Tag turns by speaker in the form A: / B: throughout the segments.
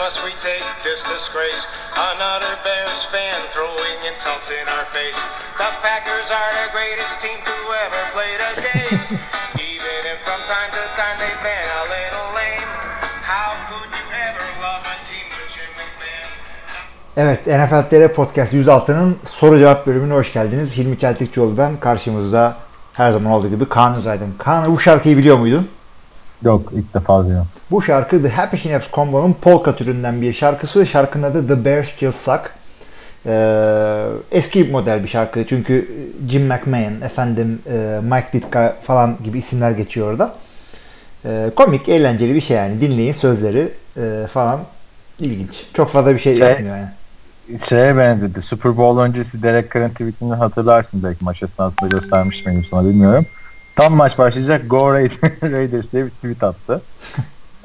A: must we take this disgrace? Another Bears fan throwing insults in our face. The Packers are the greatest team to ever play the game. Even if from time to time they've been a little lame. How could you ever love a team with Jim McMahon?
B: Evet NFL TR Podcast 106'nın soru cevap bölümüne hoş geldiniz. Hilmi Çeltikçioğlu ben. Karşımızda her zaman olduğu gibi Kaan Özaydın. Kaan bu şarkıyı biliyor muydun?
C: Yok ilk defa duyuyorum.
B: Bu şarkı The Happy Snaps Combo'nun polka türünden bir şarkısı. Şarkının adı The Bears Still Suck. Ee, eski model bir şarkı çünkü Jim McMahon, efendim e, Mike Ditka falan gibi isimler geçiyor orada. Ee, komik, eğlenceli bir şey yani. Dinleyin sözleri e, falan ilginç. Çok fazla bir şey
C: Şey-
B: yapmıyor yani.
C: Şeye benzedi. Super Bowl öncesi Derek Carr'ın tweetini hatırlarsın belki maç esnasında göstermiş miydim sana bilmiyorum. Tam maç başlayacak Go Raiders, diye bir tweet attı.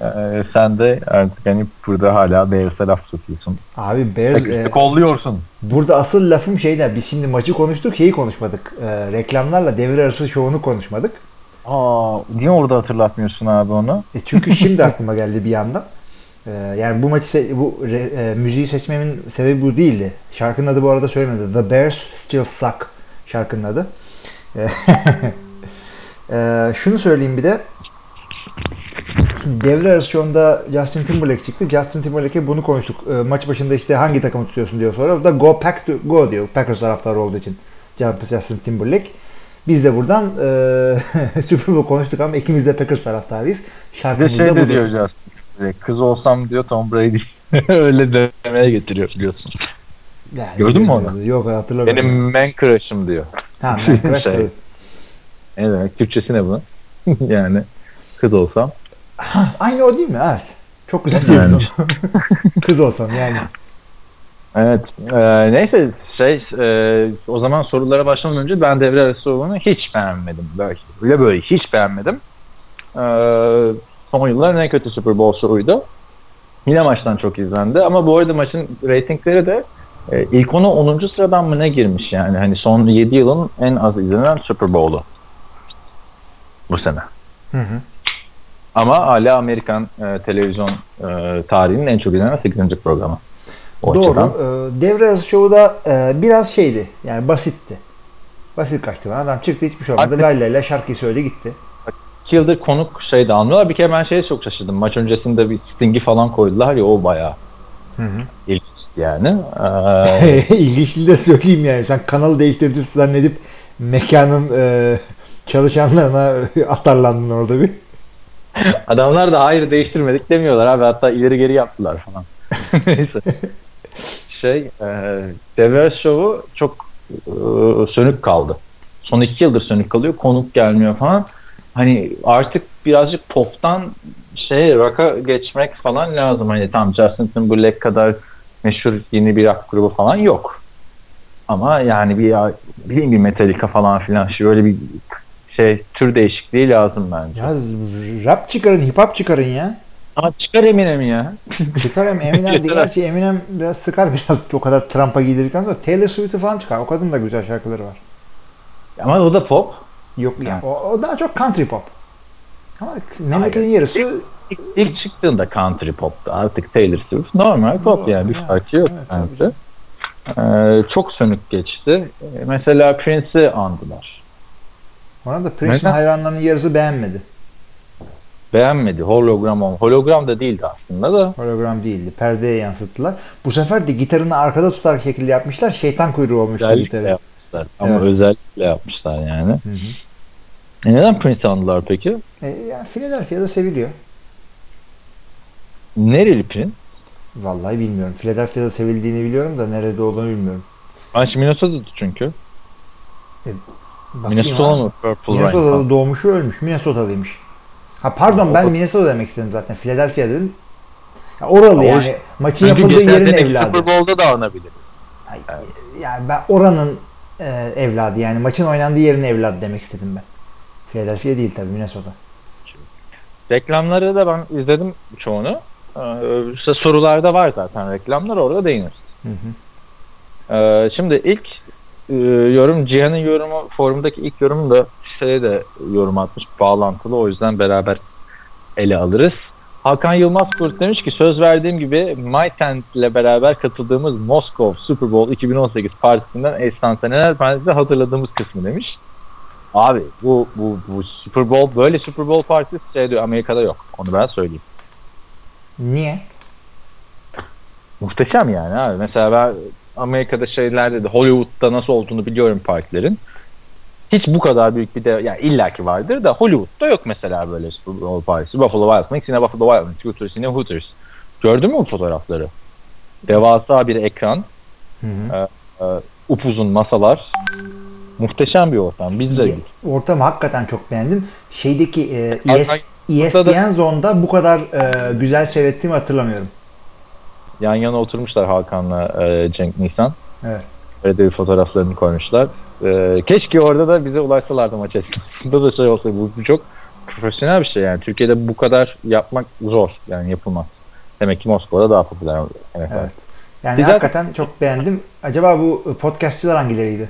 C: Ee, sen de artık hani burada hala Bears'e laf sokuyorsun.
B: Abi Bears, e,
C: kolluyorsun.
B: Burada asıl lafım şeyden biz şimdi maçı konuştuk şeyi konuşmadık. Ee, reklamlarla devre arası şovunu konuşmadık.
C: Aa, niye orada hatırlatmıyorsun abi onu?
B: E çünkü şimdi aklıma geldi bir anda. Ee, yani bu maçı bu re- e, müziği seçmemin sebebi bu değildi. Şarkının adı bu arada söylemedi. The Bears Still Suck şarkının adı. Ee, şunu söyleyeyim bir de. Şimdi devre arası şovunda Justin Timberlake çıktı. Justin Timberlake'e bunu konuştuk. Ee, maç başında işte hangi takımı tutuyorsun diyor sonra. O da Go Pack to Go diyor. Packers taraftarı olduğu için. Justin Timberlake. Biz de buradan e, Super Bowl konuştuk ama ikimiz de Packers taraftarıyız. Şarkımız
C: şey
B: da budur.
C: diyor Justin. Kız olsam diyor Tom Brady. Öyle demeye getiriyor biliyorsun.
B: Yani
C: Gördün mü onu?
B: Yok hatırlamıyorum.
C: Benim man crush'ım diyor.
B: Tamam, ben crash
C: Şey. Ne demek? Türkçesi ne bunun? yani kız olsam.
B: Aynı o değil mi? Evet. Çok güzel
C: Yani.
B: yani. Kız olsam yani.
C: Evet. e, neyse şey e, o zaman sorulara başlamadan önce ben devre arası olanı hiç beğenmedim. Böyle, böyle böyle hiç beğenmedim. E, son yılların en kötü Super Bowl şovuydu. Yine maçtan çok izlendi ama bu arada maçın reytingleri de e, ilk ona 10. sıradan mı ne girmiş yani. Hani son 7 yılın en az izlenen Super Bowl'u. Bu sene.
B: Hı hı.
C: Ama hala Amerikan e, televizyon e, tarihinin en çok izlenen 8. programı. O
B: Doğru.
C: açıdan.
B: Ee, devre arası şovu da e, biraz şeydi. Yani basitti. Basit kaçtı bana. Adam çıktı hiçbir şey olmadı. Lay lay lay şarkıyı söyledi gitti.
C: İki yıldır konuk şey de almıyorlar. Bir kere ben şeye çok şaşırdım. Maç öncesinde bir Sting'i falan koydular ya o bayağı
B: Hı hı.
C: ilginç yani. Ee,
B: İlginçliği de söyleyeyim yani. Sen kanalı değiştirdi zannedip mekanın e, çalışanlarına atarlandın orada bir.
C: adamlar da hayır değiştirmedik demiyorlar abi. Hatta ileri geri yaptılar falan. Neyse. Şey, e, Devre Show'u çok e, sönük kaldı. Son iki yıldır sönük kalıyor. Konuk gelmiyor falan. Hani artık birazcık pop'tan şey rock'a geçmek falan lazım. Hani tam Justin Timberlake kadar meşhur yeni bir rock grubu falan yok. Ama yani bir bileyim bir Metallica falan filan şöyle bir şey tür değişikliği lazım bence.
B: Ya rap çıkarın, hip hop çıkarın ya.
C: Ama çıkar Eminem ya.
B: Çıkarım Eminem de gerçi Eminem biraz sıkar biraz o kadar Trump'a giydirdikten sonra Taylor Swift'i falan çıkar. O kadın da güzel şarkıları var.
C: Ama o da pop.
B: Yok ya
C: Evet.
B: o, o daha çok country pop. Ama memleketin yarısı
C: İlk, ilk çıktığında country pop'tu. Artık Taylor Swift normal pop yani bir
B: Evet,
C: farkı yok
B: evet,
C: bence. Ee, çok sönük geçti. Ee, Mesela Prince'i andılar.
B: Ona da Prince'in hayranlarının yarısı beğenmedi.
C: Beğenmedi. Hologram. Hologram da değildi aslında da.
B: Hologram değildi. Perdeye yansıttılar. Bu sefer de gitarını arkada tutar şekilde yapmışlar. Şeytan kuyruğu olmuştu
C: Özellikle
B: gitarı.
C: yapmışlar. Ama
B: Evet.
C: özellikle yapmışlar yani.
B: Hı hı.
C: E neden Prince'i andılar peki?
B: E, yani Philadelphia'da seviliyor.
C: Nereli Prince?
B: Vallahi bilmiyorum. Philadelphia'da sevildiğini biliyorum da nerede olduğunu bilmiyorum.
C: Ben şimdi Minnesota'da çünkü.
B: Bakayım
C: Minnesota mı? Purple Rain
B: Minnesota'da
C: falan.
B: doğmuş ve ölmüş. Minnesota'lıymış. Ha pardon ben Minnesota demek istedim zaten. Philadelphia dedim. Ya oralı yani. Maçın yapıldığı yerin evladı.
C: Super Bowl'da da anabilir.
B: Ay, Yani ben oranın e, evladı yani maçın oynandığı yerin evladı demek istedim ben. Philadelphia değil tabii Minnesota.
C: Reklamları da ben izledim çoğunu. Ee, işte sorularda var zaten reklamlar orada değinir.
B: Hı hı.
C: Ee, şimdi ilk e, yorum Cihan'ın yorumu forumdaki ilk yorum da şeye de yorum atmış bağlantılı o yüzden beraber ele alırız. Hakan Yılmaz Kurt demiş ki söz verdiğim gibi My Tent ile beraber katıldığımız Moskov Super Bowl 2018 partisinden Seneler Partisi hatırladığımız kısmı demiş. Abi bu, bu, bu Super Bowl böyle Super Bowl partisi şey diyor Amerika'da yok. Onu ben söyleyeyim.
B: Niye?
C: Muhteşem yani abi. Mesela ben Amerika'da şeylerde de Hollywood'da nasıl olduğunu biliyorum partilerin. Hiç bu kadar büyük bir de yani illaki vardır da Hollywood'da yok mesela böyle Bowl partisi. Buffalo Wild Wings yine Buffalo Wild Wings, Hooters yine Hooters. Gördün mü bu fotoğrafları? Devasa bir ekran,
B: Hı hı.
C: e, upuzun masalar. Muhteşem bir ortam. Biz de
B: Ye- Ortamı hakikaten çok beğendim. Şeydeki e, ES, ESPN Zone'da bu kadar e, güzel seyrettiğimi hatırlamıyorum.
C: Yan yana oturmuşlar Hakan'la e, Cenk Nisan.
B: Evet.
C: Öyle de bir fotoğraflarını koymuşlar. E, keşke orada da bize ulaşsalardı maç esnasında da şey olsa bu, bu çok profesyonel bir şey yani. Türkiye'de bu kadar yapmak zor yani yapılmaz. Demek ki Moskova'da daha popüler. Evet.
B: Evet. Yani
C: Güzel.
B: hakikaten çok beğendim. Acaba bu podcastçılar hangileriydi?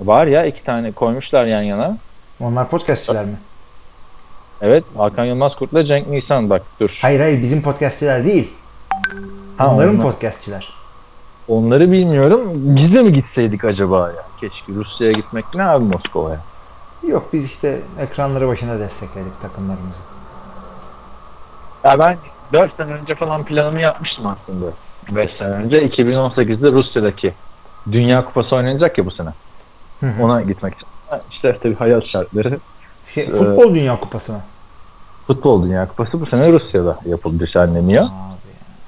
C: Var ya iki tane koymuşlar yan yana.
B: Onlar podcastçiler mi?
C: Evet Hakan Yılmaz Kurt'la Cenk Nisan bak dur.
B: Hayır hayır bizim podcastçiler değil.
C: Ha,
B: Onların
C: onlar.
B: podcastçiler.
C: Onları bilmiyorum. Biz de mi gitseydik acaba ya? Keşke Rusya'ya gitmek ne abi Moskova'ya?
B: Yok biz işte ekranları başında destekledik takımlarımızı.
C: Ya ben 4 sene önce falan planımı yapmıştım aslında. 5 sene önce 2018'de Rusya'daki Dünya Kupası oynanacak ya bu sene.
B: Hı hı.
C: Ona gitmek için. İşte tabii hayat şartları.
B: Şey, futbol Dünya Kupası mı?
C: Futbol Dünya Kupası bu sene Rusya'da yapıldı düzenleniyor.
B: Abi.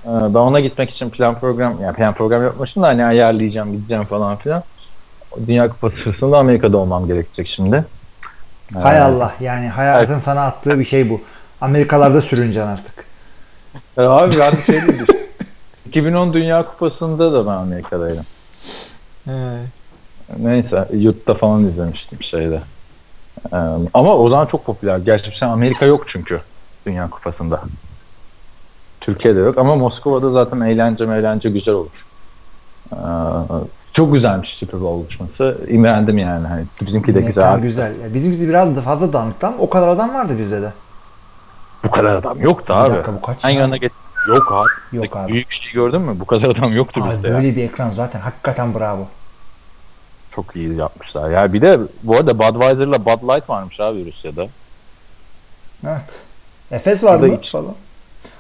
C: Ee, Ben ona gitmek için plan program yani plan program yapmıştım da hani ayarlayacağım gideceğim falan filan. Dünya Kupası sırasında Amerika'da olmam gerekecek şimdi.
B: Hay
C: Ee,
B: Allah yani hayatın sana attığı bir şey bu. Amerikalarda sürüneceksin artık.
C: e, abi ben bir şey değil. 2010 Dünya Kupası'nda da ben Amerika'daydım. Neyse yurtta falan izlemiştim şeyde. Ee, ama o zaman çok popüler. Gerçi sen Amerika yok çünkü Dünya Kupası'nda. Türkiye'de yok ama Moskova'da zaten eğlence eğlence güzel olur. Ee, çok güzelmiş Super Bowl buluşması. İmrendim yani. Hani bizimki de güzel.
B: güzel. Ya Bizimkisi biraz da fazla dağınıktı ama o kadar adam vardı bizde de.
C: Bu kadar adam yoktu
B: Bir
C: abi.
B: dakika, bu kaç
C: En
B: ya?
C: yanına geç. Yok abi.
B: Yok abi.
C: Büyük şey gördün mü? Bu kadar adam yoktu
B: Abi
C: bizde.
B: böyle bir ekran zaten hakikaten bravo.
C: Çok iyi yapmışlar. Ya bir de bu arada Budweiser'la Bud Light varmış abi Rusya'da.
B: Evet. Efes var mı
C: hiç-
B: falan.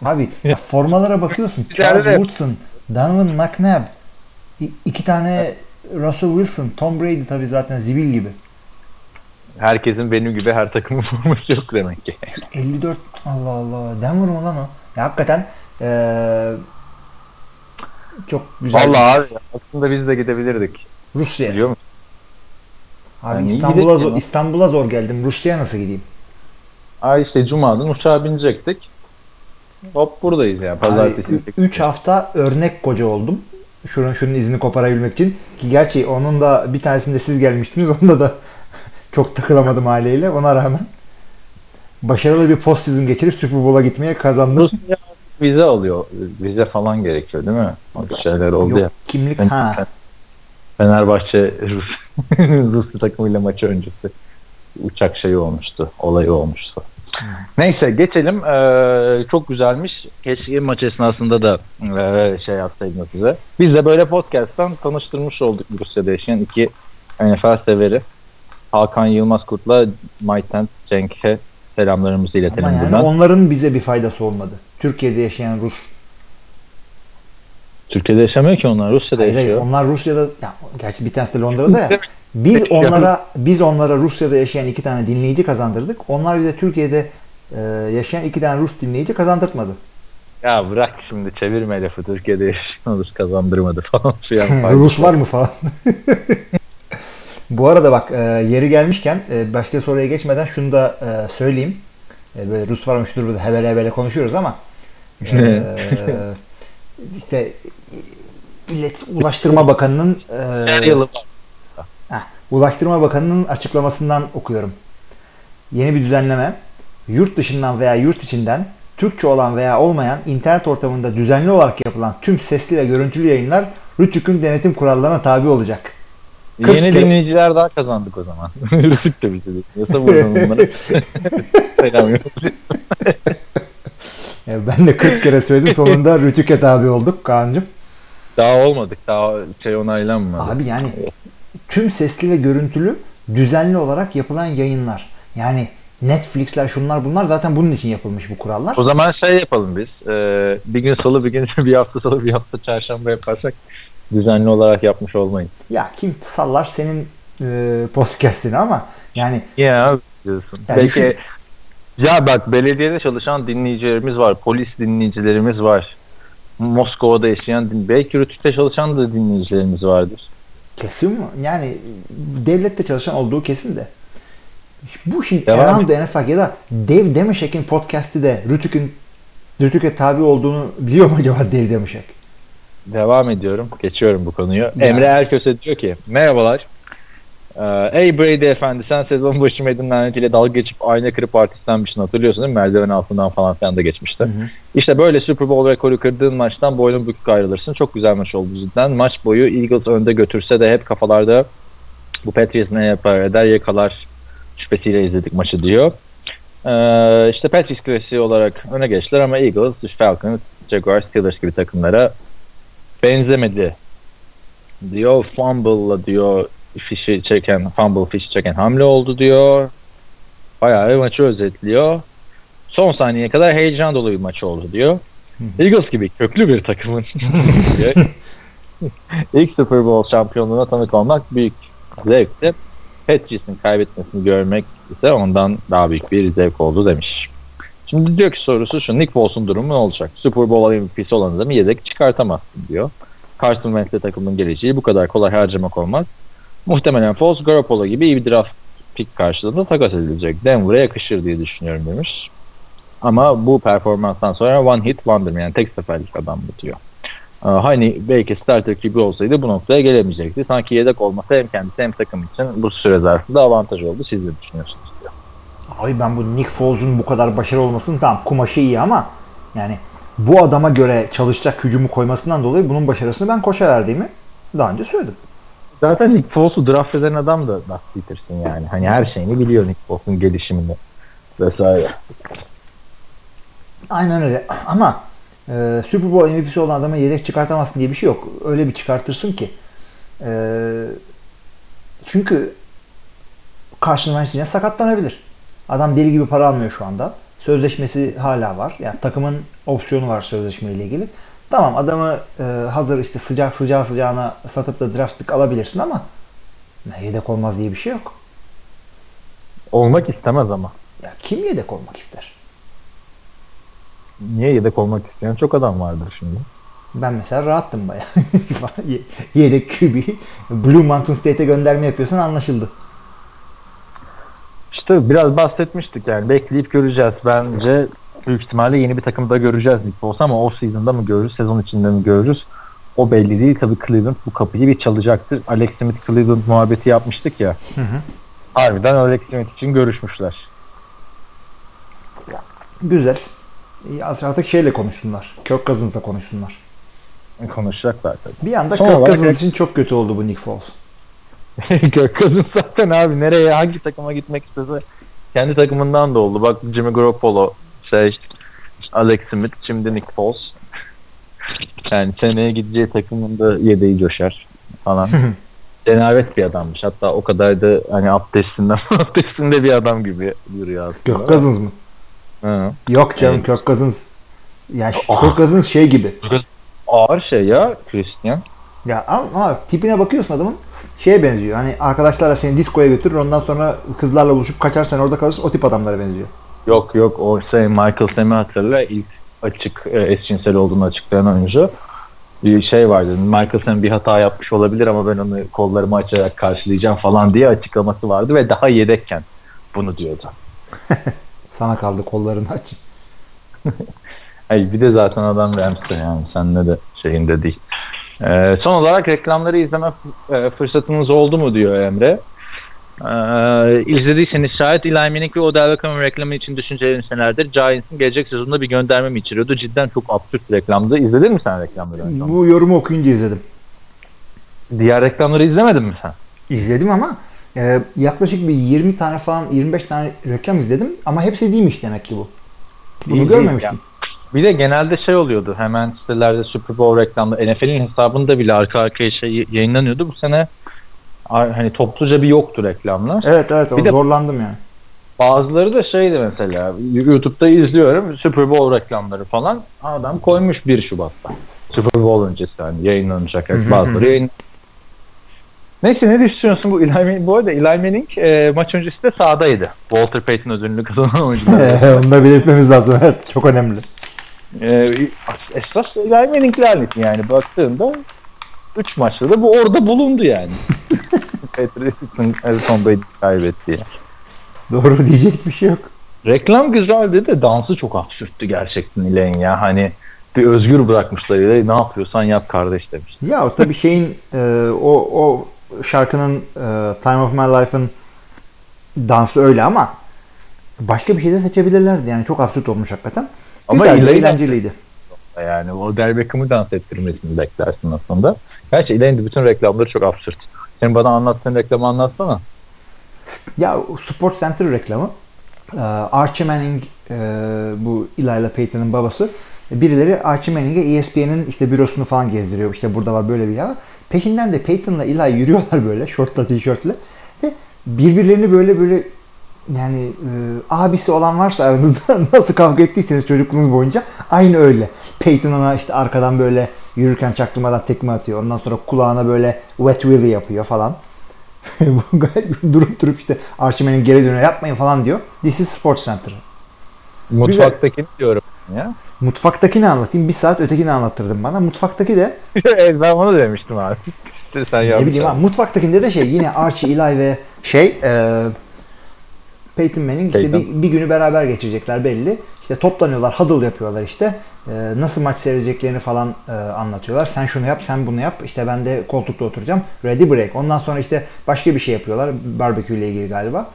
B: Abi ya formalara bakıyorsun. Charles Woodson, Donovan McNabb, iki tane Russell Wilson, Tom Brady tabii zaten zibil gibi.
C: Herkesin benim gibi her takımın forması yok demek ki.
B: 54 Allah Allah. Denver mı lan o? Ya hakikaten eee, çok güzel.
C: Vallahi abi aslında biz de gidebilirdik.
B: Rusya.
C: Biliyor musun?
B: Abi
C: Yani
B: İstanbul'a zor. İstanbul'a zor geldim. Rusya'ya nasıl gideyim?
C: Ay işte Cuma'dan uçağa binecektik. Hop buradayız yani. Pazartesi.
B: 3 hafta örnek koca oldum. Şunun şunun izini koparabilmek için. Ki gerçi onun da bir tanesinde siz gelmiştiniz. Onda da çok takılamadım aileyle. Ona rağmen başarılı bir post season geçirip Super Bowl'a gitmeye kazandım.
C: Vize alıyor. Vize falan gerekiyor değil mi? O şeyler oldu ya.
B: Yok kimlik
C: Ben-
B: ha.
C: Fenerbahçe Rus, Rus takımıyla maçı öncesi uçak şeyi olmuştu. Olayı olmuştu. Neyse geçelim. Ee, çok güzelmiş. Keşke maç esnasında da e, şey yapsaydım size. Biz de böyle podcast'tan tanıştırmış olduk Rusya'da yaşayan iki NFL severi. Hakan Yılmaz Kurt'la Mike Tent Cenk'e selamlarımızı iletelim
B: Ama yani
C: buradan.
B: onların bize bir faydası olmadı. Türkiye'de yaşayan Rus.
C: Türkiye'de yaşamıyor ki onlar. Rusya'da
B: Hayır, hayır,
C: yaşıyor.
B: onlar Rusya'da ya, gerçi bir tanesi de Londra'da ya. Biz onlara biz onlara Rusya'da yaşayan iki tane dinleyici kazandırdık. Onlar bize Türkiye'de e, yaşayan iki tane Rus dinleyici kazandırtmadı.
C: Ya bırak şimdi çevirme lafı. Türkiye'de yaşıyoruz kazandırmadı falan.
B: Rus var mı falan. Bu arada bak e, yeri gelmişken e, başka soruya geçmeden şunu da e, söyleyeyim. E, böyle Rus varmış dur burada hebele hebele konuşuyoruz ama e, işte İlet Ulaştırma Bakanı'nın e,
C: yılı
B: Heh, Ulaştırma Bakanı'nın açıklamasından okuyorum. Yeni bir düzenleme yurt dışından veya yurt içinden Türkçe olan veya olmayan internet ortamında düzenli olarak yapılan tüm sesli ve görüntülü yayınlar RTÜK'ün denetim kurallarına tabi olacak.
C: Yeni
B: kere-
C: dinleyiciler daha kazandık o zaman. Rütük de bizi dinliyorsa buradan onlara selam.
B: E, Ben de 40 kere söyledim. Sonunda Rütüket abi olduk Kaan'cığım.
C: Daha olmadık. Daha şey onaylanmadı.
B: Abi yani tüm sesli ve görüntülü düzenli olarak yapılan yayınlar. Yani Netflix'ler şunlar bunlar zaten bunun için yapılmış bu kurallar.
C: O zaman şey yapalım biz. Ee, bir gün salı bir gün bir hafta salı bir hafta çarşamba yaparsak düzenli olarak yapmış olmayın.
B: Ya kim sallar senin e, podcast'ini ama yani
C: Ya diyorsun.
B: Yani
C: Belki
B: düşün-
C: ya bak belediyede çalışan dinleyicilerimiz var. Polis dinleyicilerimiz var. Moskova'da yaşayan din- belki Rütük'te çalışan da dinleyicilerimiz vardır.
B: kesin mi? Yani devlette çalışan olduğu kesin de. Bu şimdi
C: Devam
B: Erhan
C: et.
B: da Enefak ya da Dev Demişek'in podcast'i de Rütük'ün Rütük'e tabi olduğunu biliyor mu acaba Dev Demişek?
C: Devam ediyorum. Geçiyorum bu konuyu.
B: Ya.
C: Emre Erköse diyor ki merhabalar. Ee, Ey Brady efendi sen sezon başı Madden lanetiyle dalga geçip ayna kırıp artistlenmiştin hatırlıyorsun değil mi? Merdiven altından falan filan da geçmişti. İşte böyle Super Bowl rekoru kırdığın maçtan boynun bükük ayrılırsın. Çok güzel maç oldu cidden. Maç boyu Eagles önde götürse de hep kafalarda bu Patriots ne yapar eder yakalar şüphesiyle izledik maçı diyor. Ee, işte Patriots klasiği olarak öne geçtiler ama Eagles, Falcons, Jaguars, Steelers gibi takımlara benzemedi diyor. Fumble'la diyor fişi çeken, fumble fişi çeken hamle oldu diyor. Bayağı bir maçı özetliyor. Son saniyeye kadar heyecan dolu bir maç oldu diyor. Eagles gibi köklü bir takımın ilk Super Bowl şampiyonluğuna tanık olmak büyük zevkti. Patriots'ın kaybetmesini görmek ise ondan daha büyük bir zevk oldu demiş. Şimdi diyor ki sorusu şu Nick Foles'un durumu ne olacak? Super Bowl MVP'si olan adamı yedek çıkartamazsın diyor. Carson Wentz'le takımın geleceği bu kadar kolay harcamak olmaz. Muhtemelen Foles Garoppolo gibi iyi bir draft pick karşılığında takas edilecek. Denver'a yakışır diye düşünüyorum demiş. Ama bu performanstan sonra one hit wonder yani tek seferlik adam diyor. Ee, Hani belki starter gibi olsaydı bu noktaya gelemeyecekti. Sanki yedek olmasa hem kendisi hem takım için bu süre zarfında avantaj oldu. Siz ne düşünüyorsunuz diyor.
B: Abi ben bu Nick Foles'un bu kadar başarılı olmasının tamam kumaşı iyi ama yani bu adama göre çalışacak hücumu koymasından dolayı bunun başarısını ben koşa verdiğimi daha önce söyledim.
C: Zaten Nick Foles'u draft eden adam da Doug Peterson yani. Hani her şeyini biliyor Nick Foles'un gelişimini vesaire.
B: Aynen öyle ama e, Super Bowl MVP'si olan adama yedek çıkartamazsın diye bir şey yok. Öyle bir çıkartırsın ki. E, çünkü Wentz yine sakatlanabilir. Adam deli gibi para almıyor şu anda. Sözleşmesi hala var. Yani takımın opsiyonu var sözleşmeyle ilgili. Tamam adamı e, hazır işte sıcak sıcağı sıcağına satıp da draft pick alabilirsin ama yedek olmaz diye bir şey yok.
C: Olmak istemez ama.
B: Ya kim yedek olmak ister?
C: Niye yedek olmak isteyen çok adam vardır şimdi.
B: Ben mesela rahattım bayağı. Ye- Yedek QB. Blue Mountain State'e gönderme yapıyorsan anlaşıldı.
C: İşte biraz bahsetmiştik yani bekleyip göreceğiz. Bence büyük ihtimalle yeni bir takımda göreceğiz Nick Foles ama off season'da mı görürüz, sezon içinde mi görürüz? O belli değil. Tabii Cleveland bu kapıyı bir çalacaktır. Alex Smith Cleveland muhabbeti yapmıştık ya. Harbiden Alex Smith için görüşmüşler.
B: Güzel. Artık şeyle konuşsunlar. Kirk Cousins'la konuşsunlar.
C: Konuşacaklar tabii.
B: Bir anda
C: Son
B: Kirk Cousins için çok kötü oldu bu Nick Foles.
C: Kirk Cousins zaten abi nereye hangi takıma gitmek istese kendi takımından da oldu. Bak Jimmy Garoppolo, şey, Alex Smith, şimdi Nick Foles. Yani seneye gideceği takımında yedeği coşar falan. Cenabet bir adammış. Hatta o kadar da hani abdestinden abdestinde bir adam gibi duruyor aslında.
B: Kirk Cousins mı?
C: Hı.
B: Yok canım
C: Evet.
B: Kirk Cousins. Ya
C: Ah.
B: Kirk Cousins şey gibi.
C: Ağır şey ya Christian.
B: Ya ama, ama tipine bakıyorsun adamın şeye benziyor. Hani arkadaşlarla seni diskoya götürür ondan sonra kızlarla buluşup kaçar sen orada kalırsın o tip adamlara benziyor.
C: Yok yok o şey Michael Sam'i hatırla ilk açık e, eşcinsel olduğunu açıklayan oyuncu. Bir şey vardı. Michael Sam bir hata yapmış olabilir ama ben onu kollarımı açarak karşılayacağım falan diye açıklaması vardı ve daha yedekken bunu diyordu.
B: Sana kaldı kollarını aç.
C: Ay bir de zaten adam Rams'te yani senle de şeyinde değil. Ee, son olarak reklamları izleme e, fırsatınız oldu mu diyor Emre. Ee, izlediyseniz şayet Eli Manning ve Odell Beckham'ın reklamı için düşüncelerini senelerdir Giants'ın gelecek sezonunda bir gönderme mi içeriyordu? Cidden çok absürt reklamdı. İzledin mi sen reklamları? önce?
B: Bu yorumu okuyunca izledim.
C: Diğer reklamları izlemedin mi sen?
B: İzledim ama e, yaklaşık bir 20 tane falan 25 tane reklam izledim ama hepsi değilmiş demek ki bu. Bunu
C: Değil,
B: görmemiştim.
C: değil Bir de genelde şey oluyordu hemen sitelerde Super Bowl reklamları NFL'in hesabında bile arka arkaya şey yayınlanıyordu. Bu sene hani topluca bir yoktu reklamlar.
B: Evet evet
C: Bir de-
B: zorlandım yani.
C: Bazıları da şeydi mesela YouTube'da izliyorum Super Bowl reklamları falan adam koymuş 1 Şubat'ta. Super Bowl öncesi hani yayınlanacak. Bazıları yayın. Neyse ne düşünüyorsun bu Eli Manning? Bu arada Eli Manning e, maç öncesi de sahadaydı. Walter Payton ödülünü kazanan oyuncular.
B: Onu da belirtmemiz lazım. Evet çok önemli.
C: e, esas Eli Manning laneti yani baktığında 3 maçta da bu orada bulundu yani. Patriots'ın Tom Brady kaybettiği.
B: Doğru diyecek bir şey yok.
C: Reklam güzeldi de dansı çok absürttü gerçekten İlhan ya. Hani bir özgür bırakmışlar İlhan'ı ne yapıyorsan yap kardeş demiş.
B: Ya o tabii şeyin e, o o şarkının e, Time of My Life'ın dansı öyle ama başka bir şey de seçebilirlerdi. Yani çok absürt olmuş hakikaten.
C: Ama
B: Güzeldi, eğlenceliydi.
C: Yani o Del Beckham'ı dans ettirmesini beklersin aslında. Gerçi İlhan'ın da bütün reklamları çok absürt. Sen bana anlattığın reklamı anlatsana.
B: Ya Sport Center reklamı e, Archie Manning e, bu Eli ile Peyton'ın babası birileri Archie Manning'e ESPN'in işte bürosunu falan gezdiriyor. İşte burada var böyle bir yer. Peşinden de Peyton'la Eli yürüyorlar böyle şortla tişörtle ve birbirlerini böyle böyle yani e, abisi olan varsa aranızda nasıl kavga ettiyseniz çocukluğunuz boyunca aynı öyle. Peyton ona işte arkadan böyle yürürken çaktırmadan tekme atıyor. Ondan sonra kulağına böyle wet willy yapıyor falan. Bu gayet durup durup işte Archie'nin geri dönüyor yapmayın falan diyor. This is Sports Center.
C: Mutfaktaki diyorum ya.
B: Mutfaktakini anlatayım. Bir saat ötekini anlattırdım bana. Mutfaktaki de
C: evet, ben onu demiştim abi. Sen
B: ne bileyim abi. Mutfaktakinde de şey yine Archie, Eli ve şey e, Peyton Manning işte
C: Peyton.
B: bir, bir günü beraber geçirecekler belli. İşte toplanıyorlar, huddle yapıyorlar işte. E, nasıl maç seyredeceklerini falan e, anlatıyorlar. Sen şunu yap, sen bunu yap. İşte ben de koltukta oturacağım. Ready break. Ondan sonra işte başka bir şey yapıyorlar. Barbekü ile ilgili galiba.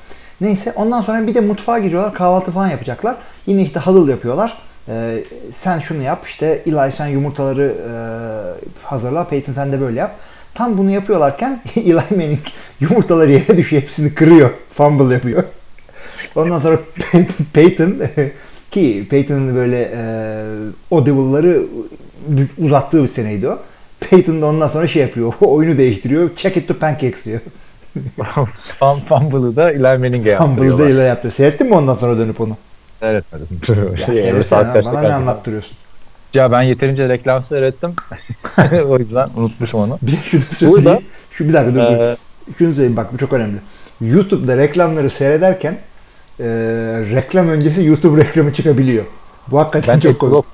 B: Neyse ondan sonra bir de mutfağa giriyorlar. Kahvaltı falan yapacaklar. Yine işte huddle yapıyorlar. E, sen şunu yap. işte Eli sen yumurtaları e, hazırla. Peyton sen de böyle yap. Tam bunu yapıyorlarken Eli Manning yumurtaları yere düşüyor. Hepsini kırıyor. Fumble yapıyor. Ondan sonra Peyton ki Peyton'ın böyle e, audible'ları uzattığı bir seneydi o. Peyton da ondan sonra şey yapıyor. Oyunu değiştiriyor. Check it to pancakes diyor.
C: Fum- Fumble'ı da Eli Manning'e
B: Fumble'da
C: yaptırıyorlar.
B: ile yaptı. Seyrettin mi ondan sonra dönüp onu?
C: Seyretmedim.
B: Ya
C: kaçta
B: bana ne anlattırıyorsun?
C: Ya ben yeterince reklam seyrettim. o yüzden unutmuşum onu.
B: Bir de şunu
C: Burada-
B: söyleyeyim. Şu bir dakika dur, dur.
C: Ee,
B: Şunu söyleyeyim bak bu çok önemli. YouTube'da reklamları seyrederken e, reklam öncesi YouTube reklamı çıkabiliyor. Bu hakikaten
C: ben
B: çok komik.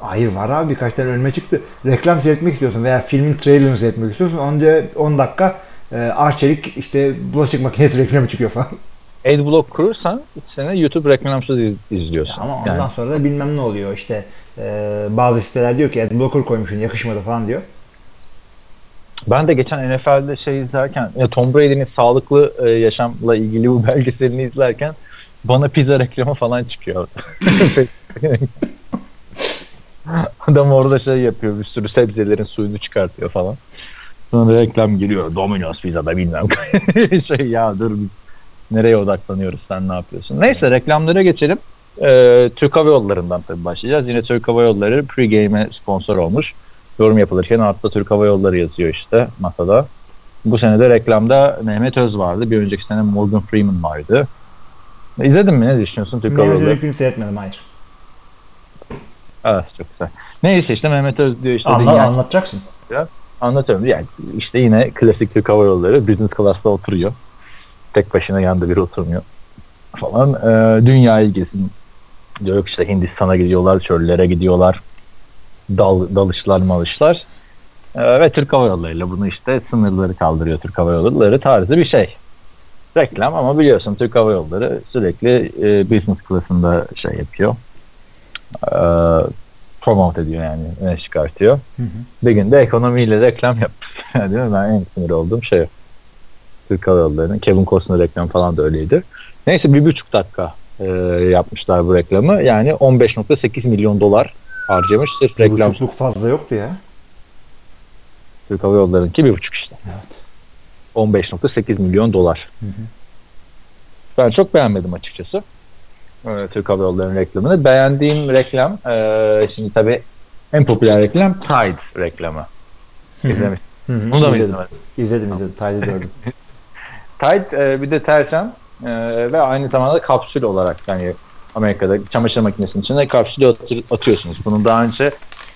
B: Hayır var abi birkaç tane önüme çıktı. Reklam seyretmek istiyorsun veya filmin trailerını seyretmek istiyorsun. Önce 10 dakika e, Arçelik işte bulaşık makinesi reklamı çıkıyor falan.
C: Adblock kurursan sene YouTube reklamsız iz- izliyorsun.
B: Ama ondan
C: Yani
B: sonra da bilmem ne oluyor işte. e, bazı siteler diyor ki adblocker koymuşsun yakışmadı falan diyor.
C: Ben de geçen NFL'de şey izlerken Tom Brady'nin sağlıklı e, yaşamla ilgili bu belgeselini izlerken bana pizza reklamı falan çıkıyor. Adam orada şey yapıyor bir sürü sebzelerin suyunu çıkartıyor falan. Sonra reklam geliyor. Domino's pizzada bilmem. şey ya dur biz nereye odaklanıyoruz sen ne yapıyorsun? Neyse reklamlara geçelim. Ee, Türk Hava Yolları'ndan tabii başlayacağız. Yine Türk Hava Yolları pre-game'e sponsor olmuş. Yorum yapılırken altta Türk Hava Yolları yazıyor işte masada. Bu sene de reklamda Mehmet Öz vardı. Bir önceki sene Morgan Freeman vardı. İzledin mi? Ne düşünüyorsun Türk Hava
B: Mehmet
C: Yolları?
B: Öykü'nü seyretmedim hayır.
C: Evet çok güzel. Neyse işte Mehmet Öz diyor işte
B: Anla,
C: dünya-
B: anlatacaksın.
C: Anlatıyorum. Yani işte yine klasik Türk Hava Yolları business class'ta oturuyor. Tek başına yanında biri oturmuyor falan. Ee, dünyayı gezin. Diyor işte Hindistan'a gidiyorlar, çöllere gidiyorlar. Dal, dalışlar malışlar. Ee, ve Türk Hava Yolları'yla bunu işte sınırları kaldırıyor Türk Hava Yolları tarzı bir şey. Reklam ama biliyorsun Türk Hava Yolları sürekli e, business class'ında şey yapıyor. Ee, promote ediyor yani öne çıkartıyor.
B: Hı hı.
C: Bir günde ekonomiyle reklam yapmış. Değil mi? Ben en sinir olduğum şey. Türk Hava Yolları'nın. Kevin Costner reklam falan da öyleydi. Neyse bir buçuk dakika e, yapmışlar bu reklamı. Yani 15.8 milyon dolar harcamış sırf
B: Bir
C: reklam.
B: buçukluk fazla yoktu ya.
C: Türk Hava Yolları'nınki bir buçuk işte.
B: Evet.
C: 15.8 milyon dolar.
B: Hı hı.
C: Ben çok beğenmedim açıkçası. e, Türk Hava Yolları'nın reklamını. Beğendiğim reklam e, şimdi tabii en popüler reklam Tide reklamı. İzlemiş. Bunu da mı
B: izledim. İzledim izledim. Tide'ı gördüm.
C: Tide e, bir de tersen e, ve aynı zamanda kapsül olarak yani Amerika'da çamaşır makinesinin içine kapsülü atı- atıyorsunuz. Bunun daha önce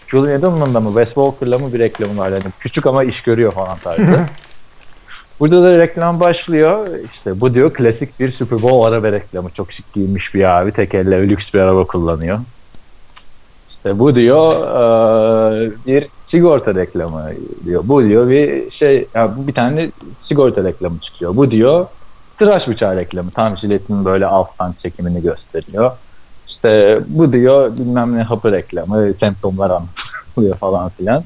C: Julian Edelman'da mı Wes Walker'la mı bir reklamı var. Yani küçük ama iş görüyor falan tarzı. Burada da reklam başlıyor. İşte bu diyor klasik bir Super Bowl araba reklamı. Çok şık giyinmiş bir abi. Tek elle lüks bir araba kullanıyor. İşte bu diyor bir sigorta reklamı diyor. Bu diyor bir şey ya bu bir tane sigorta reklamı çıkıyor. Bu diyor tıraş bıçağı reklamı. Tam jiletin böyle alttan çekimini gösteriyor. İşte bu diyor bilmem ne hapı reklamı, semptomlar anlatılıyor falan filan.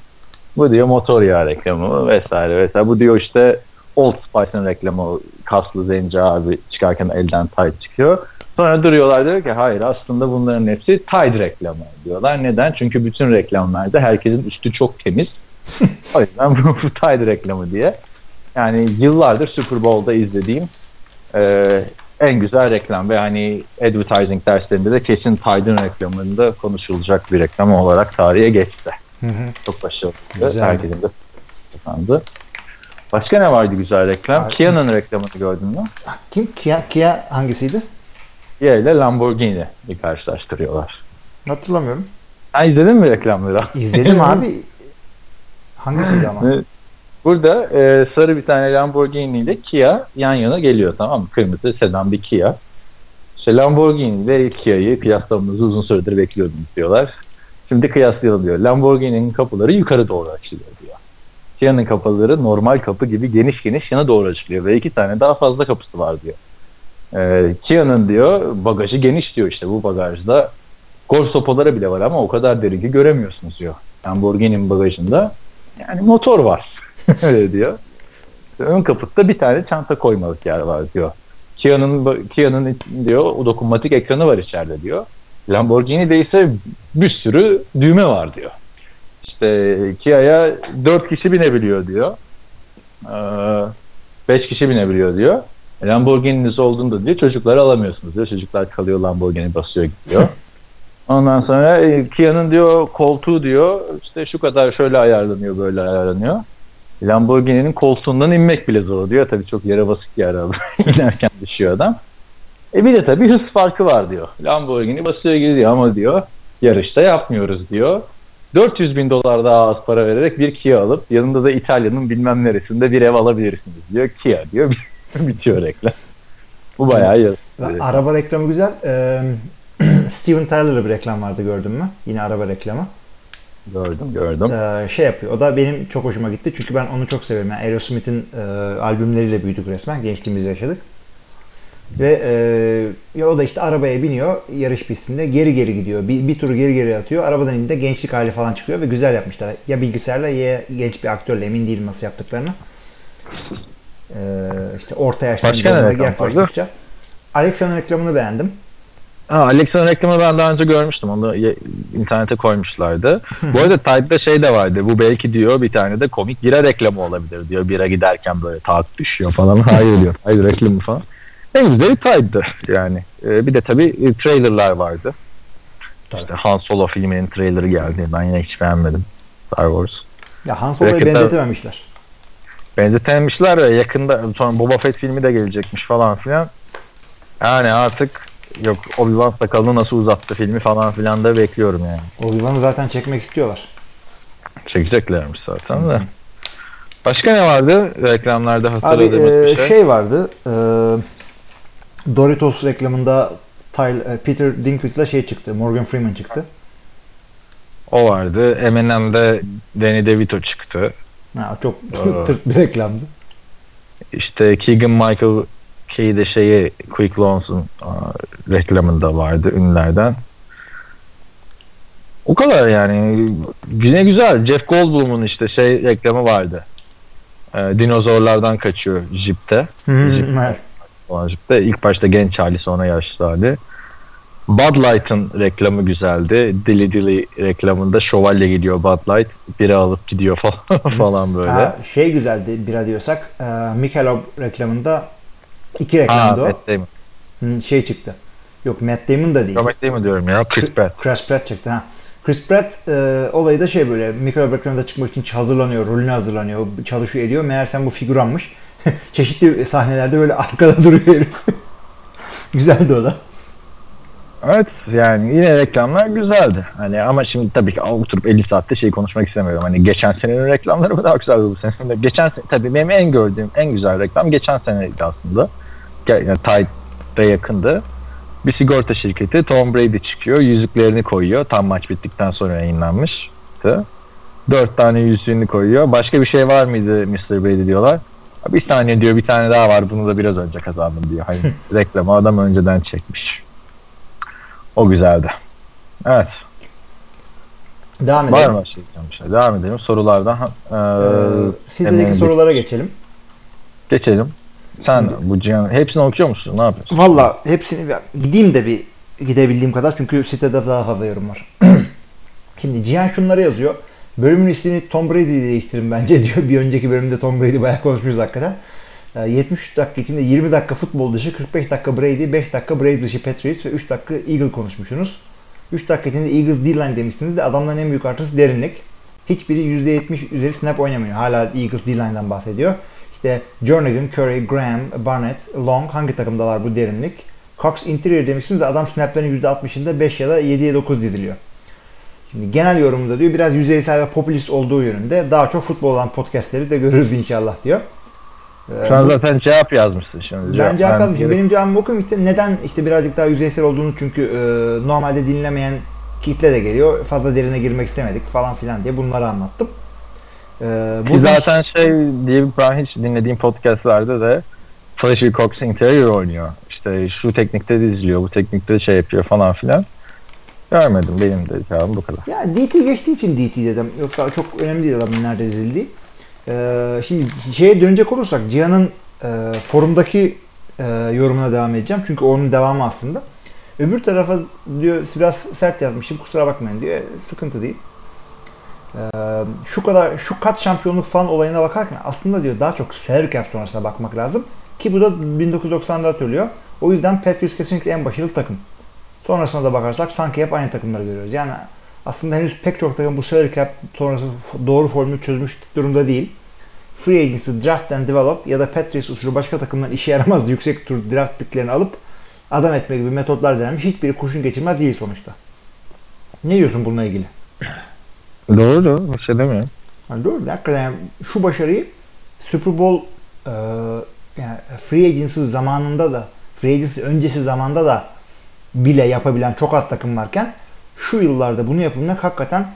C: Bu diyor motor yağı reklamı vesaire vesaire. Bu diyor işte Old Spice'ın reklamı kaslı zenci abi çıkarken elden Tide çıkıyor. Sonra duruyorlar diyor ki hayır aslında bunların hepsi Tide reklamı diyorlar. Neden? Çünkü bütün reklamlarda herkesin üstü çok temiz. o yüzden bu, bu Tide reklamı diye. Yani yıllardır Super Bowl'da izlediğim e, en güzel reklam ve hani advertising derslerinde de kesin Tide'ın reklamında konuşulacak bir reklam olarak tarihe geçti.
B: Hı hı.
C: Çok başarılı. Herkesin de kazandı. Başka ne vardı güzel reklam? Kia'nın reklamını gördün mü?
B: Kim? Kia, Kia hangisiydi?
C: Kia ile Lamborghini bir karşılaştırıyorlar.
B: Hatırlamıyorum.
C: Ha izledin mi reklamları?
B: İzledim abi. Hangisiydi ama?
C: Burada e, sarı bir tane Lamborghini ile Kia yan yana geliyor tamam mı? Kırmızı sedan bir Kia. İşte Lamborghini ile Kia'yı kıyaslamamızı uzun süredir bekliyordum diyorlar. Şimdi kıyaslayalım diyor. Lamborghini'nin kapıları yukarı doğru açılıyor diyor. Kia'nın kapıları normal kapı gibi geniş geniş yana doğru açılıyor ve iki tane daha fazla kapısı var diyor. Ee, Kia'nın diyor bagajı geniş diyor işte bu bagajda golf sopaları bile var ama o kadar derin ki göremiyorsunuz diyor. Lamborghini'nin bagajında yani motor var. Öyle diyor. Ön kaputta bir tane çanta koymalık yer var diyor. Kia'nın Kia'nın diyor o dokunmatik ekranı var içeride diyor. Lamborghini'de ise bir sürü düğme var diyor. İşte Kia'ya 4 kişi binebiliyor diyor. 5 kişi binebiliyor diyor. Lamborghini'niz olduğunda diyor çocukları alamıyorsunuz diyor. Çocuklar kalıyor Lamborghini basıyor gidiyor. Ondan sonra e, Kia'nın diyor koltuğu diyor işte şu kadar şöyle ayarlanıyor böyle ayarlanıyor. Lamborghini'nin koltuğundan inmek bile zor diyor. Tabii çok yere basık bir araba. İnerken düşüyor adam. E bir de tabii hız farkı var diyor. Lamborghini basıyor gidiyor ama diyor yarışta yapmıyoruz diyor. 400 bin dolar daha az para vererek bir Kia alıp yanında da İtalya'nın bilmem neresinde bir ev alabilirsiniz diyor. Kia diyor. Bitiyor reklam. Bu bayağı yazık.
B: Araba reklamı güzel. Ee, Steven Tyler'lı bir reklam vardı gördün mü? Yine araba reklamı.
C: Gördüm gördüm.
B: Ee, şey yapıyor. O da benim çok hoşuma gitti. Çünkü ben onu çok severim. Yani Aerosmith'in e, albümleriyle büyüdük resmen. Gençliğimizde yaşadık. Ve e, ya o da işte arabaya biniyor yarış pistinde geri geri gidiyor. Bir, bir turu geri geri atıyor. Arabadan indi gençlik hali falan çıkıyor ve güzel yapmışlar. Ya bilgisayarla ya genç bir aktörle emin değilim nasıl yaptıklarını. Ee, işte orta yaşlı yaklaştıkça. Alexa'nın reklamını beğendim.
C: Ha, Alexa'nın reklamı ben daha önce görmüştüm. Onu ye- internete koymuşlardı. Bu arada Tide'da şey de vardı. Bu belki diyor bir tane de komik bira reklamı olabilir diyor. Bira giderken böyle taat düşüyor falan. Hayır diyor. Hayır reklamı falan. En güzeli Tide'dı yani. Ee, bir de tabii e, trailerlar vardı. İşte Han Solo filminin trailerı geldi. Ben yine hiç beğenmedim. Star Wars.
B: Ya Han Solo'yu
C: Rakipler-
B: benzetememişler.
C: Benzetemişler ya yakında sonra Boba Fett filmi de gelecekmiş falan filan. Yani artık yok Obi-Wan sakalını nasıl uzattı filmi falan filan da bekliyorum yani.
B: Obi-Wan'ı zaten çekmek istiyorlar.
C: Çekeceklermiş zaten de. Başka ne vardı reklamlarda
B: Abi
C: hatırladığımız
B: e,
C: bir şey?
B: şey vardı. e, Doritos reklamında Tyler, Peter Dinklage'la şey çıktı. Morgan Freeman çıktı.
C: O vardı. Eminem'de Danny DeVito çıktı.
B: Ha, çok
C: Aa.
B: tırt bir reklamdı.
C: İşte Keegan Michael Key de şeyi Quick Loans'un reklamında vardı ünlülerden. O kadar yani. Yine güzel. Jeff Goldblum'un işte şey reklamı vardı. Ee, dinozorlardan kaçıyor jipte. Jip
B: evet.
C: olan jipte. İlk başta genç hali sonra yaşlı hali. Bud Light'ın reklamı güzeldi. Dili Dili reklamında şövalye gidiyor Bud Light. Biri alıp gidiyor falan, falan böyle.
B: Ha, şey güzeldi bira diyorsak. E, Michelob reklamında iki reklamdı o.
C: Matt Damon.
B: Hı, Şey çıktı. Yok Matt Damon da değil.
C: Robert mi diyorum ya? Chris Pratt.
B: Chris Pratt çıktı ha. Chris Pratt e, olayı da şey böyle mikro ekranda çıkmak için hazırlanıyor, rolüne hazırlanıyor, çalışıyor ediyor. Meğersem bu figüranmış. Çeşitli sahnelerde böyle arkada duruyor herif. Güzeldi o da.
C: Evet yani yine reklamlar güzeldi. Hani ama şimdi tabii ki oturup 50 saatte şey konuşmak istemiyorum. Hani geçen senenin reklamları mı daha güzeldi bu sene? Geçen sene tabii benim en gördüğüm en güzel reklam geçen seneydi aslında. Yani Tide'da yakındı. Bir sigorta şirketi Tom Brady çıkıyor. Yüzüklerini koyuyor. Tam maç bittikten sonra yayınlanmıştı. Dört tane yüzüğünü koyuyor. Başka bir şey var mıydı Mr. Brady diyorlar. Bir saniye diyor bir tane daha var bunu da biraz önce kazandım diyor. Hani reklamı adam önceden çekmiş. O güzeldi. Evet.
B: Devam
C: Var
B: edelim.
C: mı şey şey? Devam edelim. Sorulardan e,
B: Ee, sitedeki sorulara geçelim.
C: geçelim. Sen bu Cihan hepsini okuyor musun? Ne yapıyorsun?
B: Valla hepsini gideyim de bir gidebildiğim kadar çünkü sitede daha fazla yorum var. Şimdi Cihan şunları yazıyor. Bölümün ismini Tom Brady değiştirin bence diyor. Bir önceki bölümde Tom Brady bayağı konuşmuşuz hakikaten. Ee, 73 dakika içinde 20 dakika futbol dışı, 45 dakika Brady, 5 dakika Brady dışı Patriots ve 3 dakika Eagle konuşmuşsunuz. 3 dakika içinde Eagles D-line demişsiniz de adamların en büyük artısı derinlik. Hiçbiri %70 üzeri snap oynamıyor. Hala Eagles D-line'dan bahsediyor. İşte Jernigan, Curry, Graham, Barnett, Long hangi takımda var bu derinlik? Cox interior demişsiniz de adam snaplerin %60'ında 5 ya da 7'ye 9 diziliyor. Şimdi genel yorumunda diyor biraz yüzeysel ve popülist olduğu yönünde. Daha çok futbol olan podcastleri de görürüz inşallah diyor. Ee,
C: Sen zaten cevap yazmışsın şimdi.
B: ben cevap yazmışım. Benim cevabımı okuyayım işte neden işte birazcık daha yüzeysel olduğunu çünkü e, normalde dinlemeyen kitle de geliyor. Fazla derine girmek istemedik falan filan diye bunları anlattım. E,
C: Ki
B: buradan-
C: zaten şey diye ben hiç dinlediğim podcastlerde de Flashy Cox interior oynuyor. İşte şu teknikte diziliyor, bu teknikte şey yapıyor falan filan. Görmedim benim de cevabım bu kadar.
B: Ya DT geçtiği için DT dedim. Yoksa çok önemli değil adamın nerede dizildiği. Ee, şimdi şeye dönecek olursak Cihan'ın e, forumdaki e, yorumuna devam edeceğim. Çünkü onun devamı aslında. Öbür tarafa diyor biraz sert yazmışım kusura bakmayın diyor. Sıkıntı değil. Ee, şu kadar şu kat şampiyonluk falan olayına bakarken aslında diyor daha çok salary cap sonrasına bakmak lazım. Ki bu da 1994 ölüyor. O yüzden Patriots kesinlikle en başarılı takım. Sonrasına da bakarsak sanki hep aynı takımları görüyoruz. Yani aslında henüz pek çok takım bu salary cap sonrası doğru formülü çözmüş durumda değil. Free agency, draft and develop ya da Patriots usulü başka takımların işe yaramaz yüksek tur draft picklerini alıp adam etme gibi metotlar denenmiş. Hiçbiri kurşun geçirmez değil sonuçta. Ne diyorsun bununla ilgili?
C: Doğru bir şey demiyorum.
B: Yani doğru. Hakikaten yani şu başarıyı Super Bowl e, yani free agency zamanında da free agency öncesi zamanda da bile yapabilen çok az takım varken şu yıllarda bunu yapabilmek hakikaten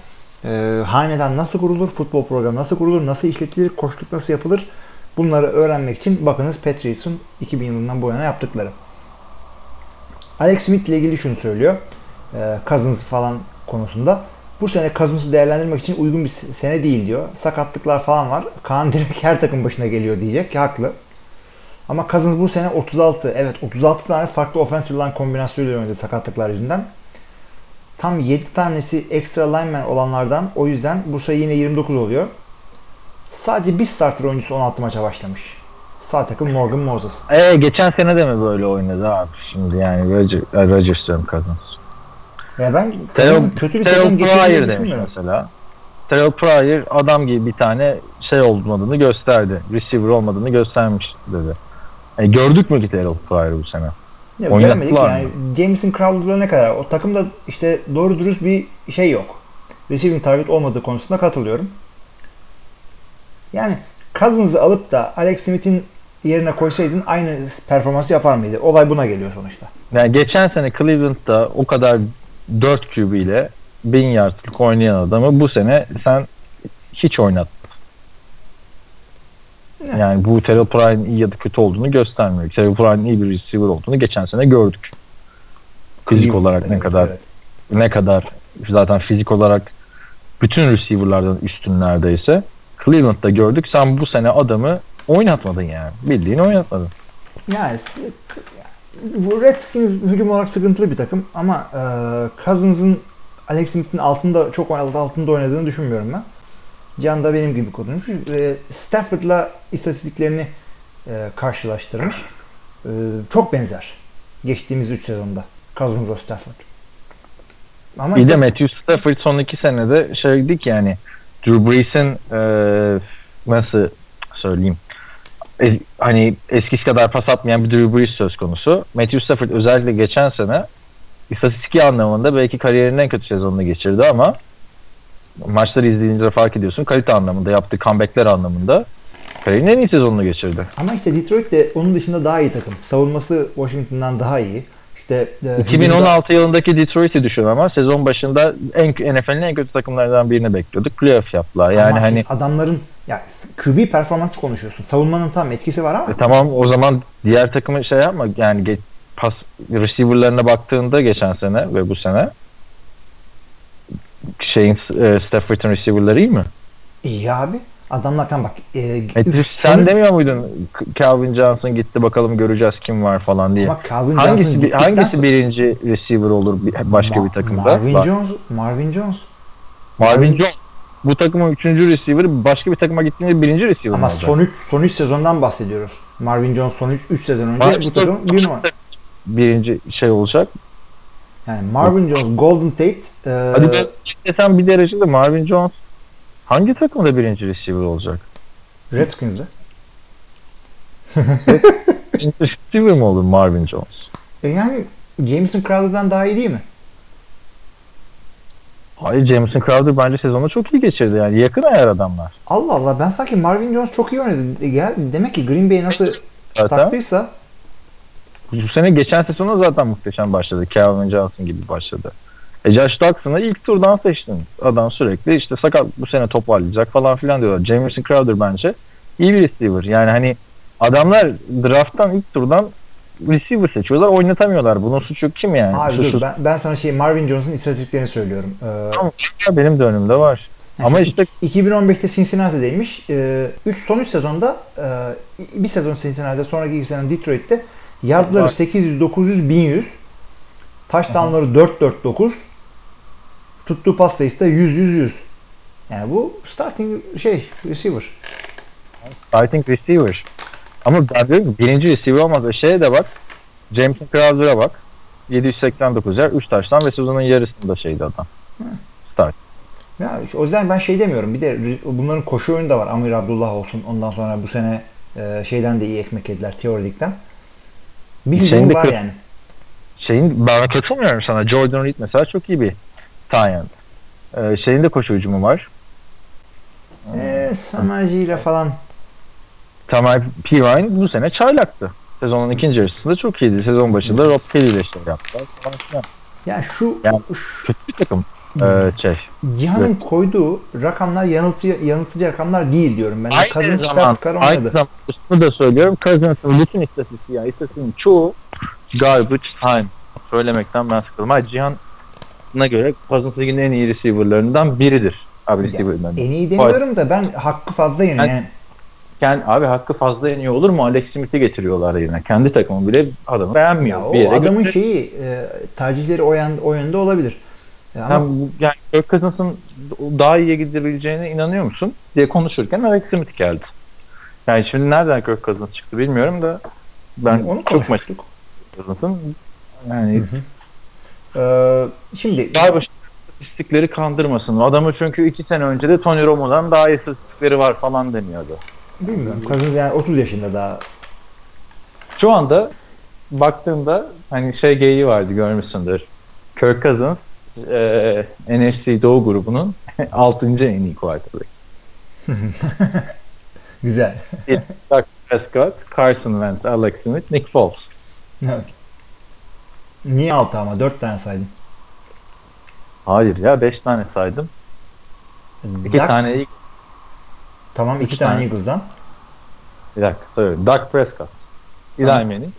B: e, hanedan nasıl kurulur, futbol programı nasıl kurulur, nasıl işletilir, koçluk nasıl yapılır bunları öğrenmek için bakınız Patriots'ın 2000 yılından bu yana yaptıkları. Alex Smith ile ilgili şunu söylüyor. E, Cousins falan konusunda. Bu sene Cousins'ı değerlendirmek için uygun bir sene değil diyor. Sakatlıklar falan var. Kaan direkt her takım başına geliyor diyecek ki haklı. Ama Cousins bu sene 36. Evet 36 tane farklı offensive line kombinasyonuyla oynadı sakatlıklar yüzünden. Tam 7 tanesi extra lineman olanlardan o yüzden bu sayı yine 29 oluyor. Sadece bir starter oyuncusu 16 maça başlamış. Sağ takım Morgan Moses.
C: E geçen sene de mi böyle oynadı abi şimdi yani Rodgers diyorum Cousins.
B: Ya ben
C: Terrell,
B: kötü bir sezon geçirdiğini düşünmüyorum.
C: mesela. Terrell Pryor adam gibi bir tane şey olmadığını gösterdi. Receiver olmadığını göstermiş dedi. E, gördük mü ki Terrell Pryor'ı bu sene?
B: Ya
C: Oynattılar
B: yani.
C: mı?
B: Jameson Crowder'la ne kadar? O takımda işte doğru dürüst bir şey yok. Receiving target olmadığı konusunda katılıyorum. Yani Cousins'ı alıp da Alex Smith'in yerine koysaydın aynı performansı yapar mıydı? Olay buna geliyor sonuçta.
C: Yani geçen sene Cleveland'da o kadar 4 QB ile 1000 yardlık oynayan adamı bu sene sen hiç oynatmadın.
B: Ne?
C: Yani bu Terrell Pryor'ın iyi ya da kötü olduğunu göstermiyor. Terrell Pryor'ın iyi bir receiver olduğunu geçen sene gördük. Fizik olarak ne kadar
B: evet.
C: ne kadar zaten fizik olarak bütün receiver'lardan üstün neredeyse. Cleveland'da gördük. Sen bu sene adamı oynatmadın yani. Bildiğin oynatmadın.
B: Yani Redskins hücum olarak sıkıntılı bir takım ama e, Cousins'ın Alex Smith'in altında çok oynadı, altında oynadığını düşünmüyorum ben. Can da benim gibi konuşmuş. E, Stafford'la istatistiklerini e, karşılaştırmış. E, çok benzer. Geçtiğimiz 3 sezonda. Cousins'la Stafford. Ama
C: Bir
B: işte-
C: de Matthew Stafford son iki senede şeydi ki yani Drew Brees'in e, nasıl söyleyeyim e, hani eskisi kadar pas atmayan bir Drew Brees söz konusu. Matthew Stafford özellikle geçen sene istatistiki anlamında belki kariyerinin en kötü sezonunu geçirdi ama maçları izleyince fark ediyorsun kalite anlamında yaptığı comebackler anlamında kariyerinin en iyi sezonunu geçirdi.
B: Ama işte Detroit de onun dışında daha iyi takım. Savunması Washington'dan daha iyi. İşte e, hücumda-
C: 2016 yılındaki Detroit'i düşün ama sezon başında en NFL'in en kötü takımlardan birini bekliyorduk. Playoff yaptılar. Yani
B: Ama
C: hani
B: adamların ya QB performansı konuşuyorsun. Savunmanın tam etkisi var ama
C: E tamam o zaman diğer takımı şey yapma yani ge- pas receiver'larına baktığında geçen sene ve bu sene şeyin e, Stafford'ın receiver'ları iyi mi?
B: iyi abi. Adamlar tam bak. E,
C: E,
B: üç-
C: sen
B: son-
C: demiyor muydun Calvin Johnson gitti bakalım göreceğiz kim var falan diye.
B: Ama Calvin
C: hangisi
B: Johnson
C: bir- hangisi
B: sonra-
C: birinci receiver olur bir- başka
B: Ma-
C: bir takımda?
B: Marvin Jones, Marvin Jones.
C: Marvin Jones bu takımın üçüncü receiver başka bir takıma gittiğinde birinci receiver
B: Ama
C: olacak?
B: son 3 son üç sezondan bahsediyoruz. Marvin Jones son 3 sezon önce
C: Başka
B: bu takım bir numara.
C: birinci şey olacak.
B: Yani Marvin Jones, Golden Tate, e,
C: Hadi ben desem bir derecede Marvin Jones hangi takımda birinci receiver olacak?
B: Redskins'de.
C: Receiver mi olur Marvin Jones?
B: E yani Jameson Crowder'dan daha iyi değil mi?
C: Hayır Jameson Crowder bence sezonu çok iyi geçirdi yani yakın ayar adamlar.
B: Allah Allah ben sanki Marvin Jones çok iyi oynadı. Ya, demek ki Green Bay nasıl
C: Zaten
B: taktıysa
C: bu sene geçen sezonu zaten muhteşem başladı. Calvin Johnson gibi başladı. E Josh Doxson'ı ilk turdan seçtin. Adam sürekli işte sakat bu sene toparlayacak falan filan diyorlar. Jameson Crowder bence iyi bir receiver. Yani hani adamlar drafttan ilk turdan receiver seçiyorlar oynatamıyorlar. Bunun suçu kim yani?
B: Abi
C: Suçu-
B: dur ben, ben sana şey Marvin Jones'un istatistiklerini söylüyorum. Ee,
C: Tamam, benim de önümde var. Ama işte
B: 2015'te Cincinnati'deymiş. Ee, üç, son 3 sezonda e, bir sezon Cincinnati'de sonraki iki sezon Detroit'te yardları
C: Var.
B: 800, 900, 1100. Touchdownları 4, 4, 9. Tuttuğu pas sayısı da 100, 100, 100. Yani bu starting şey receiver.
C: starting receiver. Ama ben diyorum ki birinci receiver olmaz. E Şeye de bak. Jameson Crowder'a bak. 789 yer, 3 taştan ve sezonun yarısında şeydi adam. Start.
B: Ya o yüzden ben şey demiyorum. Bir de bunların koşu oyunu da var. Amir Abdullah olsun. Ondan sonra bu sene e, şeyden de iyi ekmek yediler teoridikten. Bir
C: Şeyin
B: var yani.
C: Şeyin ben katılmıyorum sana. Jordan Reed mesela çok iyi bir tight. Ee, şeyin de koşu hücumu var.
B: Eee Samaji ile falan.
C: Tamam Pirine bu sene çaylaktı. Sezonun ikinci yarısında çok iyiydi. Sezon başında Rob Kelly ile işler yaptılar.
B: Ya şu,
C: Yani-
B: şu
C: Kötü bir takım. Ee, şey.
B: Cihan'ın koyduğu rakamlar yanıltıcı, yanıltıcı rakamlar değil diyorum ben.
C: Aynı
B: Cousins
C: zaman, aynı zaman şunu da söylüyorum. Cousins'ın bütün istatistiği, yani istatistiğin çoğu garbage time. Söylemekten ben sıkıldım. Hayır Cihan'a göre Cousins ligin en iyi receiver'larından biridir. Abi receiver'larından.
B: En iyi demiyorum da ben hakkı fazla
C: Ben-
B: yani.
C: Yani abi hakkı fazla yeniyor olur mu? Alex Smith'i getiriyorlar yerine. Kendi takımı bile adamı beğenmiyor.
B: Ya o
C: bir yere
B: adamın
C: götürüyor.
B: şeyi e, tercihleri o, yan, o yönde olabilir. Ya ama
C: Sen yani Kirk Cousins'ın daha iyiye gidebileceğine inanıyor musun? diye konuşurken Alex Smith geldi. Yani şimdi nereden Kirk Cousins çıktı bilmiyorum da ben
B: onu
C: çok maç
B: konuşmuştuk.
C: Cousins'ın yani
B: Ee, şimdi
C: galiba istatistikleri kandırmasın. Adamı çünkü iki sene önce de Tony Romo'dan daha iyi istatistikleri var falan deniyordu.
B: Bilmiyorum. Cousins yani 30 yaşında daha.
C: Şu anda baktığında hani şey geyiği vardı görmüşsündür. Kirk Cousins eee NFC Doğu grubunun 6. en iyi quarterback.
B: Güzel.
C: Dak Prescott, Carson Wentz, Alex Smith, Nick Foles.
B: Evet. Niye 6 ama 4 tane saydın?
C: Hayır ya 5 tane saydım. 2
B: Dak-
C: tane ilk
B: Tamam 2
C: Üç
B: tane
C: tane.
B: Eagles'dan.
C: bir dakika söylüyorum. Dak Prescott, Eli
B: Tamam.
C: Manning,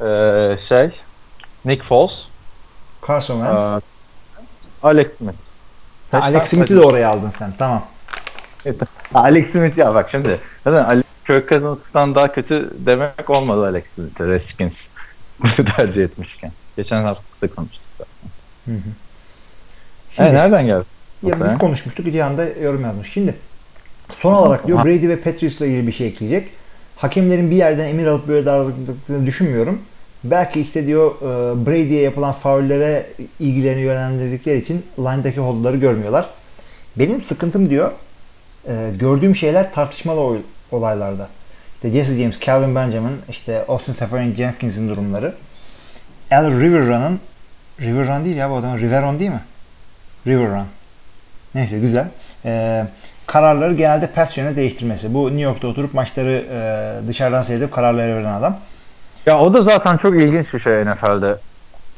C: eee şey, Nick Foles,
B: Carson Wentz.
C: eee, Alex Smith.
B: Ha, Alex Smith'i de oraya aldın sen. Tamam.
C: Alex Smith ya bak şimdi zaten Ali Kirk Cousins'tan daha kötü demek olmadı Alex Smith'e Redskins tercih etmişken. Geçen hafta konuştuk. zaten.
B: Hı hı.
C: Şimdi,
B: Şimdi-
C: nereden geldi?
B: Ya biz konuşmuştuk. Cihan da yorum yazmış. Şimdi son olarak diyor. Brady ve Patriots'la ilgili bir şey ekleyecek. Hakemlerin bir yerden emir alıp böyle davrandıklarını düşünmüyorum. Belki işte diyor e, Brady'ye yapılan faullere ilgilerini yönlendirdikleri için line'daki holdları görmüyorlar. Benim sıkıntım diyor e, gördüğüm şeyler tartışmalı olaylarda. İşte Jesse James, Calvin Benjamin, işte Austin Seferian Jenkins'in durumları. Al Riverron'un Riverrun değil ya bu adamın Riveron değil mi? Riverrun. Neyse güzel. E, kararları genelde pass yöne değiştirmesi. Bu New York'ta oturup maçları e, dışarıdan seyredip kararları veren adam.
C: Ya o da zaten çok ilginç bir şey NFL'de.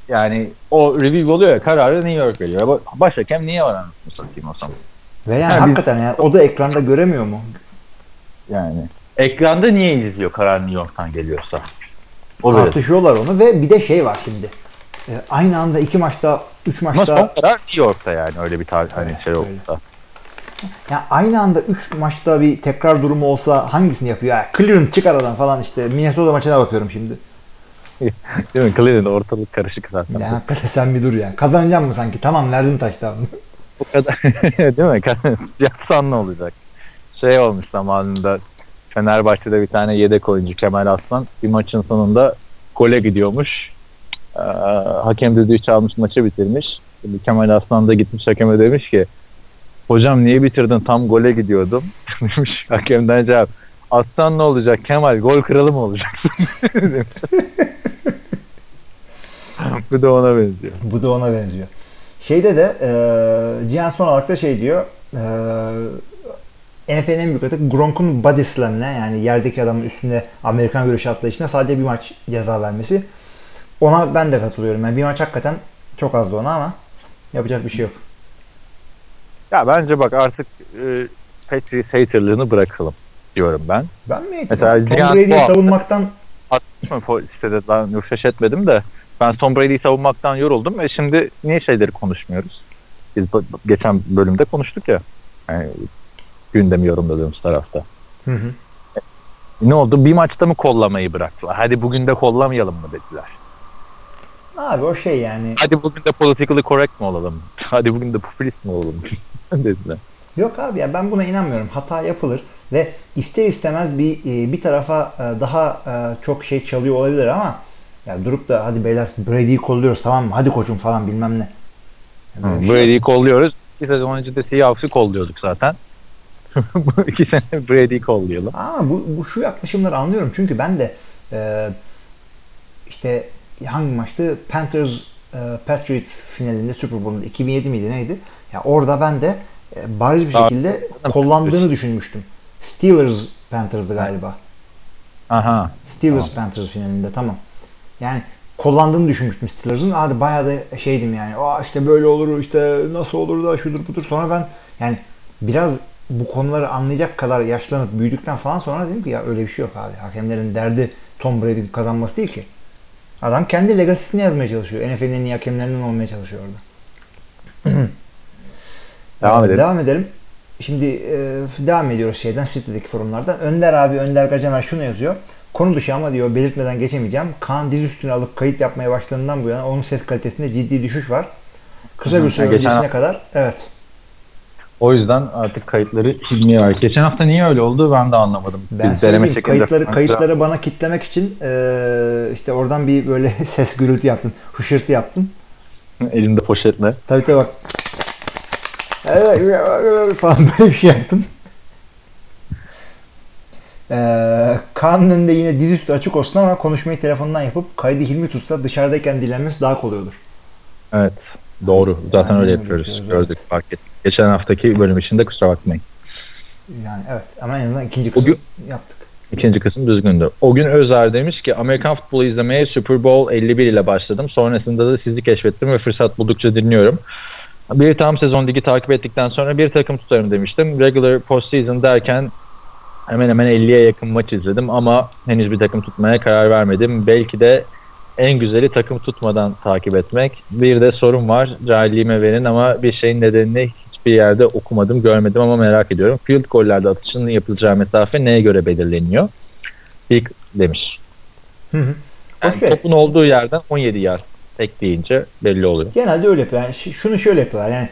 C: Yani o review oluyor ya kararı New York veriyor. Baş hakem niye var anasını satayım o zaman?
B: Ve yani
C: biz-
B: hakikaten yani o da ekranda göremiyor mu?
C: Yani ekranda niye izliyor karar New York'tan geliyorsa? O.
B: Tartışıyorlar onu ve bir de şey var şimdi. E, aynı anda iki maçta, üç
C: Ama
B: maçta
C: son karar New York'ta yani öyle bir tar hani şey
B: öyle.
C: olursa.
B: Ya aynı anda üç maçta bir tekrar durumu olsa hangisini yapıyor? Ya Cleveland çıkar aradan falan işte. Minnesota maçına bakıyorum şimdi.
C: Değil mi? Cleveland ortalık karışık zaten.
B: Ya hakikaten sen bir dur ya. Kazanacağım mı sanki? Tamam verdim taştan.
C: Bu kadar değil mi? Yapsan ne olacak? Şey olmuş zamanında Fenerbahçe'de bir tane yedek oyuncu Kemal Aslan bir maçın sonunda gole gidiyormuş. Ee, hakem düdüğü çalmış maçı bitirmiş. Şimdi Kemal Aslan da gitmiş hakeme demiş ki hocam niye bitirdin tam gole gidiyordum. demiş hakemden cevap Aslan ne olacak Kemal gol kralı mı olacak? Bu da ona benziyor.
B: Bu da ona benziyor. Şeyde de e, Cihan son olarak da şey diyor. E, NFL'in en büyük atık Gronk'un body slam'ine yani yerdeki adamın üstünde Amerikan görüşü atlayışına sadece bir maç ceza vermesi. Ona ben de katılıyorum. Yani bir maç hakikaten çok azdı ona ama yapacak bir şey yok.
C: Ya bence bak artık e, Patriots haterlığını bırakalım diyorum ben.
B: Ben mi?
C: Mesela
B: Tom Brady'yi savunmaktan
C: sitede ben refresh etmedim de ben Tom Brady'yi savunmaktan yoruldum ve şimdi niye şeyleri konuşmuyoruz? Biz geçen bölümde konuştuk ya. Yani gündemi yorumladığımız tarafta.
B: Hı hı.
C: Ne oldu? Bir maçta mı kollamayı bıraktılar? Hadi bugün de kollamayalım mı dediler.
B: Abi o şey yani.
C: Hadi bugün de politically correct mi olalım? Hadi bugün de popülist mi olalım? dediler.
B: Yok abi ya ben buna inanmıyorum. Hata yapılır ve ister istemez bir e, bir tarafa e, daha e, çok şey çalıyor olabilir ama ya durup da hadi beyler Brady'yi kolluyoruz tamam mı? Hadi koçum falan bilmem ne. Ya böyle bir şey.
C: Brady'yi kolluyoruz. Bir sezon önce de Seahawks'ı kolluyorduk zaten. Bu iki sene Brady'yi kollayalım.
B: Ama bu, bu şu yaklaşımları anlıyorum çünkü ben de e, işte hangi maçtı? Panthers e, Patriots finalinde Super Bowl'da 2007 miydi neydi? Ya orada ben de e, bariz bir
C: Aa,
B: şekilde kollandığını düşünmüştüm. Steelers Panthers'dı galiba.
C: Aha.
B: Steelers Panthers finalinde tamam. Yani kullandığını düşünmüştüm Steelers'ın. Hadi bayağı da şeydim yani. Aa işte böyle olur işte nasıl olur da şudur budur. Sonra ben yani biraz bu konuları anlayacak kadar yaşlanıp büyüdükten falan sonra dedim ki ya öyle bir şey yok abi. Hakemlerin derdi Tom Brady kazanması değil ki. Adam kendi legacy'sini yazmaya çalışıyor. NFL'in en iyi hakemlerinden olmaya çalışıyor orada.
C: Devam edelim.
B: Devam edelim. Şimdi e, devam ediyoruz şeyden City'deki forumlardan. Önder abi Önder Gacemer şunu yazıyor. Konu dışı ama diyor belirtmeden geçemeyeceğim. Kaan diz üstüne alıp kayıt yapmaya başladığından bu yana onun ses kalitesinde ciddi düşüş var. Kısa bir süre
C: Ya geçen-
B: öncesine kadar evet.
C: O yüzden artık kayıtları silmeye var. Geçen hafta niye öyle oldu ben de anlamadım.
B: Ben
C: Biz deneme
B: kayıtları, kayıtları bana kitlemek için e, işte oradan bir böyle ses gürültü yaptın. Hışırtı yaptın.
C: elimde poşetle.
B: Tabii tabii bak. Evet, falan böyle bir şey yaptım. Ee, Kaan'ın önünde yine dizüstü açık olsun ama konuşmayı telefondan yapıp kaydı Hilmi tutsa dışarıdayken dinlenmesi daha kolay olur.
C: Evet. Doğru. Zaten
B: Aynen
C: öyle yapıyoruz.
B: yapıyoruz,
C: Gördük. Fark ettik. Geçen haftaki bölüm için de kusura bakmayın.
B: Yani evet ama en azından ikinci kısmı
C: gün-
B: yaptık.
C: İkinci kısım düzgündü. O gün Özer demiş ki Amerikan futbolu izlemeye Super Bowl 51 ile başladım. Sonrasında da sizi keşfettim ve fırsat buldukça dinliyorum. Bir tam sezon ligi takip ettikten sonra bir takım tutarım demiştim. Regular postseason derken hemen hemen 50'ye yakın maç izledim ama henüz bir takım tutmaya karar vermedim. Belki de en güzeli takım tutmadan takip etmek. Bir de sorun var. Cahilliğime verin ama bir şeyin nedenini hiçbir yerde okumadım, görmedim ama merak ediyorum. Field gollerde atışının yapılacağı mesafe neye göre belirleniyor? İlk demiş.
B: Hı hı.
C: Yani
B: Okey.
C: topun olduğu yerden 17 yard ekleyince belli oluyor.
B: Genelde öyle yapıyorlar. Yani şunu şöyle yapıyorlar. Yani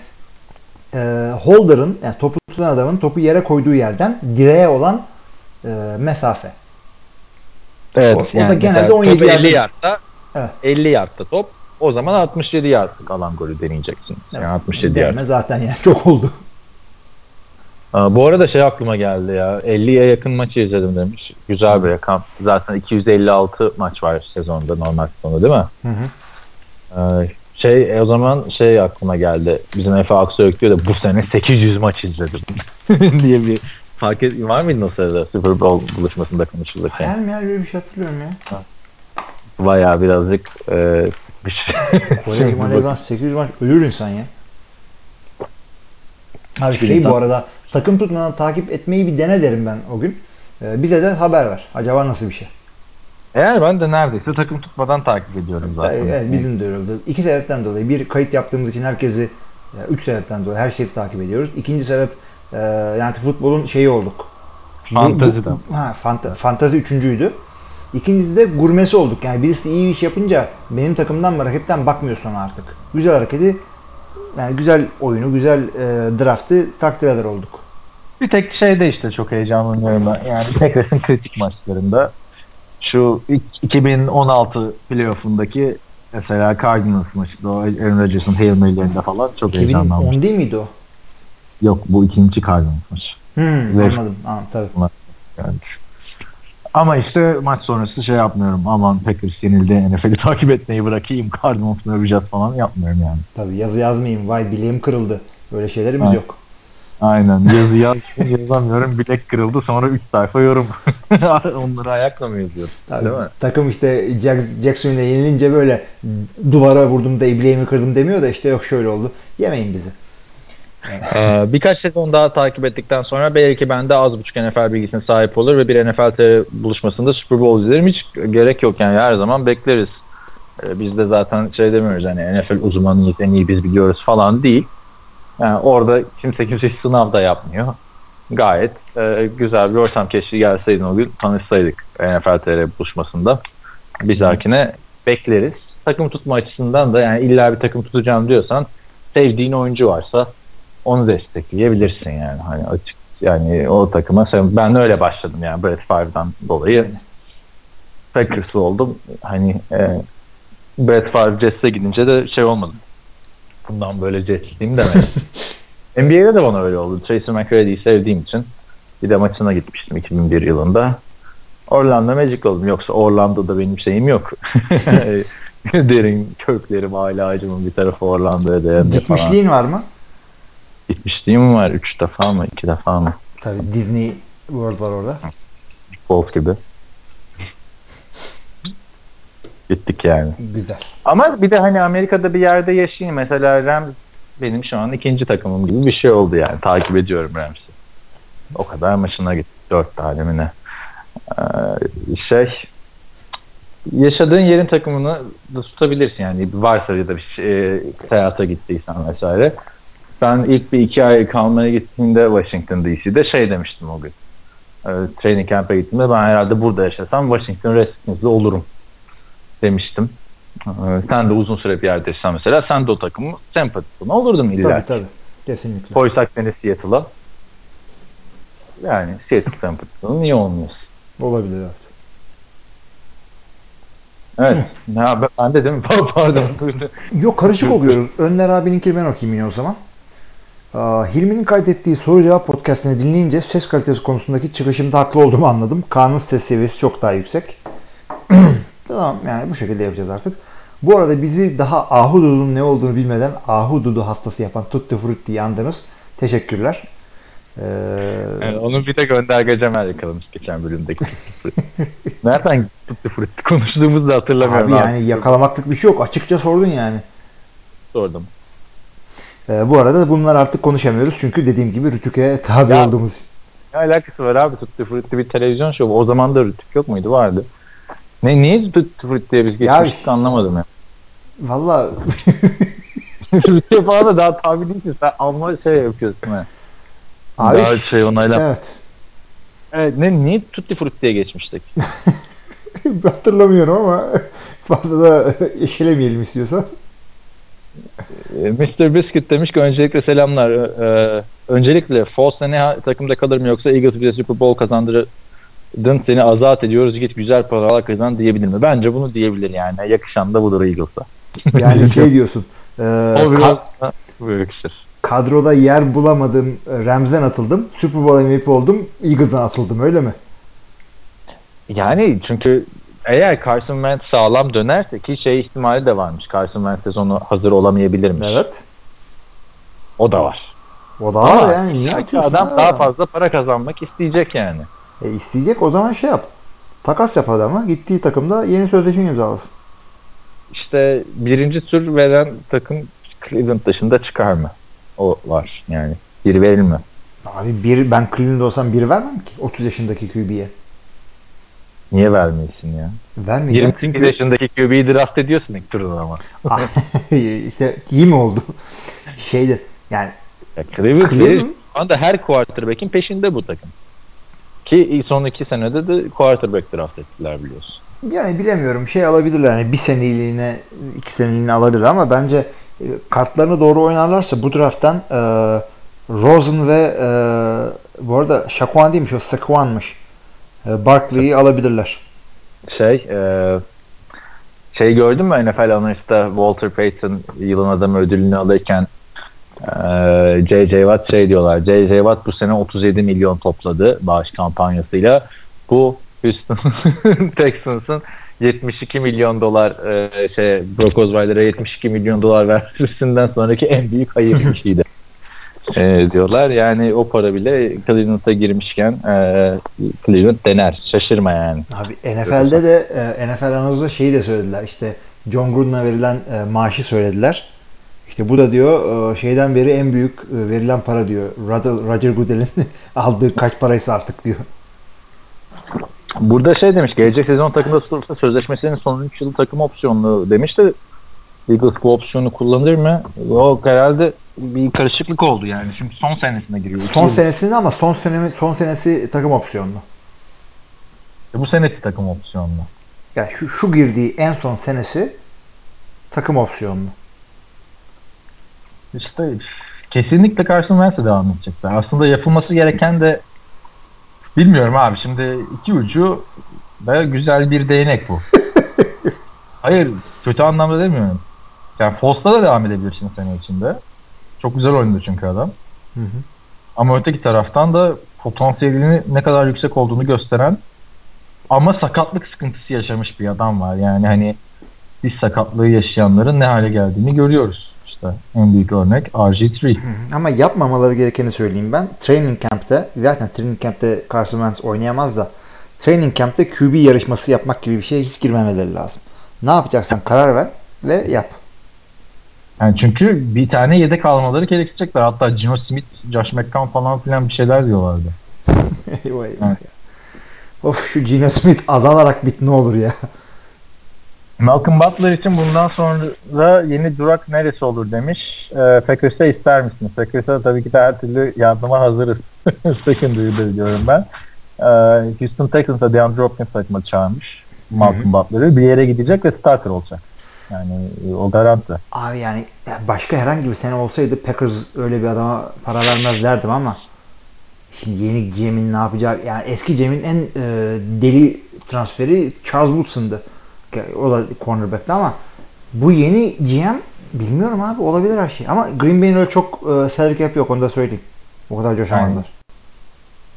B: e, holder'ın yani topu tutan adamın topu yere koyduğu yerden direğe olan e, mesafe.
C: Evet.
B: O- o da genelde 17
C: topu 50
B: yerde-
C: yardta
B: Evet.
C: 50 yardta top. O zaman 67 yardlık alan golü deneyeceksin. Yani 67 yard.
B: Zaten yani çok oldu.
C: Aa, bu arada şey aklıma geldi ya. 50'ye yakın maçı izledim demiş. Güzel bir rakam. Zaten 256 maç var sezonda normal sezonda değil mi?
B: Hı hı.
C: Ee, şey e, o zaman şey aklıma geldi. Bizim Efe Aksoy diyor da bu sene 800 maç izledim diye bir fark et, var mıydı o sırada Super Bowl buluşmasında konuşulurken?
B: Hayal meyal böyle bir şey hatırlıyorum ya.
C: Bayağı birazcık e.
B: Kore Himalaya'dan 800 maç ölür insan ya. Abi şey
C: insan-
B: bu arada takım tutmadan takip etmeyi bir dene derim ben o gün. Ee, bize de haber ver. Acaba nasıl bir şey?
C: Eğer ben de neredeyse takım tutmadan takip ediyorum zaten.
B: Evet bizim de öyle oldu. İki sebepten dolayı. Bir kayıt yaptığımız için herkesi üç sebepten dolayı herkesi takip ediyoruz. İkinci sebep e, yani futbolun şeyi olduk.
C: Fantaziden.
B: Bu- Ha, fanta, fantazi üçüncüydü. İkincisi de gurmesi olduk. Yani birisi iyi bir iş yapınca benim takımdan mı rakipten bakmıyorsun artık. Güzel hareketi yani güzel oyunu, güzel e, draftı takdir eder olduk.
C: Bir tek şeyde işte çok heyecanlanıyorum ben. Yani Packers'ın kritik maçlarında şu ilk 2016 playoff'undaki mesela Cardinals maçında o Aaron Rodgers'ın Hail Mary'lerinde falan çok heyecanlanmıştım.
B: 2010 değil miydi o?
C: Yok bu ikinci Cardinals maçı.
B: Hmm,
C: Evet.
B: anladım. Anladım tabii.
C: Yani. Ama işte maç sonrası şey yapmıyorum. Aman Packers yenildi NFL'i takip etmeyi bırakayım. Cardinals'ı öveceğiz falan yapmıyorum yani.
B: Tabii yazı yazmayayım. Vay bileğim kırıldı. Böyle şeylerimiz
C: Ha.
B: yok.
C: Aynen yazı yaz, yazamıyorum. Bilek kırıldı sonra 3 sayfa yorum. Onları ayakla mı yazıyorum?
B: Tabii.
C: Değil mi?
B: Takım işte Jack- Jackson'la yenilince böyle duvara vurdum da bileğimi kırdım demiyor da işte yok şöyle oldu. Yemeyin bizi.
C: Ee, birkaç sezon daha takip ettikten sonra belki ben de az buçuk NFL bilgisine sahip olur ve bir NFL TR buluşmasında Super Bowl izlerim. Hiç gerek yok yani her zaman bekleriz. Ee, biz de zaten şey demiyoruz hani NFL uzmanıyız en iyi biz biliyoruz falan değil. Yani orada kimse kimse sınav da yapmıyor. Gayet e, güzel bir ortam keşke gelseydin o gün tanışsaydık NFL TR buluşmasında. Bir dahakine bekleriz. Takım tutma açısından da yani illa bir takım tutacağım diyorsan sevdiğin oyuncu varsa onu destekleyebilirsin yani hani açık yani o takıma ben öyle başladım yani Brett Favre'dan dolayı Packers'lı oldum hani e, Brett Favre Jets'e gidince de şey olmadı bundan böyle Jetsliyim demedim NBA'de de bana öyle oldu Tracy McGrady'yi sevdiğim için bir de maçına gitmiştim 2001 yılında Orlando Magic oldum yoksa Orlando'da benim şeyim yok derin köklerim aile ağacımın bir tarafı Orlando'ya dayanıyor falan.
B: Gitmişliğin var mı?
C: Gitmişliğim var. Üç defa mı? iki defa mı?
B: Tabii Disney World var orada.
C: Bolt gibi. Gittik yani.
B: Güzel.
C: Ama bir de hani Amerika'da bir yerde yaşayayım. Mesela Rams benim şu an ikinci takımım gibi bir şey oldu yani. Takip ediyorum Rams'i. O kadar maçına gittik. Dört tane mi ne? Ee, şey yaşadığın yerin takımını da tutabilirsin yani varsa ya da bir şey, seyahate gittiysen vesaire. Ben ilk bir iki ay kalmaya gittiğimde Washington DC'de şey demiştim o gün. Ee, training camp'e gittiğimde ben herhalde burada yaşasam Washington Redskins'de olurum demiştim. Ee, sen de uzun süre bir yerde yaşasan mesela sen de o takımın sempatisini olurdun illa.
B: Tabii tabii. Kesinlikle.
C: Koysak seni Seattle'a yani Seattle sempatisini niye olmuyorsun?
B: Olabilir evet.
C: Evet. Ya ben, ben de değil mi? Pardon.
B: Yok karışık oluyoruz. Önler abininki ben okuyayım yine o zaman. Hilmi'nin kaydettiği soru cevap podcastini dinleyince ses kalitesi konusundaki çıkışımda haklı olduğumu anladım. Kaan'ın ses seviyesi çok daha yüksek. tamam yani bu şekilde yapacağız artık. Bu arada bizi daha ahududu'nun ne olduğunu bilmeden ahududu hastası yapan Tutti Frutti'yi andınız. Teşekkürler. Ee,
C: Yani onun bir de gönderge Cemal yakalamış geçen bölümdeki. Nereden Tutti Frutti konuştuğumuzu da hatırlamıyorum.
B: abi yani yakalamaklık bir şey yok. Açıkça sordun yani.
C: sordum.
B: Ee, bu arada bunlar artık konuşamıyoruz çünkü dediğim gibi Rütük'e tabi
C: Ya-
B: olduğumuz için.
C: Ne alakası var abi Tutti Frutti bir televizyon şovu. O zaman da Rütük yok muydu? Vardı. Ne niye Tutti Frutti'ye biz geçmiştik anlamadım ya.
B: Valla
C: Rütük'e falan da daha tabi değilsin. Sen alma şey yapıyorsun ha.
B: Abi-
C: Daha şey onayla. Evet.
B: evet.
C: ne, niye Tutti Frutti'ye geçmiştik?
B: Hatırlamıyorum ama fazla da eşelemeyelim istiyorsan.
C: Ee, Mr. Biscuit demiş ki öncelikle selamlar. Ee, öncelikle Foles ne takımda kalır mı yoksa Eagles bize Super Bowl kazandırır dın seni azat ediyoruz git güzel paralar kazan diyebilir mi? Bence bunu diyebilir yani. Yakışan da budur Eagles'a.
B: Yani şey diyorsun. e,
C: O
B: ka-
C: biraz bu yakışır.
B: kadroda yer bulamadım. e, Rams'den atıldım. Super Bowl MVP oldum. Eagles'dan atıldım öyle mi?
C: Yani çünkü eğer Carson Wentz sağlam dönerse ki şey ihtimali de varmış. Carson Wentz sezonu hazır olamayabilirmiş. O da var.
B: O da var yani. Niye
C: adam
B: ha?
C: daha fazla para kazanmak isteyecek yani.
B: E, isteyecek o zaman şey yap. Takas yap adama. Gittiği takımda yeni sözleşme imzalasın.
C: İşte birinci tur veren takım Cleveland dışında çıkar mı? O var yani. Bir verilme.
B: Abi bir ben Cleveland olsam bir vermem ki 30 yaşındaki QB'ye.
C: Niye vermiyorsun ya?
B: Vermeyeceğim
C: 28
B: çünkü
C: yaşındaki QB'yi draft ediyorsun ilk turdan ama.
B: işte iyi mi oldu? Şeydi yani
C: Ya Cleveland,
B: Cleveland-.
C: Şu anda her quarterback'in peşinde bu takım. Ki son iki senede de quarterback draft ettiler biliyorsun.
B: yani bilemiyorum şey alabilirler yani bir seneliğine iki seneliğine alabilir ama bence e, kartlarını doğru oynarlarsa bu drafttan e, Rosen ve e, bu arada Shaquan değilmiş o Saquon'mış. E, Barkley'i alabilirler.
C: Şey, e, şey gördün mü NFL Honors'ta Walter Payton yılın adamı ödülünü alırken J.J. Watt şey diyorlar. J.J. Watt bu sene 37 milyon topladı bağış kampanyasıyla. Bu Houston Texans'ın 72 milyon dolar e, şey Brock Osweiler'a 72 milyon dolar vermesinden sonraki en büyük hayır işiydi. e, diyorlar. Yani o para bile Cleveland'a girmişken e, Cleveland dener. Şaşırma yani.
B: Abi NFL'de de e, NFL analizde şeyi de söylediler. İşte John Gruden'a verilen e, maaşı söylediler. İşte bu da diyor e, şeyden beri en büyük e, verilen para diyor. Roger, Goodell'in aldığı kaç paraysa artık diyor.
C: Burada şey demiş, gelecek sezon takımda tutulursa sözleşmesinin son 3 yılı takım opsiyonlu demiş de Eagles bu opsiyonu kullanır mı? O herhalde bir karışıklık oldu yani. Şimdi son senesine giriyor.
B: Son senesinde ama son senesi son senesi takım opsiyonlu.
C: Bu senesi takım opsiyonlu.
B: Yani şu şu girdiği en son senesi takım opsiyonlu.
C: İşte kesinlikle Carson Wentz'e devam edecekler. Aslında yapılması gereken de bilmiyorum abi şimdi iki ucu baya güzel bir değnek bu. Hayır kötü anlamda demiyorum. Yani Fost'ta da devam edebilirsin sene içinde. Çok güzel oynadı çünkü adam.
B: Hı hı.
C: Ama öteki taraftan da potansiyelini ne kadar yüksek olduğunu gösteren ama sakatlık sıkıntısı yaşamış bir adam var. Yani hani diz sakatlığı yaşayanların ne hale geldiğini görüyoruz. İşte en büyük örnek RG3.
B: Ama yapmamaları gerekeni söyleyeyim ben. Training camp'te zaten training camp'te Carson Wentz oynayamaz da training camp'te QB yarışması yapmak gibi bir şeye hiç girmemeleri lazım. Ne yapacaksan karar ver ve yap.
C: Yani çünkü bir tane yedek almaları gerekecekler. Hatta Gino Smith, Josh McCown falan filan bir şeyler diyorlardı.
B: Eyvah eyvah
C: Evet.
B: ya. Of şu Gino Smith azalarak bit ne olur ya.
C: Malcolm Butler için bundan sonra yeni durak neresi olur demiş. E, Packers'e ister misiniz? Packers'e tabii ki de her türlü yardıma hazırız. Secondary'de biliyorum ben. E, Houston Texans'a DeAndre Hopkins takıma çağırmış. Malcolm Butler'ı. Bir yere gidecek ve starter olacak. Yani e, o garanti.
B: Abi yani ya başka herhangi bir sene olsaydı Packers öyle bir adama para vermez derdim ama şimdi yeni GM'in ne yapacağı yani eski GM'in en e, deli transferi Charles Woodson'dı. O da cornerback'ti ama bu yeni GM bilmiyorum abi olabilir her şey. Ama Green Bay'in öyle çok e, salary cap yok onu da söyleyeyim. O kadar coşamazlar.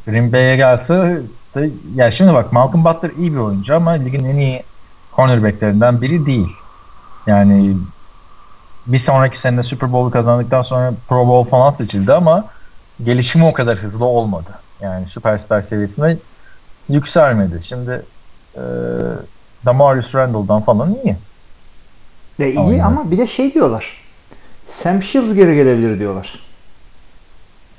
C: Green Bay'e gelse de, ya şimdi bak Malcolm Butler iyi bir oyuncu ama ligin en iyi cornerbacklerinden biri değil. Yani bir sonraki sene Super Bowl'u kazandıktan sonra Pro Bowl falan seçildi ama gelişimi o kadar hızlı olmadı. Yani süperstar seviyesine yükselmedi. Şimdi e, Damarius Randall'dan falan iyi.
B: E, iyi
C: Aynen.
B: ama bir de şey diyorlar. Sam Shields geri gelebilir diyorlar.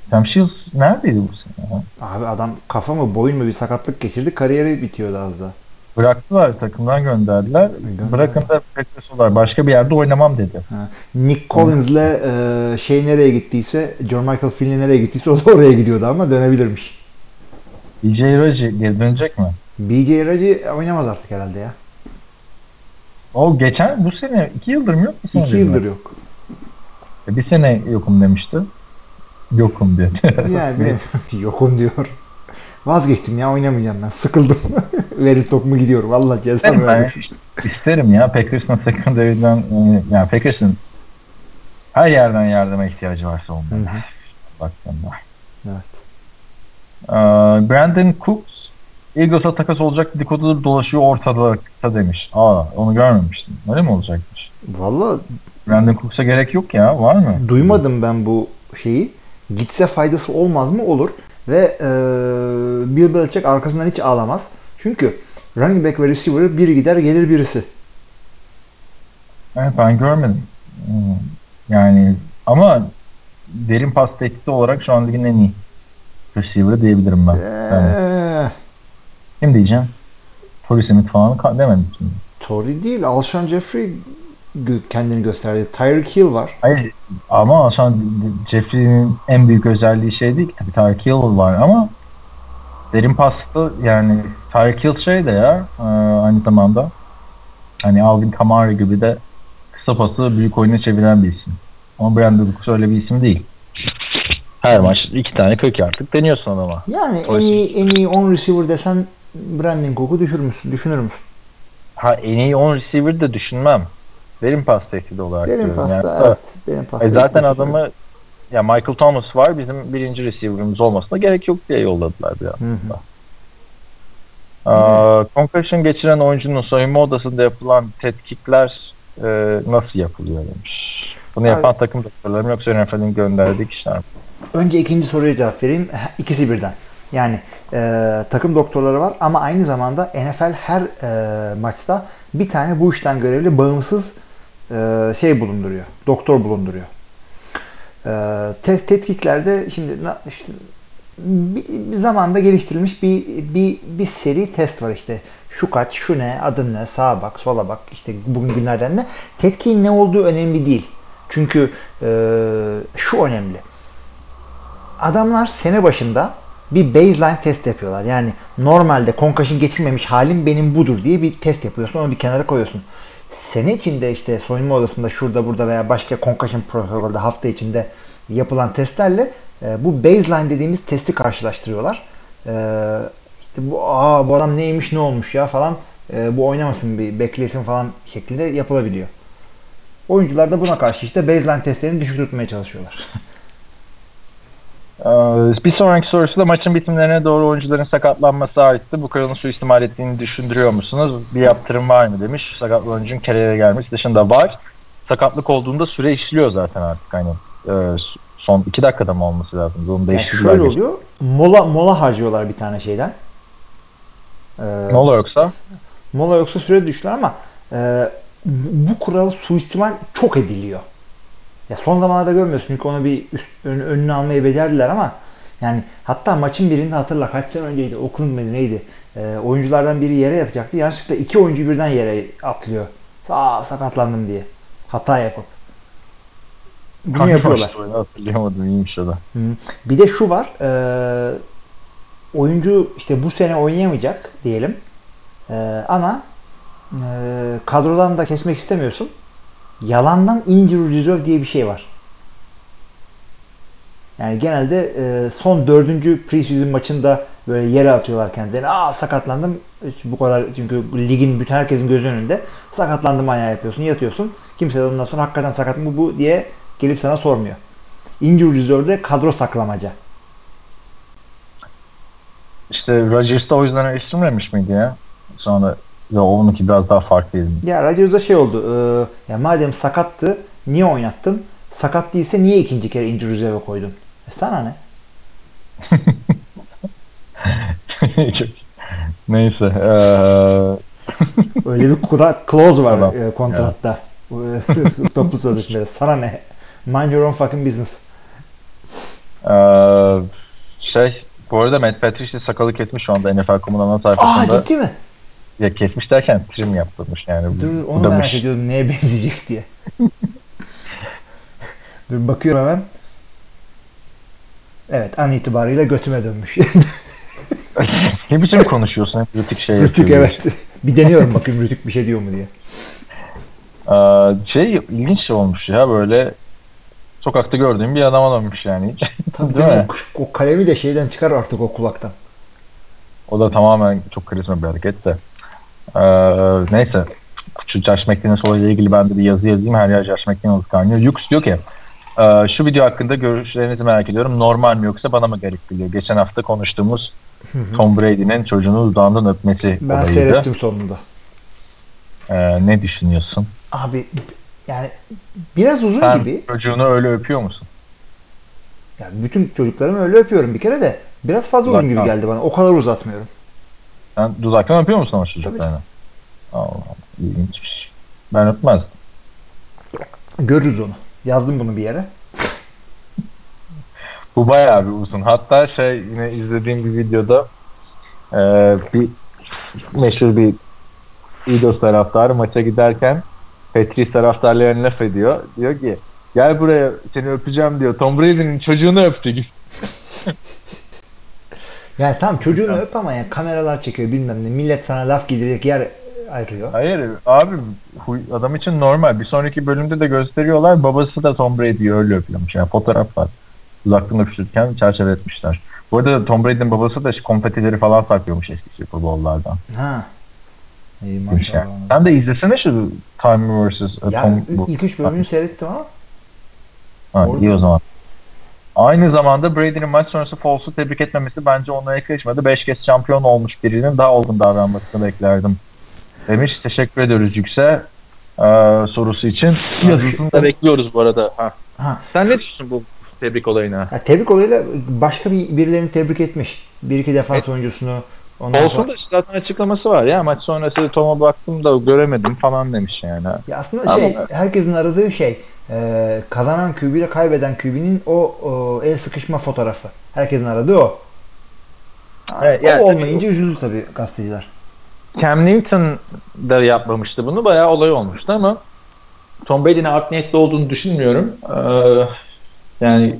C: Sam Shields neredeydi bu sene?
B: Abi adam kafa mı boyun mu bir sakatlık geçirdi kariyeri bitiyordu az da.
C: Bıraktılar takımdan gönderdiler.
B: Gönder.
C: Bırakın da beklesolar. Başka bir yerde oynamam dedi.
B: Ha. Nick Collins'le e, şey nereye gittiyse, John Michael Finley nereye gittiyse o da oraya gidiyordu ama dönebilirmiş.
C: DJ Raji geri dönecek mi?
B: BJ Raji oynamaz artık herhalde ya.
C: O geçen bu sene iki yıldır mı yok bir sene
B: İki yıldır yok.
C: E, Bir sene yokum demişti. Yokum dedi.
B: Yani bilmiyorum. yokum diyor. Vazgeçtim ya oynamayacağım ben. Sıkıldım. Verin topumu gidiyorum. Allah cezanı
C: Ben
B: vermesin.
C: isterim ya Packers'ın secondary'den e, yani Packers'ın her yerden yardıma ihtiyacı var savunmada. Baktığında.
B: Evet.
C: Ee, Brandon Cooks Eagles'a takas olacak dedikoduları dolaşıyor ortalıkta demiş. Aa onu görmemiştim. Öyle mi olacakmış?
B: Valla
C: Brandon Cooks'a gerek yok ya. Var mı?
B: duymadım ben bu şeyi. Gitse faydası olmaz mı? Olur. Ve e, Bill Belichick arkasından hiç ağlamaz. Çünkü running back ve receiver biri gider gelir birisi.
C: Evet ben görmedim. Hmm. Yani ama derin pas tehdidi olarak şu an ligin en iyi receiver'ı diyebilirim ben. Yani,
B: Eee,
C: kim diyeceğim? Torrey Smith falan demedim şimdi.
B: Tory değil. Alshon Jeffrey kendini gösterdi. Tyreek Hill var.
C: Hayır ama an Jeffrey'nin en büyük özelliği şey değil ki tabii Tyreek Hill var ama derin pasta yani Tyreek Hill şey de ya e, aynı zamanda hani Alvin Kamara gibi de kısa pası büyük oyuna çeviren bir isim. Ama Brandon Cooks öyle bir isim değil. Her maç iki tane 40 yardlık deniyorsun adama.
B: Yani en iyi en iyi 10 receiver desen Brandon Cook'u düşürür müsün? Düşünür müsün?
C: Ha en iyi 10 receiver de düşünmem. Derin pas tehdidi olarak
B: Benim
C: diyorum.
B: pasta
C: Yani,
B: evet. Benim pasta.
C: E zaten adamı ya Michael Thomas var bizim birinci receiver'ımız olmasına gerek yok diye yolladılar biraz.
B: Hı hı.
C: Aa, concussion geçiren oyuncunun soyunma odasında yapılan tetkikler e, nasıl yapılıyor demiş. Bunu
B: Abi-
C: yapan takım doktorları mı yoksa NFL'in gönderdiği kişiler mi?
B: Önce ikinci soruya cevap vereyim. İkisi birden. Yani e, takım doktorları var ama aynı zamanda NFL her e, maçta bir tane bu işten görevli bağımsız e, şey bulunduruyor. Doktor bulunduruyor. E, te- tetkiklerde şimdi işte bir, bir zamanda geliştirilmiş bir, bir, bir seri test var işte. Şu kaç, şu ne, adın ne, sağa bak, sola bak, işte bugün günlerden ne. Tetkiğin ne olduğu önemli değil. Çünkü e, şu önemli adamlar sene başında bir baseline test yapıyorlar. Yani normalde concussion geçirmemiş halim benim budur diye bir test yapıyorsun. Onu bir kenara koyuyorsun. Sene içinde işte soyunma odasında şurada burada veya başka concussion protokolde hafta içinde yapılan testlerle e, bu baseline dediğimiz testi karşılaştırıyorlar. E, işte bu, aa, bu adam neymiş ne olmuş ya falan e, bu oynamasın bir beklesin falan şeklinde yapılabiliyor. Oyuncular da buna karşı işte baseline testlerini düşük tutmaya çalışıyorlar.
C: Ee, bir sonraki sorusu da maçın bitimlerine doğru oyuncuların sakatlanması aitti. Bu kuralın suistimal ettiğini düşündürüyor musunuz? Bir yaptırım var mı demiş. Sakatlı oyuncunun kereye gelmesi dışında var. Sakatlık olduğunda süre işliyor zaten artık hani. e, son iki dakikada mı olması lazım? Bunu
B: Yani
C: değiştirdiler.
B: şöyle oluyor. Mola mola harcıyorlar bir tane şeyden. Ee,
C: olur yoksa?
B: mola yoksa süre düştüler ama e, bu bu kural suistimal çok ediliyor. Ya son zamanlarda görmüyorsun çünkü onu bir üst, ön- önüne almayı becerdiler ama yani hatta maçın birinde hatırla kaç sene önceydi Oakland mıydı neydi e, oyunculardan biri yere yatacaktı yanlışlıkla iki oyuncu birden yere atlıyor aa sakatlandım diye hata yapıp bunu
C: Hangi
B: yapıyorlar.
C: Hatırlayamadım iyiymiş o da.
B: Hı. Bir de şu var. e, oyuncu işte bu sene oynayamayacak diyelim. E, ama e, kadrodan da kesmek istemiyorsun. Yalandan injury reserve diye bir şey var. Yani genelde e, son dördüncü preseason maçında böyle yere atıyorlar kendilerini. Aa sakatlandım. Hiç bu kadar çünkü ligin bütün herkesin gözü önünde. Sakatlandım ayağı yapıyorsun. Yatıyorsun. Kimse de ondan sonra hakikaten sakat mı bu diye gelip sana sormuyor. Injury reserve'de kadro saklamaca.
C: İşte Rodgers da o yüzden eleştirmemiş miydi ya? Sonra ya onunki biraz daha farklıydı.
B: Ya Rodgers'a şey oldu. E, ya madem sakattı niye oynattın? Sakat değilse niye ikinci kere injury reserve'e koydun? E sana ne?
C: Neyse. eee,
B: Öyle bir kura, clause var
C: Tamam.
B: e, kontratta. E, Toplu sözleşmede. Sana ne? Mind your own fucking business.
C: eee, şey bu arada Matt Patricia sakalı kesmiş şu anda NFL.com'un ana
B: Aa
C: sayfasında.
B: ciddi mi?
C: Ya kesmiş derken trim yaptırmış yani.
B: Dur onu
C: Budamış.
B: merak ediyordum neye benzeyecek diye. Dur bakıyorum hemen. Evet an itibarıyla götüme dönmüş.
C: Ne biçim konuşuyorsun? Hep rütük şey
B: Rütük evet. bir deniyorum bakayım Rütük bir şey diyor mu diye.
C: Eee, şey ilginç şey olmuş ya böyle sokakta gördüğüm bir adama dönmüş yani.
B: Tabii
C: Değil
B: değil
C: mi?
B: O, o kalemi de şeyden çıkar artık o kulaktan.
C: O da tamamen çok karizma bir hareket de. Ee, neyse. Şu Josh McDaniels olayla ilgili ben de bir yazı yazayım. Her yer Josh McDaniels kaynıyor. Yux diyor ki e, şu video hakkında görüşlerinizi merak ediyorum. Normal mi yoksa bana mı garip geliyor? Geçen hafta konuştuğumuz Tom Brady'nin çocuğunu dudağından öpmesi
B: Ben
C: olayıydı.
B: seyrettim sonunda.
C: Ee, ne düşünüyorsun?
B: Abi yani biraz uzun
C: Sen
B: gibi.
C: çocuğunu öyle öpüyor musun?
B: Yani bütün çocuklarımı öyle öpüyorum bir kere de. Biraz fazla uzun gibi geldi bana. O kadar uzatmıyorum.
C: Sen dudaktan öpüyor musun ama çocuklarını? Allah Allah, ilginçmiş. Ben öpmezdim.
B: Görürüz onu. Yazdım bunu bir yere.
C: Bu bayağı bir uzun. Hatta şey yine izlediğim bir videoda e, bir meşhur bir Eagles taraftarı maça giderken Patriots taraftarlarına laf ediyor. Diyor ki gel buraya seni öpeceğim diyor. Tom Brady'nin çocuğunu öptü.
B: Yani tamam çocuğunu öp ama yani kameralar çekiyor bilmem ne. Millet sana laf gidecek yer ayırıyor.
C: Hayır abi huy- adam için normal. Bir sonraki bölümde de gösteriyorlar. Babası da Tom Brady'yi öyle öpüyormuş. Yani fotoğraf var. Uzaktan öpüşürken çerçeve etmişler. Bu arada Tom Brady'nin babası da konfetileri falan saklıyormuş eski Super Bowl'lardan.
B: Ha. İyi
C: Yani.
B: maşallah.
C: Sen de izlesene şu Time vs.
B: Ya
C: Tom. bu-
B: ilk üç bölümünü seyrettim ama
C: Ha,
B: Orada.
C: iyi o zaman. Aynı zamanda Brady'nin maç sonrası Foles'u tebrik etmemesi bence ona yakışmadı. 5 kez şampiyon olmuş birinin daha olgun davranmasını beklerdim. Demiş. Teşekkür ediyoruz Yüksel ee, sorusu için. Yazısını da bekliyoruz bu arada. Ha.
B: ha.
C: Sen ne düşünüyorsun bu tebrik olayına?
B: Ya tebrik olayıyla başka bir birilerini tebrik etmiş. Bir iki defans oyuncusunu. Ondan
C: Olsun
B: sonra,
C: da zaten açıklaması var ya maç sonrası Tom'a baktım da göremedim falan demiş yani.
B: ya aslında
C: Ama-
B: şey herkesin aradığı şey e, kazanan QB ile kaybeden QB'nin o, o el sıkışma fotoğrafı. Herkesin aradığı o.
C: Evet,
B: o
C: yani
B: olmayınca üzüldü tabii gazeteciler.
C: Cam Newton da yapmamıştı bunu. Bayağı olay olmuştu ama Tom Brady'nin art niyetli olduğunu düşünmüyorum. Ee, yani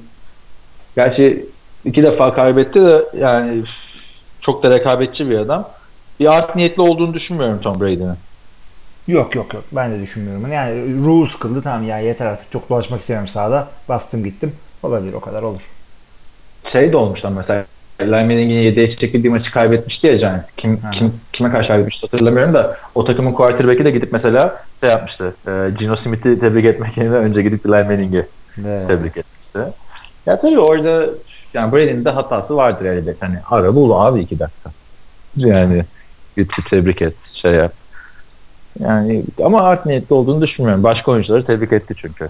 C: gerçi iki defa kaybetti de yani çok da rekabetçi bir adam. Bir art niyetli olduğunu düşünmüyorum Tom Brady'nin.
B: Yok yok yok ben de düşünmüyorum. Yani ruhu sıkıldı tamam ya yeter artık çok dolaşmak istemiyorum sahada. Bastım gittim. Olabilir o kadar olur.
C: Şey de olmuştu ama mesela Eli Manning'in yedeğe çekildiği maçı kaybetmişti ya Giants. Kim,
B: Ha.
C: kim, kime karşı kaybetmişti hatırlamıyorum da o takımın quarterback'i de gidip mesela şey yapmıştı. E, Gino Smith'i tebrik etmek yerine önce gidip Eli Manning'i
B: Ve
C: tebrik etmişti. Ya tabii orada yani Brady'nin de hatası vardır elbette. Hani ara bul abi iki dakika. Yani git tebrik et şey yap. Yani ama art niyetli olduğunu düşünmüyorum. Başka oyuncuları tebrik etti çünkü.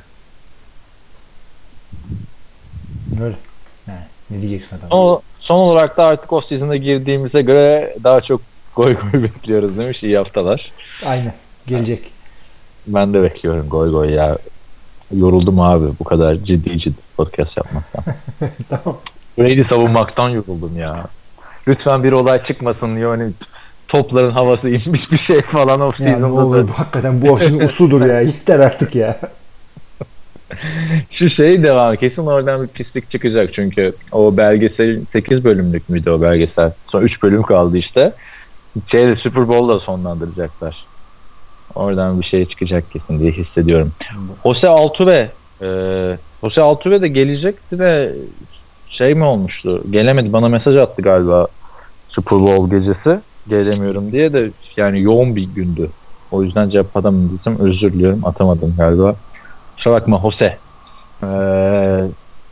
B: öyle. Yani, ne diyeceksin adam?
C: O, son olarak da artık o season'a girdiğimize göre daha çok goy goy bekliyoruz demiş. İyi haftalar.
B: Aynen. Gelecek.
C: Ben de bekliyorum goy goy ya. Yoruldum abi bu kadar ciddi ciddi podcast yapmaktan.
B: tamam.
C: Brady savunmaktan yoruldum ya. Lütfen bir olay çıkmasın yani topların havası inmiş bir şey falan off
B: Yani olur
C: da.
B: hakikaten bu offseason usudur ya. Yeter artık ya.
C: Şu şey devam kesin oradan bir pislik çıkacak çünkü o belgesel 8 bölümlük müydü o belgesel? Son 3 bölüm kaldı işte. Şeyde Super Bowl'da sonlandıracaklar. Oradan bir şey çıkacak kesin diye hissediyorum. Jose Altuve e, Jose Altuve de gelecekti de şey mi olmuştu? Gelemedi. Bana mesaj attı galiba Super Bowl gecesi. Gelemiyorum diye de yani yoğun bir gündü. O yüzden cevap atamadım. Özür diliyorum. Atamadım galiba. Kusura bakma Jose. Ee,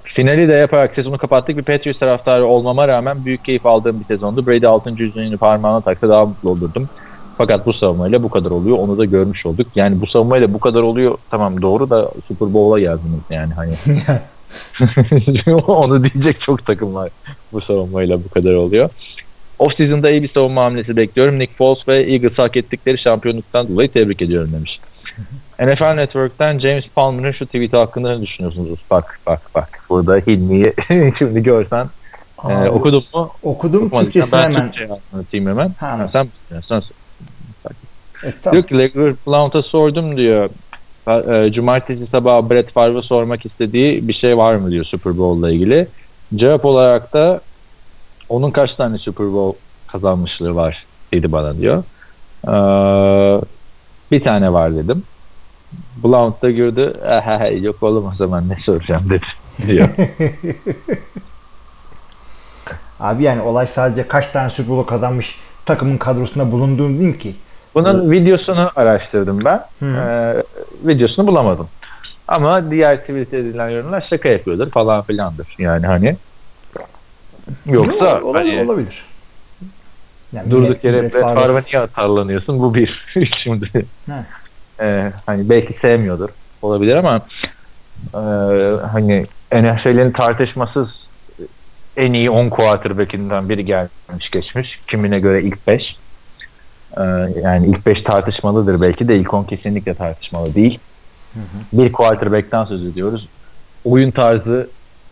C: finali de yaparak sezonu kapattık. Bir Patriots taraftarı olmama rağmen büyük keyif aldığım bir sezondu. Brady 6. yüzüğünü parmağına taksa daha mutlu olurdum. Fakat bu savunmayla bu kadar oluyor. Onu da görmüş olduk. Yani bu savunmayla bu kadar oluyor. Tamam doğru da Super Bowl'a geldiniz yani hani. Onu diyecek çok takım var. Bu savunmayla bu kadar oluyor. Off season'da iyi bir savunma hamlesi bekliyorum. Nick Foles ve Eagles hak ettikleri şampiyonluktan dolayı tebrik ediyorum demiş. NFL Network'ten James Palmer'ın şu tweet hakkında ne düşünüyorsunuz? Bak bak bak. Burada Hilmi'yi şimdi görsen e,
B: Abi,
C: okudun mu?
B: Okudum Türkçesini hemen.
C: Türkçe anlatayım hemen.
B: Ha.
C: Ha, sen sen
B: E, tamam.
C: Diyor ki Legrand Blount'a sordum diyor. E, Cumartesi sabahı Brett Favre'a sormak istediği bir şey var mı diyor Super Bowl'la ilgili. Cevap olarak da onun kaç tane Super Bowl kazanmışlığı var dedi bana diyor. Ee, bir tane var dedim. Blount da gördü. "Eh, Yok oğlum o zaman ne soracağım dedi diyor.
B: Abi yani olay sadece kaç tane Super Bowl kazanmış takımın kadrosunda bulunduğun değil ki.
C: Bunun videosunu araştırdım ben. Ee, videosunu bulamadım. Ama diğer tweet edilen yorumlar şaka yapıyordur falan filandır. Yani hani yoksa
B: Ol-
C: hani
B: olabilir. Yani
C: durduk yere
B: Brett Favre-
C: niye atarlanıyorsun? Bu bir. Şimdi. Ee, hani belki sevmiyordur. Olabilir ama e, hani NFL'in tartışmasız en iyi 10 quarterback'inden biri gelmiş geçmiş. Kimine göre ilk 5. Ee, yani ilk 5 tartışmalıdır belki de ilk 10 kesinlikle tartışmalı değil. Bir quarterback'ten söz ediyoruz. Oyun tarzı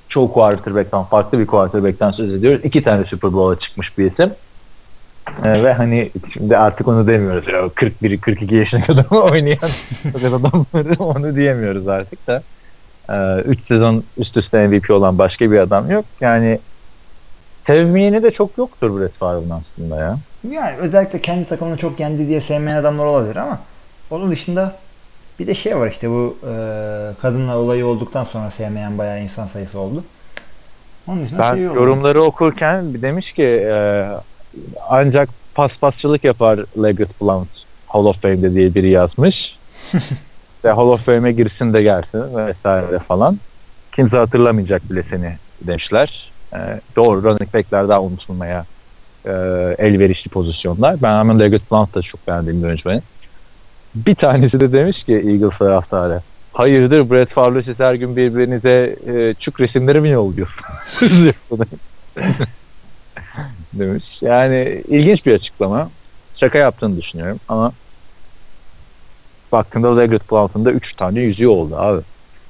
C: çoğu quarterback'ten farklı bir quarterback'ten söz ediyoruz. İki tane Super Bowl'a çıkmış bir isim. Ee, ve hani şimdi artık onu demiyoruz. Ya, 41 42 yaşına kadar oynayan fakat adamları onu diyemiyoruz artık da. 3 sezon üst üste MVP olan başka bir adam yok. Yani sevmeyeni de çok yoktur Brett Favre'ın aslında ya.
B: Yani özellikle kendi takımını çok yendi diye sevmeyen adamlar olabilir ama onun dışında bir de şey var işte bu e, kadınla olayı olduktan sonra sevmeyen bayağı insan sayısı oldu. Onun dışında
C: Ben
B: seviyor
C: yorumları okurken bir demiş ki e, ancak paspasçılık yapar Leggett Blount Hall of Fame'de diye biri yazmış. Ve Hall of Fame'e girsin de gelsin vesaire falan. Kimse hatırlamayacak bile seni demişler. E, doğru running back'ler daha unutulmaya e, elverişli pozisyonlar. Ben hemen Leggett Blount da çok beğendiğim bir oyuncu benim. Bir tanesi de demiş ki Eagles taraftarı. Hayırdır Brett Favre siz her gün birbirinize e, çük resimleri mi yolluyorsunuz? demiş. Yani ilginç bir açıklama. Şaka yaptığını düşünüyorum ama baktığında Leggett Blount'un da 3 tane yüzüğü oldu abi.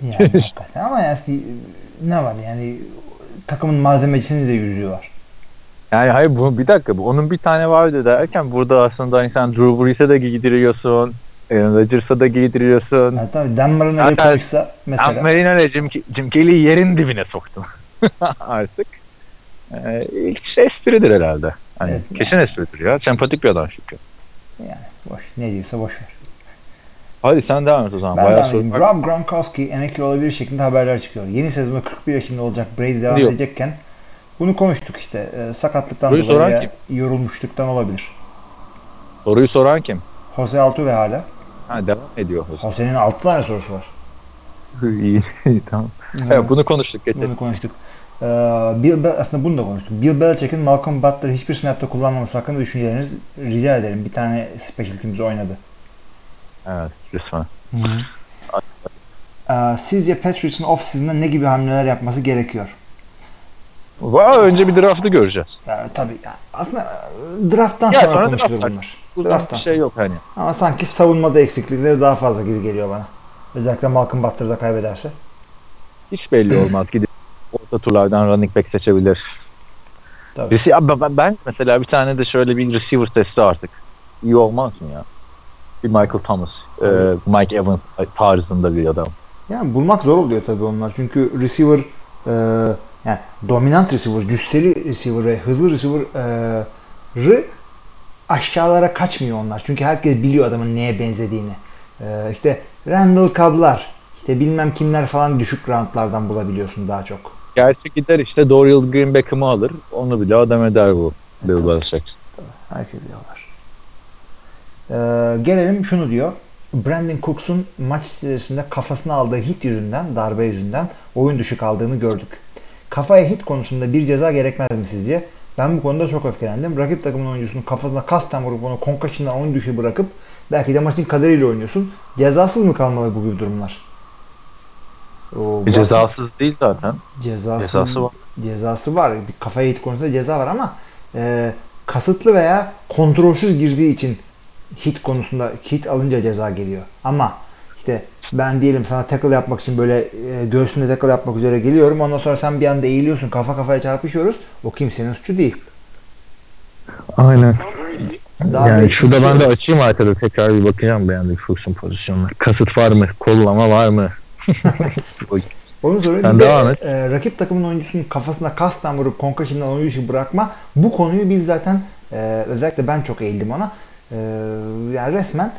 B: Yani ama yani ne var yani takımın malzemecisinin de yüzüğü var.
C: Yani hayır bu bir dakika bu onun bir tane vardı derken burada aslında insan Drew Brees'e de giydiriyorsun. Aaron Rodgers'a da giydiriyorsun.
B: Yani tabii Dan Marino öyle
C: Zaten-
B: konuşsa mesela.
C: Mesela. Marino ile Jim, Jim Kelly'i yerin dibine soktun artık. Ee, ilk şey espridir herhalde. Hani
B: Evet.
C: kesin espridir ya. Sempatik bir adam çünkü.
B: Yani boş. Ne diyorsa boş ver.
C: Hadi sen devam et o zaman.
B: Ben
C: Bayağı
B: devam edeyim. Rob Gronkowski emekli olabilir şeklinde haberler çıkıyor. Yeni sezonda 41 yaşında olacak Brady devam
C: Diyor.
B: edecekken bunu konuştuk işte. Ee, sakatlıktan
C: Soruyu
B: dolayı yorulmuşluktan olabilir.
C: Soruyu soran kim?
B: Jose Altuve hala.
C: Ha devam ediyor.
B: Jose'nin 6 tane sorusu var.
C: İyi, tamam. Evet, bunu konuştuk. Getir.
B: Bunu konuştuk. Ee, Bel- aslında bunu da konuştuk. Bill Belichick'in Malcolm Butler'ı hiçbir snapta kullanmaması hakkında düşüncelerinizi rica ederim. Bir tane special teams oynadı.
C: Evet lütfen.
B: Ee, sizce Patriots'ın off-season'da ne gibi hamleler yapması gerekiyor?
C: Vay, önce bir draftı göreceğiz.
B: Yani tabii yani aslında e, drafttan
C: Ya,
B: sonra konuşulur
C: draft
B: bunlar.
C: Burada
B: Drafttan
C: bir şey yok hani.
B: Ama sanki savunmada eksiklikleri daha fazla gibi geliyor bana. Özellikle Malcolm Butler da kaybederse.
C: Hiç belli olmaz. Gidip orta turlardan running back seçebilir.
B: Tabii.
C: Rece- ben mesela bir tane de şöyle bir receiver testi artık. İyi olmaz mı ya? Bir Michael Thomas, e, Mike Evans tarzında bir adam.
B: Yani bulmak zor oluyor tabii onlar. Çünkü receiver e, yani dominant receiver, cüsseli receiver ve hızlı receiver'ı aşağılara kaçmıyor onlar. Çünkü herkes biliyor adamın neye benzediğini. E, işte Randall Cobb'lar, işte bilmem kimler falan düşük roundlardan bulabiliyorsun daha çok.
C: Gerçi gider işte Dorial Green Beckham'ı alır. Onu bile adam eder bu. Bill Belichick.
B: Herkes diyorlar. Ee, gelelim şunu diyor. Brandon Cooks'un maç içerisinde kafasına aldığı hit yüzünden, darbe yüzünden oyun dışı kaldığını gördük. Kafaya hit konusunda bir ceza gerekmez mi sizce? Ben bu konuda çok öfkelendim. Rakip takımın oyuncusunun kafasına kasten vurup onu konkaçından oyun dışı bırakıp belki de maçın kaderiyle oynuyorsun. Cezasız mı kalmalı bu gibi durumlar?
C: Bir cezasız değil zaten.
B: Cezası,
C: Cezası var.
B: cezası var. Bir kafaya hit konusunda ceza var ama e, kasıtlı veya kontrolsüz girdiği için hit konusunda hit alınca ceza geliyor. Ama işte ben diyelim sana tackle yapmak için böyle e, göğsünde tackle yapmak üzere geliyorum. Ondan sonra sen bir anda eğiliyorsun. Kafa kafaya çarpışıyoruz. O kimsenin suçu değil.
C: Aynen.
B: Daha
C: yani şurada ben de açayım arkada tekrar bir bakacağım beğendiğim Fuchs'un pozisyonuna. Kasıt var mı? Kollama var mı?
B: Onu söyleyeyim.
C: Sen
B: de,
C: devam et.
B: e, rakip takımın oyuncusunun kafasına kasten vurup concussion'dan oyun dışı bırakma. Bu konuyu biz zaten e, özellikle ben çok eğildim ona. E, yani resmen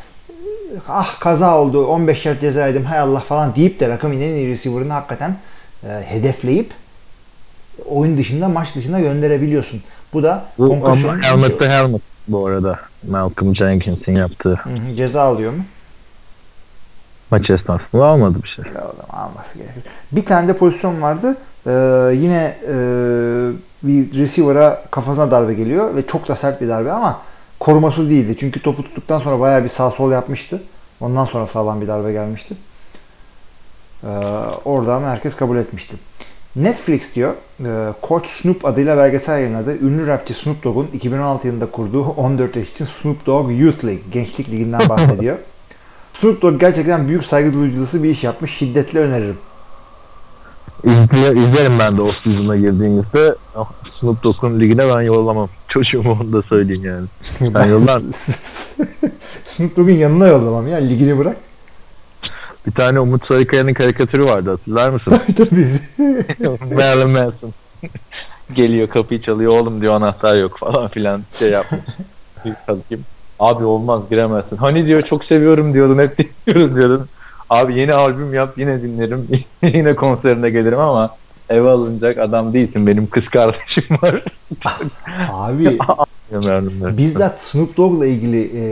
B: ah kaza oldu 15 yard ceza yedim hay Allah falan deyip de rakibin en iyi receiver'ını hakikaten e, hedefleyip oyun dışında maç dışında gönderebiliyorsun. Bu da concussion-
C: ama helmet to helmet bu arada. Malcolm Jenkins'in yaptığı
B: Hı hı, ceza alıyor mu?
C: maç esnasında almadı bir şey.
B: Ya alması gerekir. Bir tane de pozisyon vardı. Ee, yine e, bir receiver'a kafasına darbe geliyor ve çok da sert bir darbe ama korumasız değildi. Çünkü topu tuttuktan sonra bayağı bir sağ sol yapmıştı. Ondan sonra sağlam bir darbe gelmişti. Ee, orada ama herkes kabul etmişti. Netflix diyor, e, Coach Snoop adıyla belgesel yayınladı. Ünlü rapçi Snoop Dogg'un 2016 yılında kurduğu 14 yaş için Snoop Dogg Youth League, gençlik liginden bahsediyor. Snoop Dogg gerçekten büyük saygı duyucusu bir iş yapmış. Şiddetle öneririm.
C: İzle, izlerim ben de off season'a girdiğimizde oh, Snoop Dogg'un ligine ben yollamam. Çocuğumu onu da söyleyeyim yani. Ben yollar.
B: Snoop Dogg'un yanına yollamam ya. Ligini bırak.
C: Bir tane Umut Sarıkaya'nın karikatürü vardı hatırlar mısın?
B: Tabii.
C: Marilyn Manson. Geliyor kapıyı çalıyor oğlum diyor anahtar yok falan filan şey yapmış. Abi olmaz giremezsin. Hani diyor çok seviyorum diyordun hep dinliyorum diyordun. Abi yeni albüm yap yine dinlerim. yine konserine gelirim ama eve alınacak adam değilsin. Benim kız kardeşim var.
B: Abi bizzat Snoop Dogg'la ilgili e,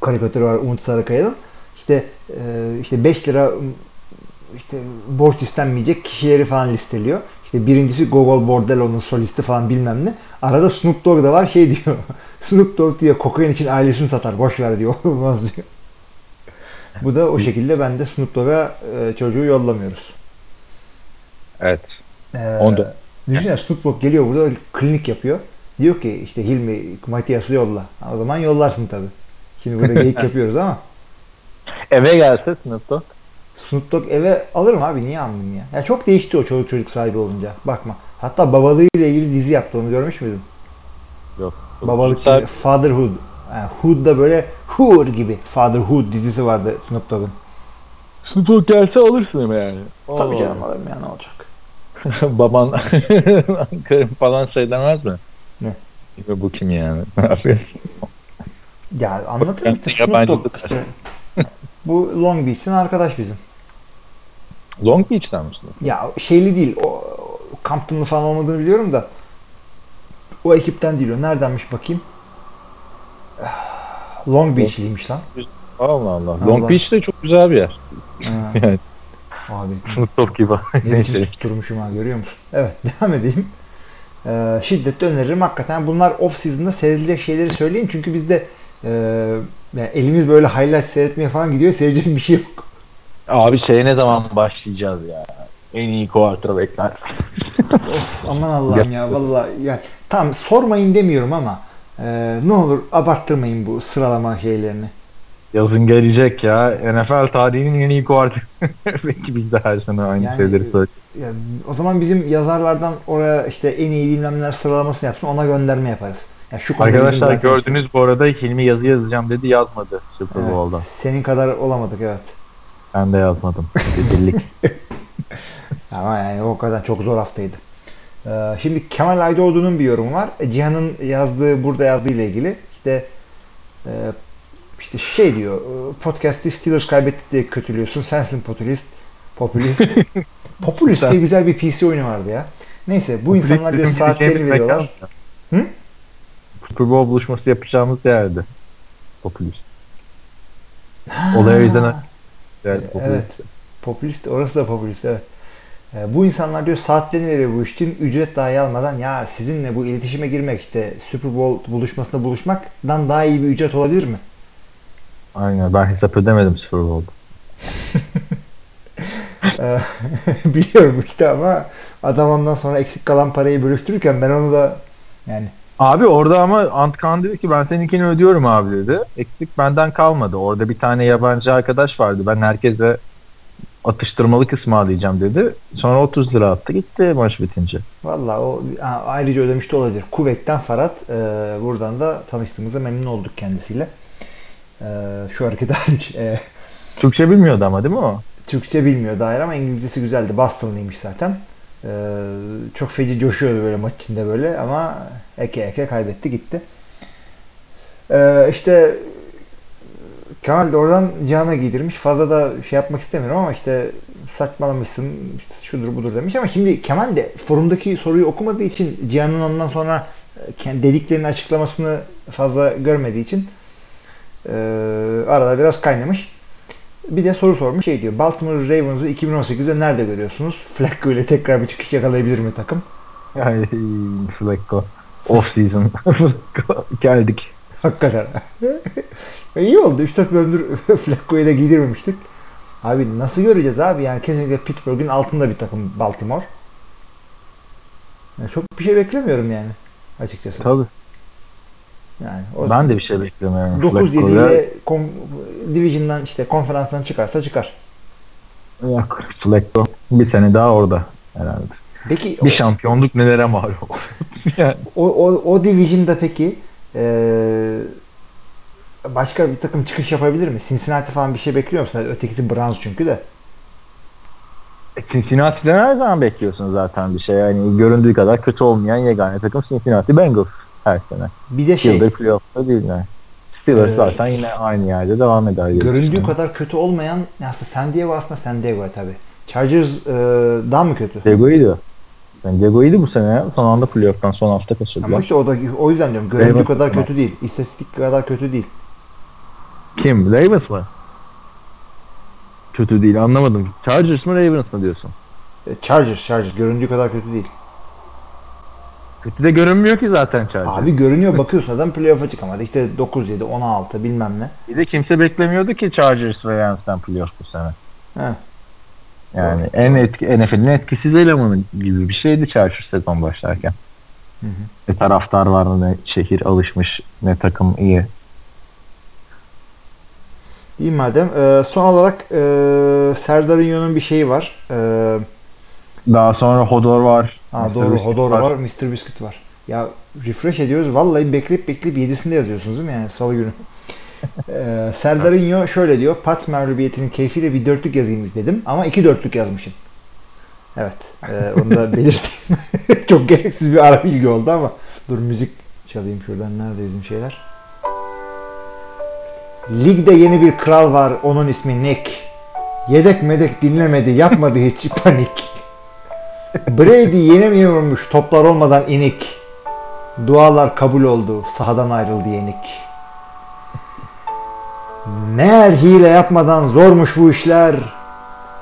B: karikatür var Umut Sarıkaya'nın. İşte e, işte 5 lira işte borç istenmeyecek kişileri falan listeliyor. İşte birincisi Gogol Bordello'nun solisti falan bilmem ne. Arada Snoop Dogg da var şey diyor. Snoop Dogg diyor kokain için ailesini satar boş ver diyor. Olmaz diyor. Bu da o şekilde ben de Snoop Dogg'a e, çocuğu yollamıyoruz.
C: Evet.
B: Ee,
C: Onda.
B: Düşünsene Snoop Dogg geliyor burada klinik yapıyor. Diyor ki işte Hilmi Matias'ı yolla. O zaman yollarsın tabi. Şimdi burada geyik yapıyoruz ama
C: Eve gelse Snoop Dogg.
B: Snoop Dogg eve alırım abi niye almayayım ya? Ya çok değişti o çocuk çocuk sahibi olunca. Bakma. Hatta babalığıyla ilgili dizi yaptı onu görmüş müydün?
C: Yok.
B: Babalık Fatherhood. Yani Hood'da böyle Hood gibi Fatherhood dizisi vardı Snoop Dogg'un.
C: Snoop Dogg gelse alırsın ama yani.
B: Tabii
C: Oo.
B: canım alırım ya ne olacak.
C: Baban falan şey demez mi?
B: Ne?
C: Bu kim yani?
B: Ya anlatırım işte Snoop Dogg işte. Bu Long Beach'in arkadaş bizim.
C: Long Beach'ten misin?
B: Ya şeyli değil. O Compton'lı falan olmadığını biliyorum da o ekipten değil o. Neredenmiş bakayım? Long Beach'liymiş lan.
C: Allah Allah.
B: Allah.
C: Long Beach de çok güzel bir yer.
B: Ha,
C: Yani
B: abi
C: Dogg gibi.
B: ne biçim
C: Neyse.
B: tutturmuşum ha görüyor musun? Evet devam edeyim. Ee, şiddetle öneririm. Hakikaten bunlar off season'da seyredilecek şeyleri söyleyin. Çünkü bizde e, yani elimiz böyle highlight seyretmeye falan gidiyor. Seyredecek bir şey yok.
C: Abi şeye ne zaman başlayacağız ya? En iyi quarterback'ler.
B: Of aman Allah'ım ya vallahi ya tamam sormayın demiyorum ama e, ne olur abarttırmayın bu sıralama şeylerini.
C: Yazın gelecek ya. NFL tarihinin en iyi quarterback'i biz de her sene aynı
B: Yani-
C: şeyleri söylüyoruz.
B: Ya, o zaman bizim yazarlardan oraya işte en iyi bilmem neler sıralamasını yapsın ona gönderme yaparız. Ya şu
C: Arkadaşlar gördünüz bu arada Hilmi yazı yazacağım dedi yazmadı Super
B: Evet,
C: Bowl'da.
B: senin kadar olamadık evet.
C: Ben de yazmadım.
B: Ama yani o kadar çok zor haftaydı. Ee, şimdi Kemal Aydoğdu'nun bir yorumu var. E, Cihan'ın yazdığı, burada yazdığı ile ilgili. İşte e, işte şey diyor. e, Podcast'i Steelers kaybetti diye kötülüyorsun. Sensin popülist. Popülist. popülist diye güzel bir PC oyunu vardı ya. Neyse bu insanlar diyor saatlerini
C: gideceğimiz
B: veriyorlar. Hı?
C: Bowl buluşması yapacağımız yerde. Popülist. Olaya yüzden yani
B: Evet.
C: popülist.
B: Popülist. Orası da popülist evet. E, bu insanlar diyor saatlerini veriyor bu iş için. Ücret dahi almadan ya sizinle bu iletişime girmek işte Super Bowl buluşmasında buluşmaktan daha iyi bir ücret olabilir mi?
C: Aynen ben hesap ödemedim Super Bowl'da.
B: Ee, Biliyorum işte ama adam ondan sonra eksik kalan parayı bölüştürürken ben onu da yani
C: Abi orada ama Antkan dedi ki ben seninkini ödüyorum abi dedi. Eksik benden kalmadı. Orada bir tane yabancı arkadaş vardı. Ben herkese atıştırmalık ısmarlayacağım dedi. Sonra 30 lira attı gitti maç bitince.
B: valla o ayrıca ödemiş de olabilir. Kuvvetten Farhat e, buradan da tanıştığımıza memnun olduk kendisiyle. E, şu hareket hariç. E,
C: Türkçe bilmiyordu ama değil mi o?
B: Türkçe bilmiyor dair ama İngilizcesi güzeldi. Boston'lıymış zaten. Ee, çok feci coşuyordu böyle maç içinde böyle ama eke eke kaybetti gitti. Ee, işte Kemal de oradan Cihan'a giydirmiş. Fazla da şey yapmak istemiyorum ama işte saçmalamışsın şudur budur demiş ama şimdi Kemal de forumdaki soruyu okumadığı için Cihan'ın ondan sonra e, kendi dediklerini açıklamasını fazla görmediği için e, arada biraz kaynamış. Bir de soru sormuş şey diyor. Baltimore Ravens'ı 2018'de nerede görüyorsunuz? Flacco ile tekrar bir çıkış yakalayabilir mi takım?
C: Yani Flacco. Off season. Geldik.
B: Hakikaten. E, İyi oldu. 3-4 bölümdür Flacco'yu da giydirmemiştik. Abi nasıl göreceğiz abi? Yani kesinlikle Pittsburgh'in altında bir takım Baltimore. Yani çok bir şey beklemiyorum yani açıkçası.
C: Tabii.
B: Yani o
C: Ben de bir şey beklemiyorum.
B: 9-7
C: Flacco'ya.
B: ile kon- Division'dan işte konferanstan çıkarsa çıkar.
C: Yok. Flacco bir sene daha orada herhalde.
B: Peki
C: Bir şampiyonluk nelere mal yani.
B: o, o, o Division'da peki eee, başka bir takım çıkış yapabilir mi? Cincinnati falan bir şey bekliyor musun? Ötekisi Browns çünkü de.
C: Cincinnati'den her zaman bekliyorsun zaten bir şey. Yani göründüğü kadar kötü olmayan yegane takım Cincinnati Bengals her sene.
B: Bir de şey
C: Yıldır playoff'ta değil yani. Steelers
B: Ee,
C: zaten yine aynı yerde devam eder.
B: göründüğü kadar kötü olmayan aslında San Diego aslında San Diego tabi. Chargers eee, daha mı kötü?
C: Diego'ydu. Yani Diego'ydu bu sene. Son anda playoff'tan son hafta kaçırdılar.
B: Ama işte o da o yüzden diyorum göründüğü kadar kötü değil. İstatistik kadar kötü değil.
C: Kim? Ravens mı? Kötü değil anlamadım. Chargers mı Ravens mı diyorsun?
B: E, Chargers Chargers göründüğü kadar kötü değil.
C: Kötü de görünmüyor ki zaten Chargers.
B: Abi görünüyor bakıyorsun adam playoff'a çıkamadı. İşte 9-7, 16 bilmem ne.
C: Bir de kimse beklemiyordu ki Chargers ve Rams'ten playoff bu sene.
B: He.
C: Yani en etki, NFL'in etkisiz elemanı gibi bir şeydi Chargers sezon başlarken.
B: Hı hı.
C: Ne taraftar var ne şehir alışmış ne takım iyi.
B: İyi madem. E, son olarak e, Serdar İnyo'nun bir şeyi var. E,
C: Daha sonra Hodor var.
B: ha,
C: Mr.
B: doğru
C: Biscuit
B: Hodor var. Mr. Biscuit var. Ya refresh ediyoruz. Vallahi bekleyip bekleyip 7'sinde yazıyorsunuz değil mi yani salı günü? e, Serdar İnyo şöyle diyor. Pats mağlubiyetinin keyfiyle bir dörtlük yazayım istedim. Ama iki dörtlük yazmışım. Evet. E, onu da belirteyim. Çok gereksiz bir ara bilgi oldu ama. Dur müzik çalayım şuradan. Nerede bizim şeyler? Ligde yeni bir kral var. Onun ismi Nick. Yedek medek dinlemedi. Yapmadı hiç panik. Brady yenemiyormuş toplar olmadan inik. Dualar kabul oldu. Sahadan ayrıldı yenik. Meğer hile yapmadan zormuş bu işler.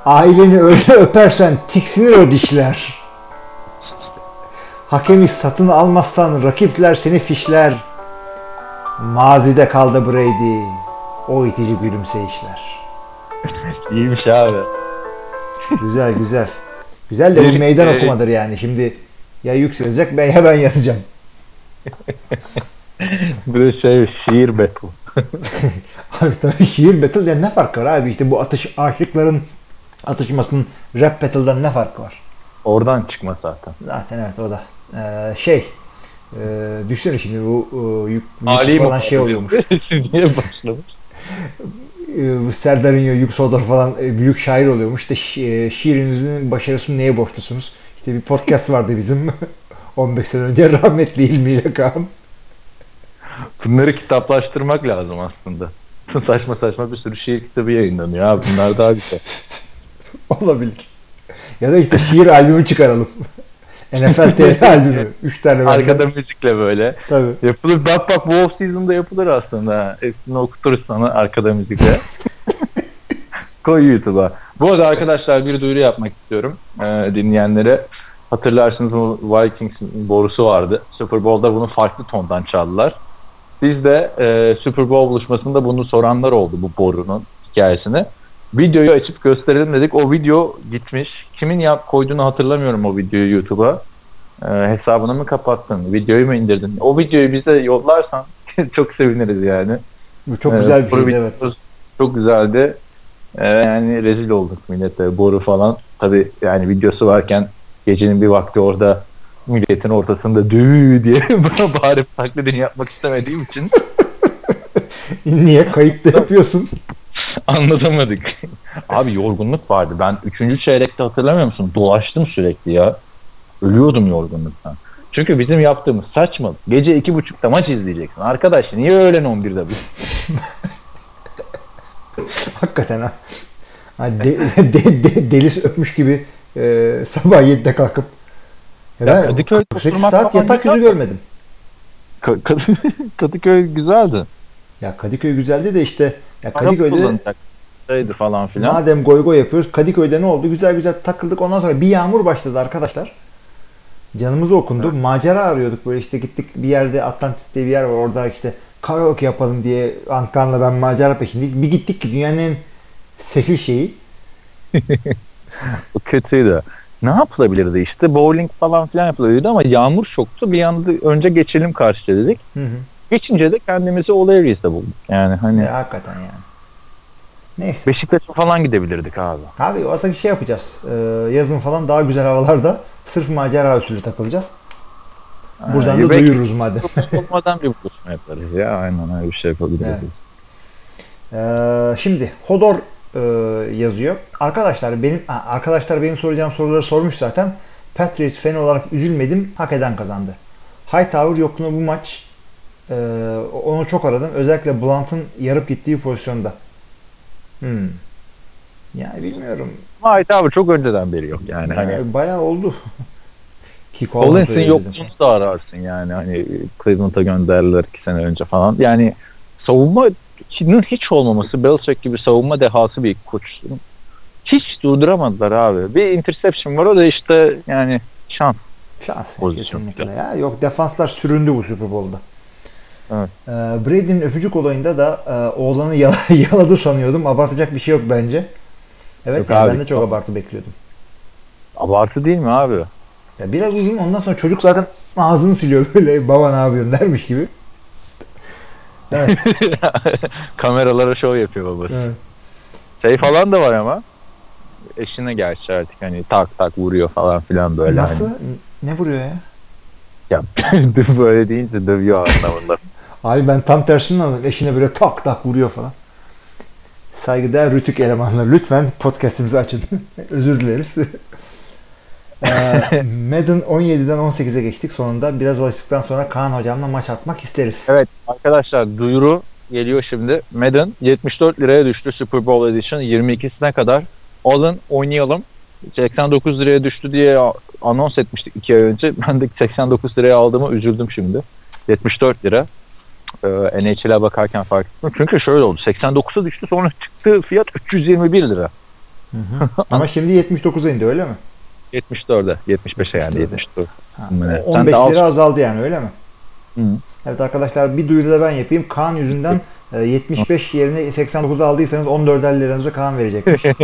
B: Aileni öyle öpersen tiksinir o dişler. Hakemi satın almazsan rakipler seni fişler. Mazide kaldı Brady. O itici gülümseyişler.
C: İyiymiş abi.
B: Güzel güzel. Güzel de bu
C: Bir-
B: meydan okumadır yani. Şimdi ya yükselecek ben ya ben yazacağım.
C: Bir de şey şiir battle.
B: Abi tabii şiir battle ne farkı var abi işte bu atış aşıkların atışmasının rap battle'dan ne farkı var?
C: Oradan çıkma zaten.
B: Zaten evet o da. Ee, şey e, düşünsene şimdi bu e, yük, yük falan şey oluyormuş.
C: Niye başlamış?
B: E, bu Serdar İnyo, Yük Sodor falan e, büyük şair oluyormuş. İşte şi- e, şiirinizin başarısını neye borçlusunuz? İşte bir podcast vardı bizim 15 sene önce rahmetli İlmi ile Kaan.
C: Bunları kitaplaştırmak lazım aslında. saçma saçma bir sürü şiir kitabı yayınlanıyor abi. Bunlar daha güzel.
B: Olabilir. Ya da işte şiir albümü çıkaralım. NFL TR albümü. 3 tane benden.
C: Arkada müzikle böyle.
B: Tabii.
C: Yapılır. Bak bak bu off season'da yapılır aslında. Hepsini okuturuz sana arkada müzikle. Koy YouTube'a. Bu arada arkadaşlar bir duyuru yapmak istiyorum ee, dinleyenlere. Hatırlarsınız bu Vikings'in borusu vardı. Super Bowl'da bunu farklı tondan çaldılar. Biz de e, Super Bowl buluşmasında bunu soranlar oldu bu borunun hikayesini. Videoyu açıp gösterelim dedik. O video gitmiş. Kimin yap koyduğunu hatırlamıyorum o videoyu YouTube'a. Ee, hesabını mı kapattın? Videoyu mu indirdin? O videoyu bize yollarsan çok seviniriz yani.
B: Bu çok
C: Ee,
B: güzel bir şeydi evet.
C: Çok güzeldi. Ee, yani rezil olduk millete. Boru falan. Tabi yani videosu varken gecenin bir vakti orada milletin ortasında düğü diye bağırıp taklidini yapmak istemediğim için
B: Niye? Kayıtlı yapıyorsun.
C: anlatamadık. Abi yorgunluk vardı. Ben 3. çeyrekte hatırlamıyor musun? Dolaştım sürekli ya. Ölüyordum yorgunluktan. Çünkü bizim yaptığımız saçma. Gece iki buçukta maç izleyeceksin. Arkadaş niye öğlen 11'de bu?
B: Hakikaten ha. Hani de, de, de, delis öpmüş gibi e, sabah 7'de kalkıp
C: Ya
B: ya ben
C: Kadıköy'de
B: 48
C: oturmak
B: saat
C: falan
B: yatak yüzü görmedim.
C: Ka- Kadı- Kadıköy güzeldi.
B: Ya Kadıköy güzeldi de işte ya Kadıköy'de
C: şeydi falan filan.
B: madem goy goy yapıyoruz Kadıköy'de ne oldu? Güzel güzel takıldık. Ondan sonra bir yağmur başladı arkadaşlar. Canımız okundu. Macera arıyorduk böyle işte gittik bir yerde Atlantis diye bir yer var. Orada işte karaoke yapalım diye Antkan'la ben macera peşindeydik. Bir gittik ki dünyanın en sefil şeyi.
C: O kötüydü. Ne yapılabilirdi işte bowling falan filan yapılıyordu ama yağmur çoktu. Bir anda önce geçelim karşıya dedik.
B: Hı hı.
C: Geçince de kendimizi Olary's'te bulduk. Yani hani
B: Ya, hakikaten yani. Neyse.
C: Beşiktaş'a falan gidebilirdik abi.
B: Abi o aslında şey yapacağız. Ee, yazın falan daha güzel havalarda sırf macera usulü takılacağız. Buradan
C: Ha,
B: da duyururuz madem.
C: olmadan bir buluşma yaparız ya. Aynen öyle bir şey yapabiliriz.
B: Evet. Ee, şimdi Hodor e, yazıyor. Arkadaşlar benim arkadaşlar benim soracağım soruları sormuş zaten. Patriots fanı olarak üzülmedim. Hak eden kazandı. Hightower yokluğunda bu maç e, onu çok aradım. Özellikle Blunt'ın yarıp gittiği pozisyonda. Hmm. Yani bilmiyorum.
C: Ait abi çok önceden beri yok yani. Hani
B: Yani bayağı oldu.
C: Collins'in yokluğunu da ararsın yani. Hani Cleveland'a gönderdiler iki sene önce falan. Yani savunma hiç olmaması Belichick gibi savunma dehası bir koç. Hiç durduramadılar abi. Bir interception var o da işte yani şans.
B: Şans kesinlikle ya. Yok defanslar süründü bu Super Bowl'da.
C: Evet.
B: Ee, Brady'nin öpücük olayında da e, oğlanı yala- yaladı sanıyordum. Abartacak bir şey yok bence. Evet
C: Yok
B: yani
C: abi.
B: ben de çok abartı bekliyordum.
C: Abartı değil mi abi?
B: Ya biraz uzun ondan sonra çocuk zaten ağzını siliyor böyle baba ne yapıyorsun dermiş gibi. Evet.
C: Kameralara şov yapıyor babası.
B: evet.
C: Şey falan da var ama. Eşine gerçi artık hani tak tak vuruyor falan filan böyle.
B: Nasıl?
C: Hani.
B: Ne vuruyor ya?
C: Ya böyle deyince dövüyor anlamında.
B: Abi ben tam tersini anladım. Eşine böyle tak tak vuruyor falan. Saygıdeğer Rütük elemanlar lütfen podcastimizi açın. Özür dileriz. ee, Madden 17'den 18'e geçtik sonunda. Biraz alıştıktan sonra Kaan hocamla maç atmak isteriz.
C: Evet arkadaşlar duyuru geliyor şimdi. Madden 74 liraya düştü Super Bowl Edition 22'sine kadar. Alın oynayalım. 89 liraya düştü diye anons etmiştik 2 ay önce. Ben de 89 liraya aldığıma üzüldüm şimdi. 74 lira. Ee, NHL'e bakarken fark ettim. Çünkü şöyle oldu. 89'a düştü sonra çıktı fiyat 321 lira.
B: Ama şimdi 79'a indi öyle mi?
C: 74'e 75'e yani
B: 74'e.
C: 74.
B: Ha,
C: Evet.
B: o
C: Sen
B: 15
C: de al.
B: lira azaldı yani öyle mi?
C: Hı.
B: Evet arkadaşlar bir duyuru da ben yapayım. Kaan yüzünden e, 75 yerine 89'a aldıysanız 14'er liranızı Kaan verecekmiş.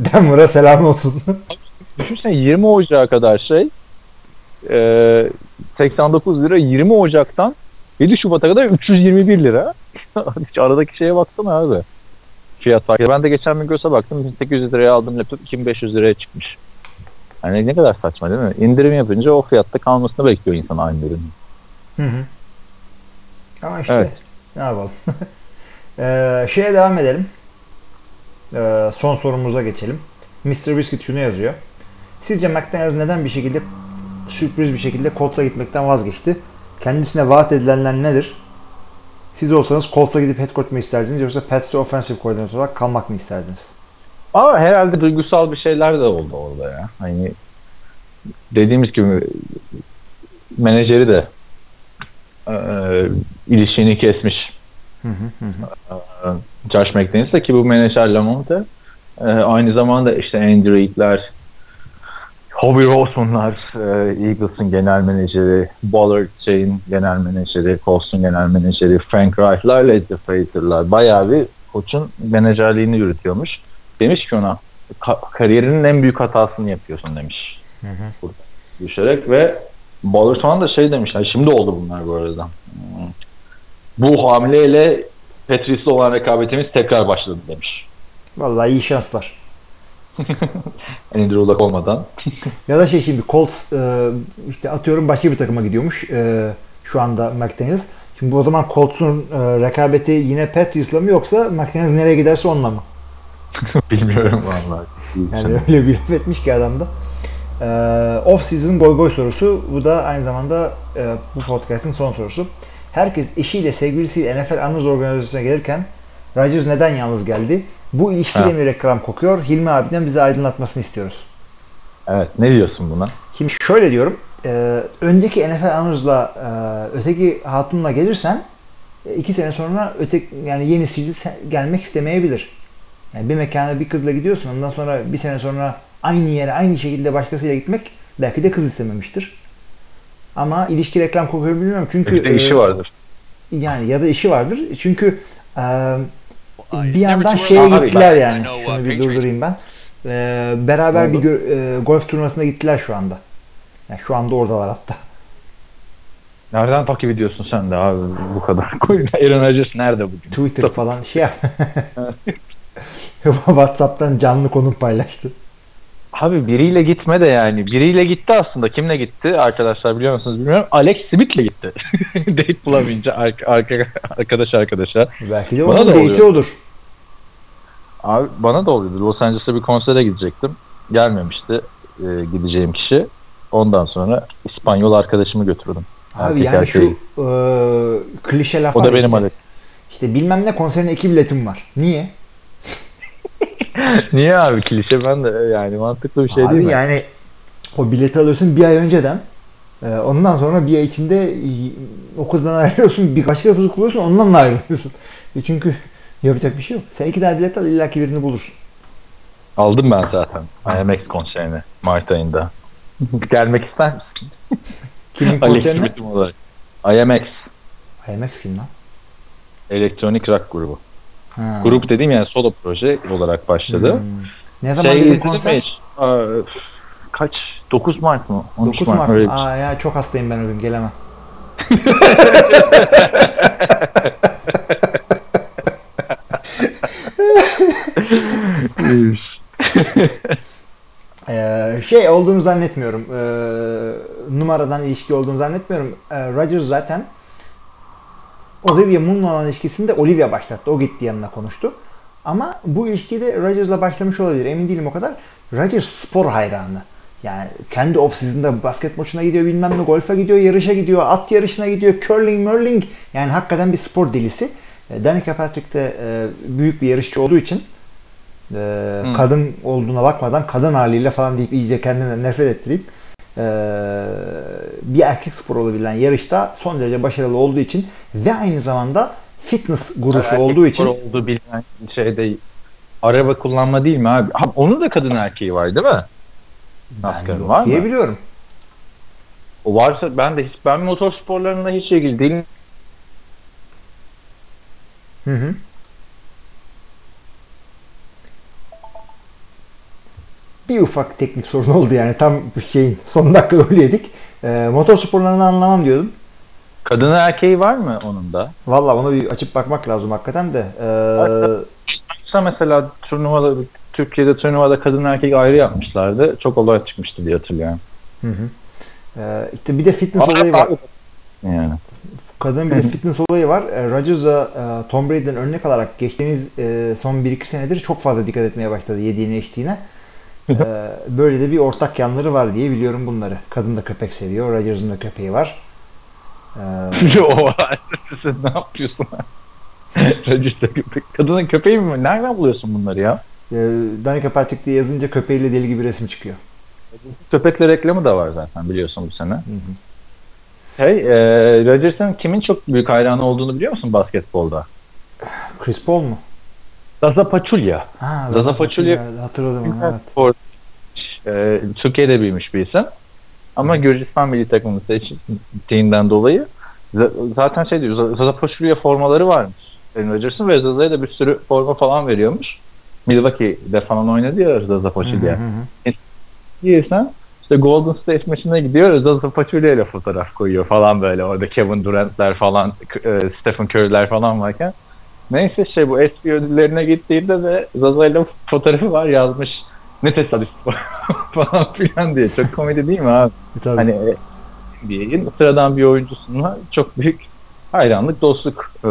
B: Denver'a selam olsun.
C: Düşünsene 20 Ocak'a kadar şey e, 89 lira 20 Ocak'tan 7 Şubat'a kadar 321 lira. Hiç aradaki şeye baksana abi. Fiyat farkı. Ben de geçen bir göze baktım. 1800 liraya aldığım laptop 2500 liraya çıkmış. Yani ne kadar saçma değil mi? İndirim yapınca o fiyatta kalmasını bekliyor insan aynı ürünün.
B: Hı hı. Ama işte
C: Evet.
B: ne yapalım. ee, şeye devam edelim. Ee, son sorumuza geçelim. Mr. Biscuit şunu yazıyor. Sizce McDaniels neden bir şekilde sürpriz bir şekilde Colts'a gitmekten vazgeçti? Kendisine vaat edilenler nedir? Siz olsanız Colts'a gidip head coach mu isterdiniz yoksa Pats'te offensive coordinator olarak kalmak mı isterdiniz?
C: Ama herhalde duygusal bir şeyler de oldu orada ya. Hani dediğimiz gibi menajeri de e, ilişkini kesmiş.
B: Hı hı hı.
C: e, Josh McDaniels'la ki bu menajer Lamonte e, aynı zamanda işte Andy Reid'ler Hobie Roseman'lar e, Eagles'ın genel menajeri Ballard Jane genel menajeri Colts'un genel menajeri Frank Reich'lar Leslie Fraser'lar bayağı bir koçun menajerliğini yürütüyormuş. Demiş ki ona "Ka- kariyerinin en büyük hatasını yapıyorsun demiş.
B: Hı hı.
C: Burada düşerek ve Ballard falan da şey demiş. "Ay, Şimdi oldu bunlar bu arada. Hmm. Bu hamleyle Patrice'le olan rekabetimiz tekrar başladı demiş.
B: Vallahi iyi şanslar.
C: Andrew Luck olmadan.
B: Ya da şey şimdi Colts e, işte atıyorum başka bir takıma gidiyormuş e, şu anda McDaniels. Şimdi o zaman Colts'un e, rekabeti yine Patriots'la mı yoksa McDaniels nereye giderse onunla mı?
C: Bilmiyorum vallahi.
B: Yani öyle bir laf etmiş ki adam da. E, off season goy goy sorusu. Bu da aynı zamanda e, bu podcast'in son sorusu. Herkes eşiyle sevgilisiyle NFL Anız Organizasyonu'na gelirken Rodgers neden yalnız geldi? Bu ilişkide
C: Ha.
B: mi reklam kokuyor? Hilmi abiden bize aydınlatmasını istiyoruz.
C: Evet. Ne diyorsun buna?
B: Şimdi şöyle diyorum. e, önceki NFL Honors'la e, öteki hatunla gelirsen e, iki sene sonra öteki yani yenisi se- gelmek istemeyebilir. Yani bir mekana bir kızla gidiyorsun ondan sonra bir sene sonra aynı yere aynı şekilde başkasıyla gitmek belki de kız istememiştir. Ama ilişki reklam kokuyor bilmiyorum çünkü
C: Bir de işi
B: e,
C: vardır.
B: yani ya da işi vardır. Çünkü e, bir yandan şeye gittiler yani. Şunu bir durdurayım ben. E, beraber bir gö- e, golf turnuvasına gittiler şu anda. Yani şu anda oradalar hatta.
C: Nereden takip ediyorsun sen de abi bu kadar? Aaron Rodgers nerede bugün?
B: Twitter falan şey yap. WhatsApp'tan canlı konum paylaştı.
C: Abi biriyle gitme de yani. Biriyle gitti aslında. Kimle gitti? Arkadaşlar biliyor musunuz bilmiyorum. Alex Smith'le gitti. Date bulamayınca arka, arka, arkadaş arkadaşa.
B: Belki de onun
C: da
B: date'i
C: oluyor. Abi bana da oluyordu. Los Angeles'ta bir konsere gidecektim. Gelmemişti e, gideceğim kişi. Ondan sonra İspanyol arkadaşımı götürdüm.
B: Abi
C: Erkek
B: yani
C: erkeği.
B: şu e, klişe laf
C: O da benim
B: işte. İşte bilmem ne konserine iki biletim var. Niye?
C: Niye abi klişe ben de yani mantıklı bir şey
B: Abi
C: değil mi?
B: yani o bileti alıyorsun bir ay önceden. E, ondan sonra bir ay içinde e, o kızdan ayrılıyorsun. Bir başka kızı buluyorsun ondan da ayrılıyorsun. E çünkü yapacak bir şey yok. Sen iki tane bilet al illaki birini bulursun.
C: Aldım ben zaten IMX konserine Mart ayında. Gelmek ister misin?
B: Kimin konserine?
C: Olarak. IMX.
B: IMAX kim lan?
C: Elektronik rock grubu.
B: Ha.
C: Grup dediğim yani solo proje olarak başladı.
B: Hmm. Ne zaman
C: Şey
B: dedin konser?
C: Aa, kaç? 9 Mart mı? 13
B: 9 Mart.
C: Öyle şey.
B: Aa ya çok hastayım ben o gün gelemem. Ee, şey olduğunu zannetmiyorum. Ee, numaradan ilişki olduğunu zannetmiyorum. Ee, zaten Olivia Munn'la olan ilişkisinde Olivia başlattı. O gitti yanına konuştu. Ama bu ilişki de Rodgers'la başlamış olabilir. Emin değilim o kadar. Rodgers spor hayranı. Yani kendi off-season'da basket maçına gidiyor, bilmem ne golfa gidiyor, yarışa gidiyor, at yarışına gidiyor, curling, murling. Yani hakikaten bir spor delisi. E, Danica Patrick de e, büyük bir yarışçı olduğu için e,
C: Hmm.
B: kadın olduğuna bakmadan kadın haliyle falan deyip iyice kendinden nefret ettirip e, bir erkek spor olabilen yarışta son derece başarılı olduğu için ve aynı zamanda fitness guruşu
C: Erkek
B: olduğu için
C: olduğu bilinen şey değil. Araba kullanma değil mi abi? Ha, onun da kadın erkeği var değil mi? NASCAR'ın var mı?
B: diye biliyorum.
C: O varsa ben de hiç ben motor sporlarında hiç ilgili değilim.
B: Hı hı. Bir ufak teknik sorun oldu yani tam şeyin son dakika golü yedik. E, motor sporlarını anlamam diyordum.
C: Kadın erkeği var mı onun da?
B: Valla ona bir açıp bakmak lazım hakikaten de. E,
C: Yoksa mesela turnuvada Türkiye'de turnuvada kadın erkek ayrı yapmışlardı. Çok olay çıkmıştı diye hatırlıyorum.
B: hı hı. E, işte bir de fitness olayı var.
C: Yani.
B: Kadının bir de fitness olayı var. E, Rodgers'a e, Tom Brady'den örnek alarak geçtiğimiz e, son 1-2 senedir çok fazla dikkat etmeye başladı yediğine içtiğine. E, böyle de bir ortak yanları var diye biliyorum bunları. Kadın da köpek seviyor. Rodgers'ın da köpeği var. E,
C: o sen ne yapıyorsun? Register köpek. Kadının köpeği mi? Nereden buluyorsun bunları ya?
B: e, Danica Patrick diye yazınca köpeğiyle deli gibi resim çıkıyor.
C: Köpekle reklamı da var zaten biliyorsun bu sene.
B: Hı hı.
C: Hey, e, Rodgers'ın kimin çok büyük hayranı olduğunu biliyor musun basketbolda?
B: Chris Paul mu?
C: Zaza Pachulia.
B: Ha,
C: Zaza Pachulia.
B: Hatırladım onu evet.
C: Spor, e, Türkiye'de büyümüş bir isim. Ama Gürcistan milli takımını seçtiğinden dolayı zaten şey diyor Zaza Pachulia formaları varmış. Aaron Rodgers'ın ve Zaza'ya da bir sürü forma falan veriyormuş. Milwaukee'de falan oynadı ya Zaza
B: hı.
C: Değilsen işte Golden State maçına gidiyor Zaza Pachulia ile fotoğraf koyuyor falan böyle orada Kevin Durant'ler falan e, Stephen Curry'ler falan varken neyse şey bu SP ödüllerine gittiğinde de Zaza ile fotoğrafı var yazmış ne tesadüf falan filan diye çok komedi değil mi abi?
B: Tabii.
C: Hani e, NBA'in sıradan bir oyuncusuna çok büyük hayranlık, dostluk e,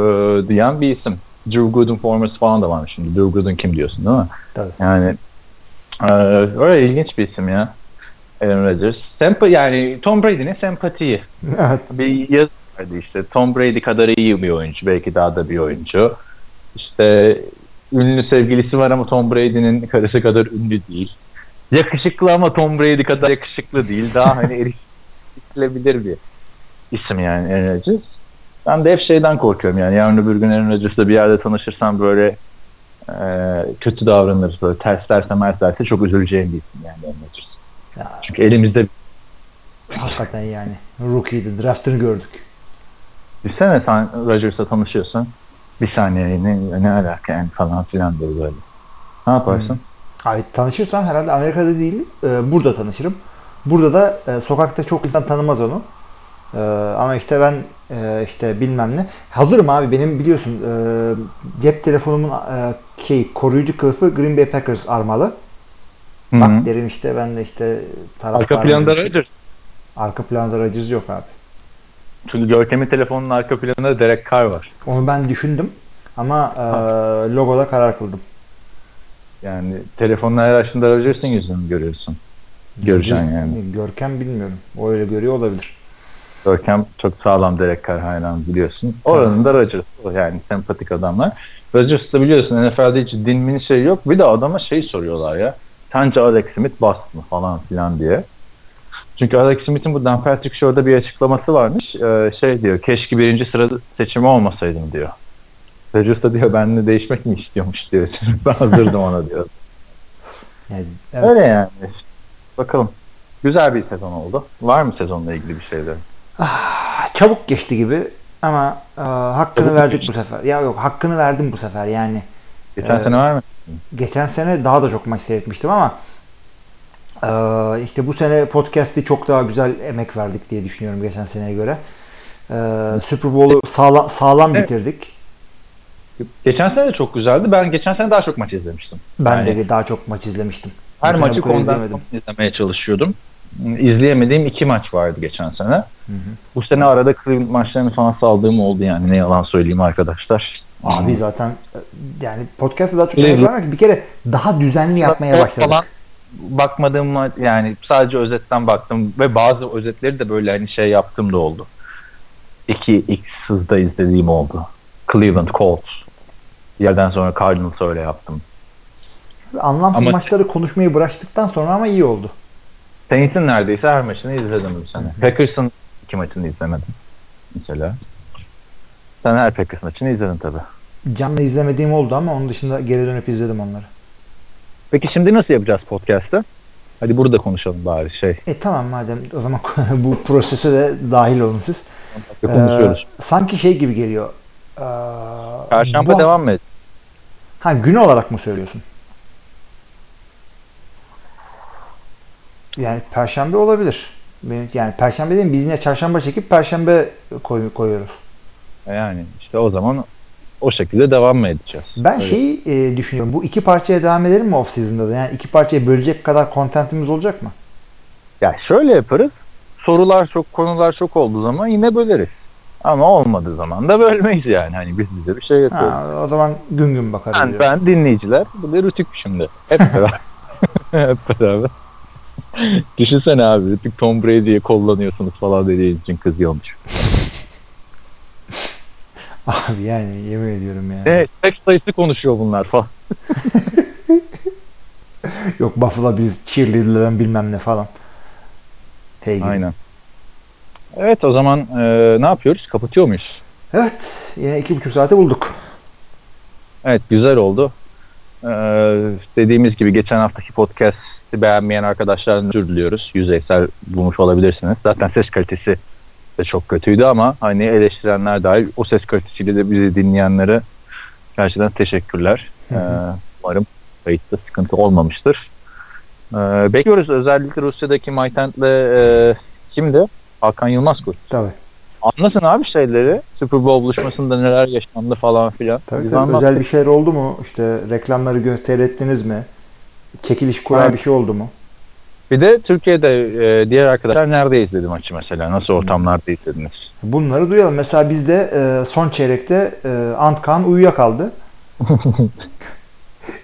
C: diyen bir isim. Drew Gooden forması falan da varmış şimdi. Drew Gooden kim diyorsun değil mi?
B: Tabii.
C: Yani e, öyle ilginç bir isim ya. Aaron Rodgers. Sempa, yani Tom Brady'nin sempatiyi.
B: Evet.
C: Bir yazı vardı işte. Tom Brady kadar iyi bir oyuncu. Belki daha da bir oyuncu. İşte ünlü sevgilisi var ama Tom Brady'nin karısı kadar ünlü değil. Yakışıklı ama Tom Brady kadar yakışıklı değil. Daha hani erişilebilir bir isim yani Aaron Rodgers. Ben de hep şeyden korkuyorum yani yarın öbür gün Aaron Rodgers'la bir yerde tanışırsam böyle e, kötü davranır böyle terslerse merslerse çok üzüleceğim bir isim yani Aaron Rodgers.
B: Ya,
C: Çünkü elimizde
B: hakikaten yani. Rookie'di. Draft'ını gördük.
C: Düşünsene sen Rodgers'la tanışıyorsun. Bir saniye ne, ne alaka yani falan filan diyor böyle. Ne yaparsın?
B: Abi tanışırsam herhalde Amerika'da değil, e, burada tanışırım. Burada da e, sokakta çok insan tanımaz onu. E, ama işte ben e, işte bilmem ne. Hazırım abi benim biliyorsun e, cep telefonumun e, şey, koruyucu kılıfı Green Bay Packers armalı.
C: Hı hı.
B: Bak derim işte ben de işte taraftarım.
C: Arka planda Rodgers.
B: Arka planda Rodgers yok abi.
C: Çünkü Görkem'in telefonunun arka planında Derek Carr var.
B: Onu ben düşündüm ama e, logoda karar kıldım.
C: Yani telefonun her açtığında Rodgers'ın yüzünü görüyorsun. Göreceksin yani.
B: Görkem bilmiyorum. O öyle görüyor olabilir.
C: Görkem çok sağlam Derek Carr hayran biliyorsun. Oranın da Rodgers. Yani sempatik adamlar. Rodgers da biliyorsun NFL'de hiç dinmin şey yok. Bir de adama şey soruyorlar ya. Sence Alex Smith bast mı falan filan diye. Çünkü Alex Smith'in bu Dan Patrick Show'da bir açıklaması varmış. Ee, şey diyor, keşke birinci sıra seçimi olmasaydım diyor. Rodgers da diyor benimle değişmek mi istiyormuş diyor. ben hazırdım ona diyor.
B: Yani, evet.
C: Öyle yani. Bakalım. Güzel bir sezon oldu. Var mı sezonla ilgili bir şeyler?
B: çabuk geçti gibi ama e, hakkını
C: Çabuk
B: verdik
C: geçti.
B: bu sefer. Ya yok hakkını verdim bu sefer yani.
C: Geçen
B: Evet.
C: sene var mı?
B: Geçen sene daha da çok maç seyretmiştim ama e, işte bu sene podcast'i çok daha güzel emek verdik diye düşünüyorum geçen seneye göre. E, Super Bowl'u sağla- sağlam
C: Evet.
B: bitirdik.
C: Geçen sene de çok güzeldi. Ben geçen sene daha çok maç izlemiştim.
B: Ben
C: Yani
B: de daha çok maç izlemiştim.
C: Her maçı konudan izlemeye çalışıyordum. İzleyemediğim iki maç vardı geçen sene. Bu sene arada Cleveland maçlarını falan saldığım oldu yani. Ne yalan söyleyeyim arkadaşlar.
B: Abi zaten e, yani podcast'ı daha çok vermek bir kere daha düzenli yapmaya başladık.
C: Falan bakmadığım yani sadece özetten baktım ve bazı özetleri de böyle hani şey yaptım da oldu. 2x hızda izlediğim oldu. Cleveland Colts. Yerden sonra Cardinals öyle yaptım.
B: Anlamsız
C: Ama-
B: maçları konuşmayı bıraktıktan sonra ama iyi oldu.
C: Saints'in neredeyse her maçını izledim bu sene. Packers'ın iki maçını izlemedim. Mesela. Sen her Packers maçını izledin tabi.
B: Canlı izlemediğim oldu ama onun dışında geri dönüp izledim onları.
C: Peki şimdi nasıl yapacağız podcast'ı? Hadi burada konuşalım bari şey.
B: E tamam madem o zaman bu prosese de dahil olun siz.
C: Konuşuyoruz.
B: Ee, sanki şey gibi geliyor. Ee,
C: Perşembe
B: bu-
C: devam mı et?
B: Ha gün olarak mı söylüyorsun? Yani perşembe olabilir. Benim, yani perşembe değil mi? Biz yine çarşamba çekip perşembe koy, koyuyoruz.
C: Yani işte o zaman o şekilde devam mı edeceğiz?
B: Ben
C: Öyle.
B: şeyi e, düşünüyorum. Bu iki parçaya devam edelim mi off season'da da? Yani iki parçaya bölecek kadar contentimiz olacak mı?
C: Ya şöyle yaparız. Sorular çok, konular çok olduğu zaman yine böleriz. Ama olmadığı zaman da bölmeyiz yani. Hani biz bize bir şey yapıyoruz.
B: Ha, o zaman gün gün bakarız.
C: Ben,
B: diyorsun.
C: ben dinleyiciler. Bu da Rütük şimdi. Hep beraber. Hep beraber. Düşünsene abi Tom Brady'ye kullanıyorsunuz falan dediğiniz için kızıyormuş.
B: Abi yani yemin ediyorum ya.
C: Ne? Seks sayısı konuşuyor bunlar falan.
B: Yok Buffalo biz cheerleader'dan bilmem ne falan. Hey gibi.
C: Aynen. Evet o zaman e, ne yapıyoruz? Kapatıyor muyuz?
B: Evet. Yine iki buçuk saate bulduk.
C: Evet güzel oldu. Ee, dediğimiz gibi geçen haftaki podcast'i beğenmeyen arkadaşlardan özür diliyoruz. Yüzeysel bulmuş olabilirsiniz. Zaten ses kalitesi de çok kötüydü ama hani eleştirenler dahil o ses kalitesiyle de bizi dinleyenlere gerçekten teşekkürler.
B: Hı hı.
C: Ee, umarım kayıtta sıkıntı olmamıştır. Ee, bekliyoruz özellikle Rusya'daki Maytent'le e, kimdi? Hakan Yılmaz koç.
B: Tabii.
C: Anlatın abi şeyleri. Super Bowl buluşmasında neler yaşandı falan filan.
B: Tabii
C: Biz
B: tabii.
C: anlattık.
B: Özel bir şeyler oldu mu? İşte reklamları seyrettiniz mi? Çekiliş kura
C: Aynen.
B: bir şey oldu mu?
C: Bir de Türkiye'de e, diğer arkadaşlar nerede izledi maçı mesela? Nasıl ortamlarda izlediniz?
B: Bunları duyalım. Mesela bizde e, son çeyrekte e, Antkan uyuyakaldı.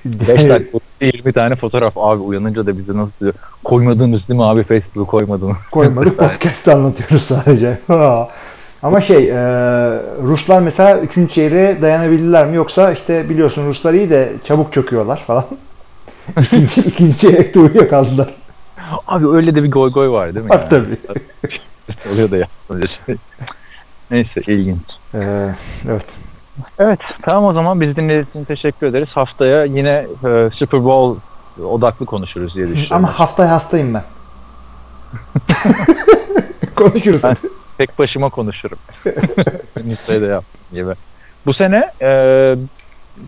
C: 5 dakika 20 tane fotoğraf abi uyanınca da bizi nasıl diyor? Koymadınız değil mi abi Facebook'u koymadınız.
B: Koymadık. Podcast'ta anlatıyoruz sadece. Ama şey e, Ruslar mesela 3. çeyreğe dayanabildiler mi yoksa işte biliyorsun Ruslar iyi de çabuk çöküyorlar falan. ikinci, ikinci çeyrekte uyuyakaldılar.
C: Abi öyle de bir goy goy var değil mi?
B: Var tabii.
C: Oluyor da ya. şey. Neyse ilginç.
B: Ee, evet.
C: Evet tamam o zaman biz dinlediğiniz için teşekkür ederiz. Haftaya yine e, Super Bowl odaklı konuşuruz diye düşünüyorum.
B: Ama haftaya hastayım ben. Konuşuruz.
C: Ben- Tek başıma konuşurum. Nita'ya da yaptım gibi. Bu sene e,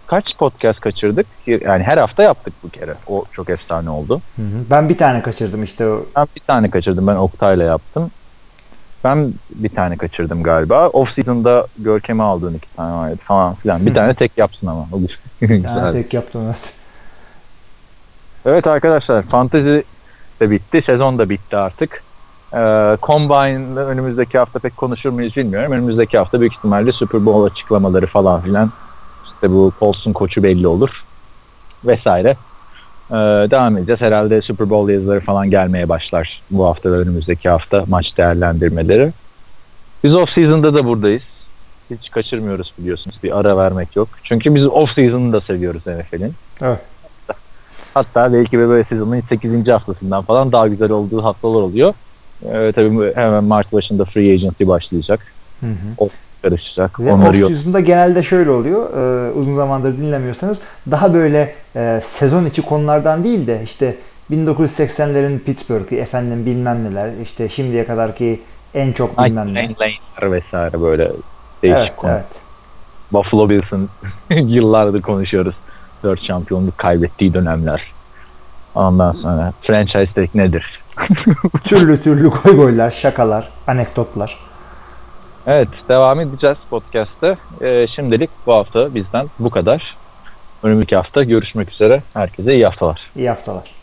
C: kaç podcast kaçırdık? Yani her hafta yaptık bu kere. O çok efsane oldu.
B: Hı hı. Ben bir tane kaçırdım işte o.
C: Ben bir tane kaçırdım. Ben Oktay'la yaptım. Ben bir tane kaçırdım galiba. Off season'da Görkem'e aldığın iki tane vardı falan filan. Bir tane tek yapsın ama.
B: Bir tane tek yaptım evet.
C: Evet arkadaşlar fantezi de bitti. Sezon da bitti artık. Ee, Combine'da önümüzdeki hafta pek konuşur muyuz bilmiyorum. Önümüzdeki hafta büyük ihtimalle Super Bowl açıklamaları falan filan. İşte bu Colts'un koçu belli olur. Vesaire. Ee, devam edeceğiz. Herhalde Super Bowl yazıları falan gelmeye başlar bu hafta ve önümüzdeki hafta maç değerlendirmeleri. Biz off season'da da buradayız. Hiç kaçırmıyoruz biliyorsunuz. Bir ara vermek yok. Çünkü biz off season'ı da seviyoruz NFL'in.
B: Evet.
C: Hatta belki de böyle sezonun 8. haftasından falan daha güzel olduğu haftalar oluyor. Ee, tabii hemen Mart başında free agency başlayacak.
B: Hı hı.
C: Karışacak.
B: Ve
C: Onları yok.
B: off-season'da genelde şöyle oluyor. e, uzun zamandır dinlemiyorsanız daha böyle e, sezon içi konulardan değil de işte 1980'lerin Pittsburgh'i efendim bilmem neler işte şimdiye kadarki en çok bilmem ne.
C: Lane'ler vesaire böyle değişik
B: Evet,
C: konu.
B: evet.
C: Buffalo Bills'ın yıllardır konuşuyoruz. 4 şampiyonluk kaybettiği dönemler. Ondan sonra franchise tag nedir?
B: Türlü türlü goy goylar, şakalar, anekdotlar.
C: Evet devam edeceğiz podcast'te. Ee, şimdilik bu hafta bizden bu kadar. Önümüzdeki hafta görüşmek üzere. Herkese iyi haftalar.
B: İyi haftalar.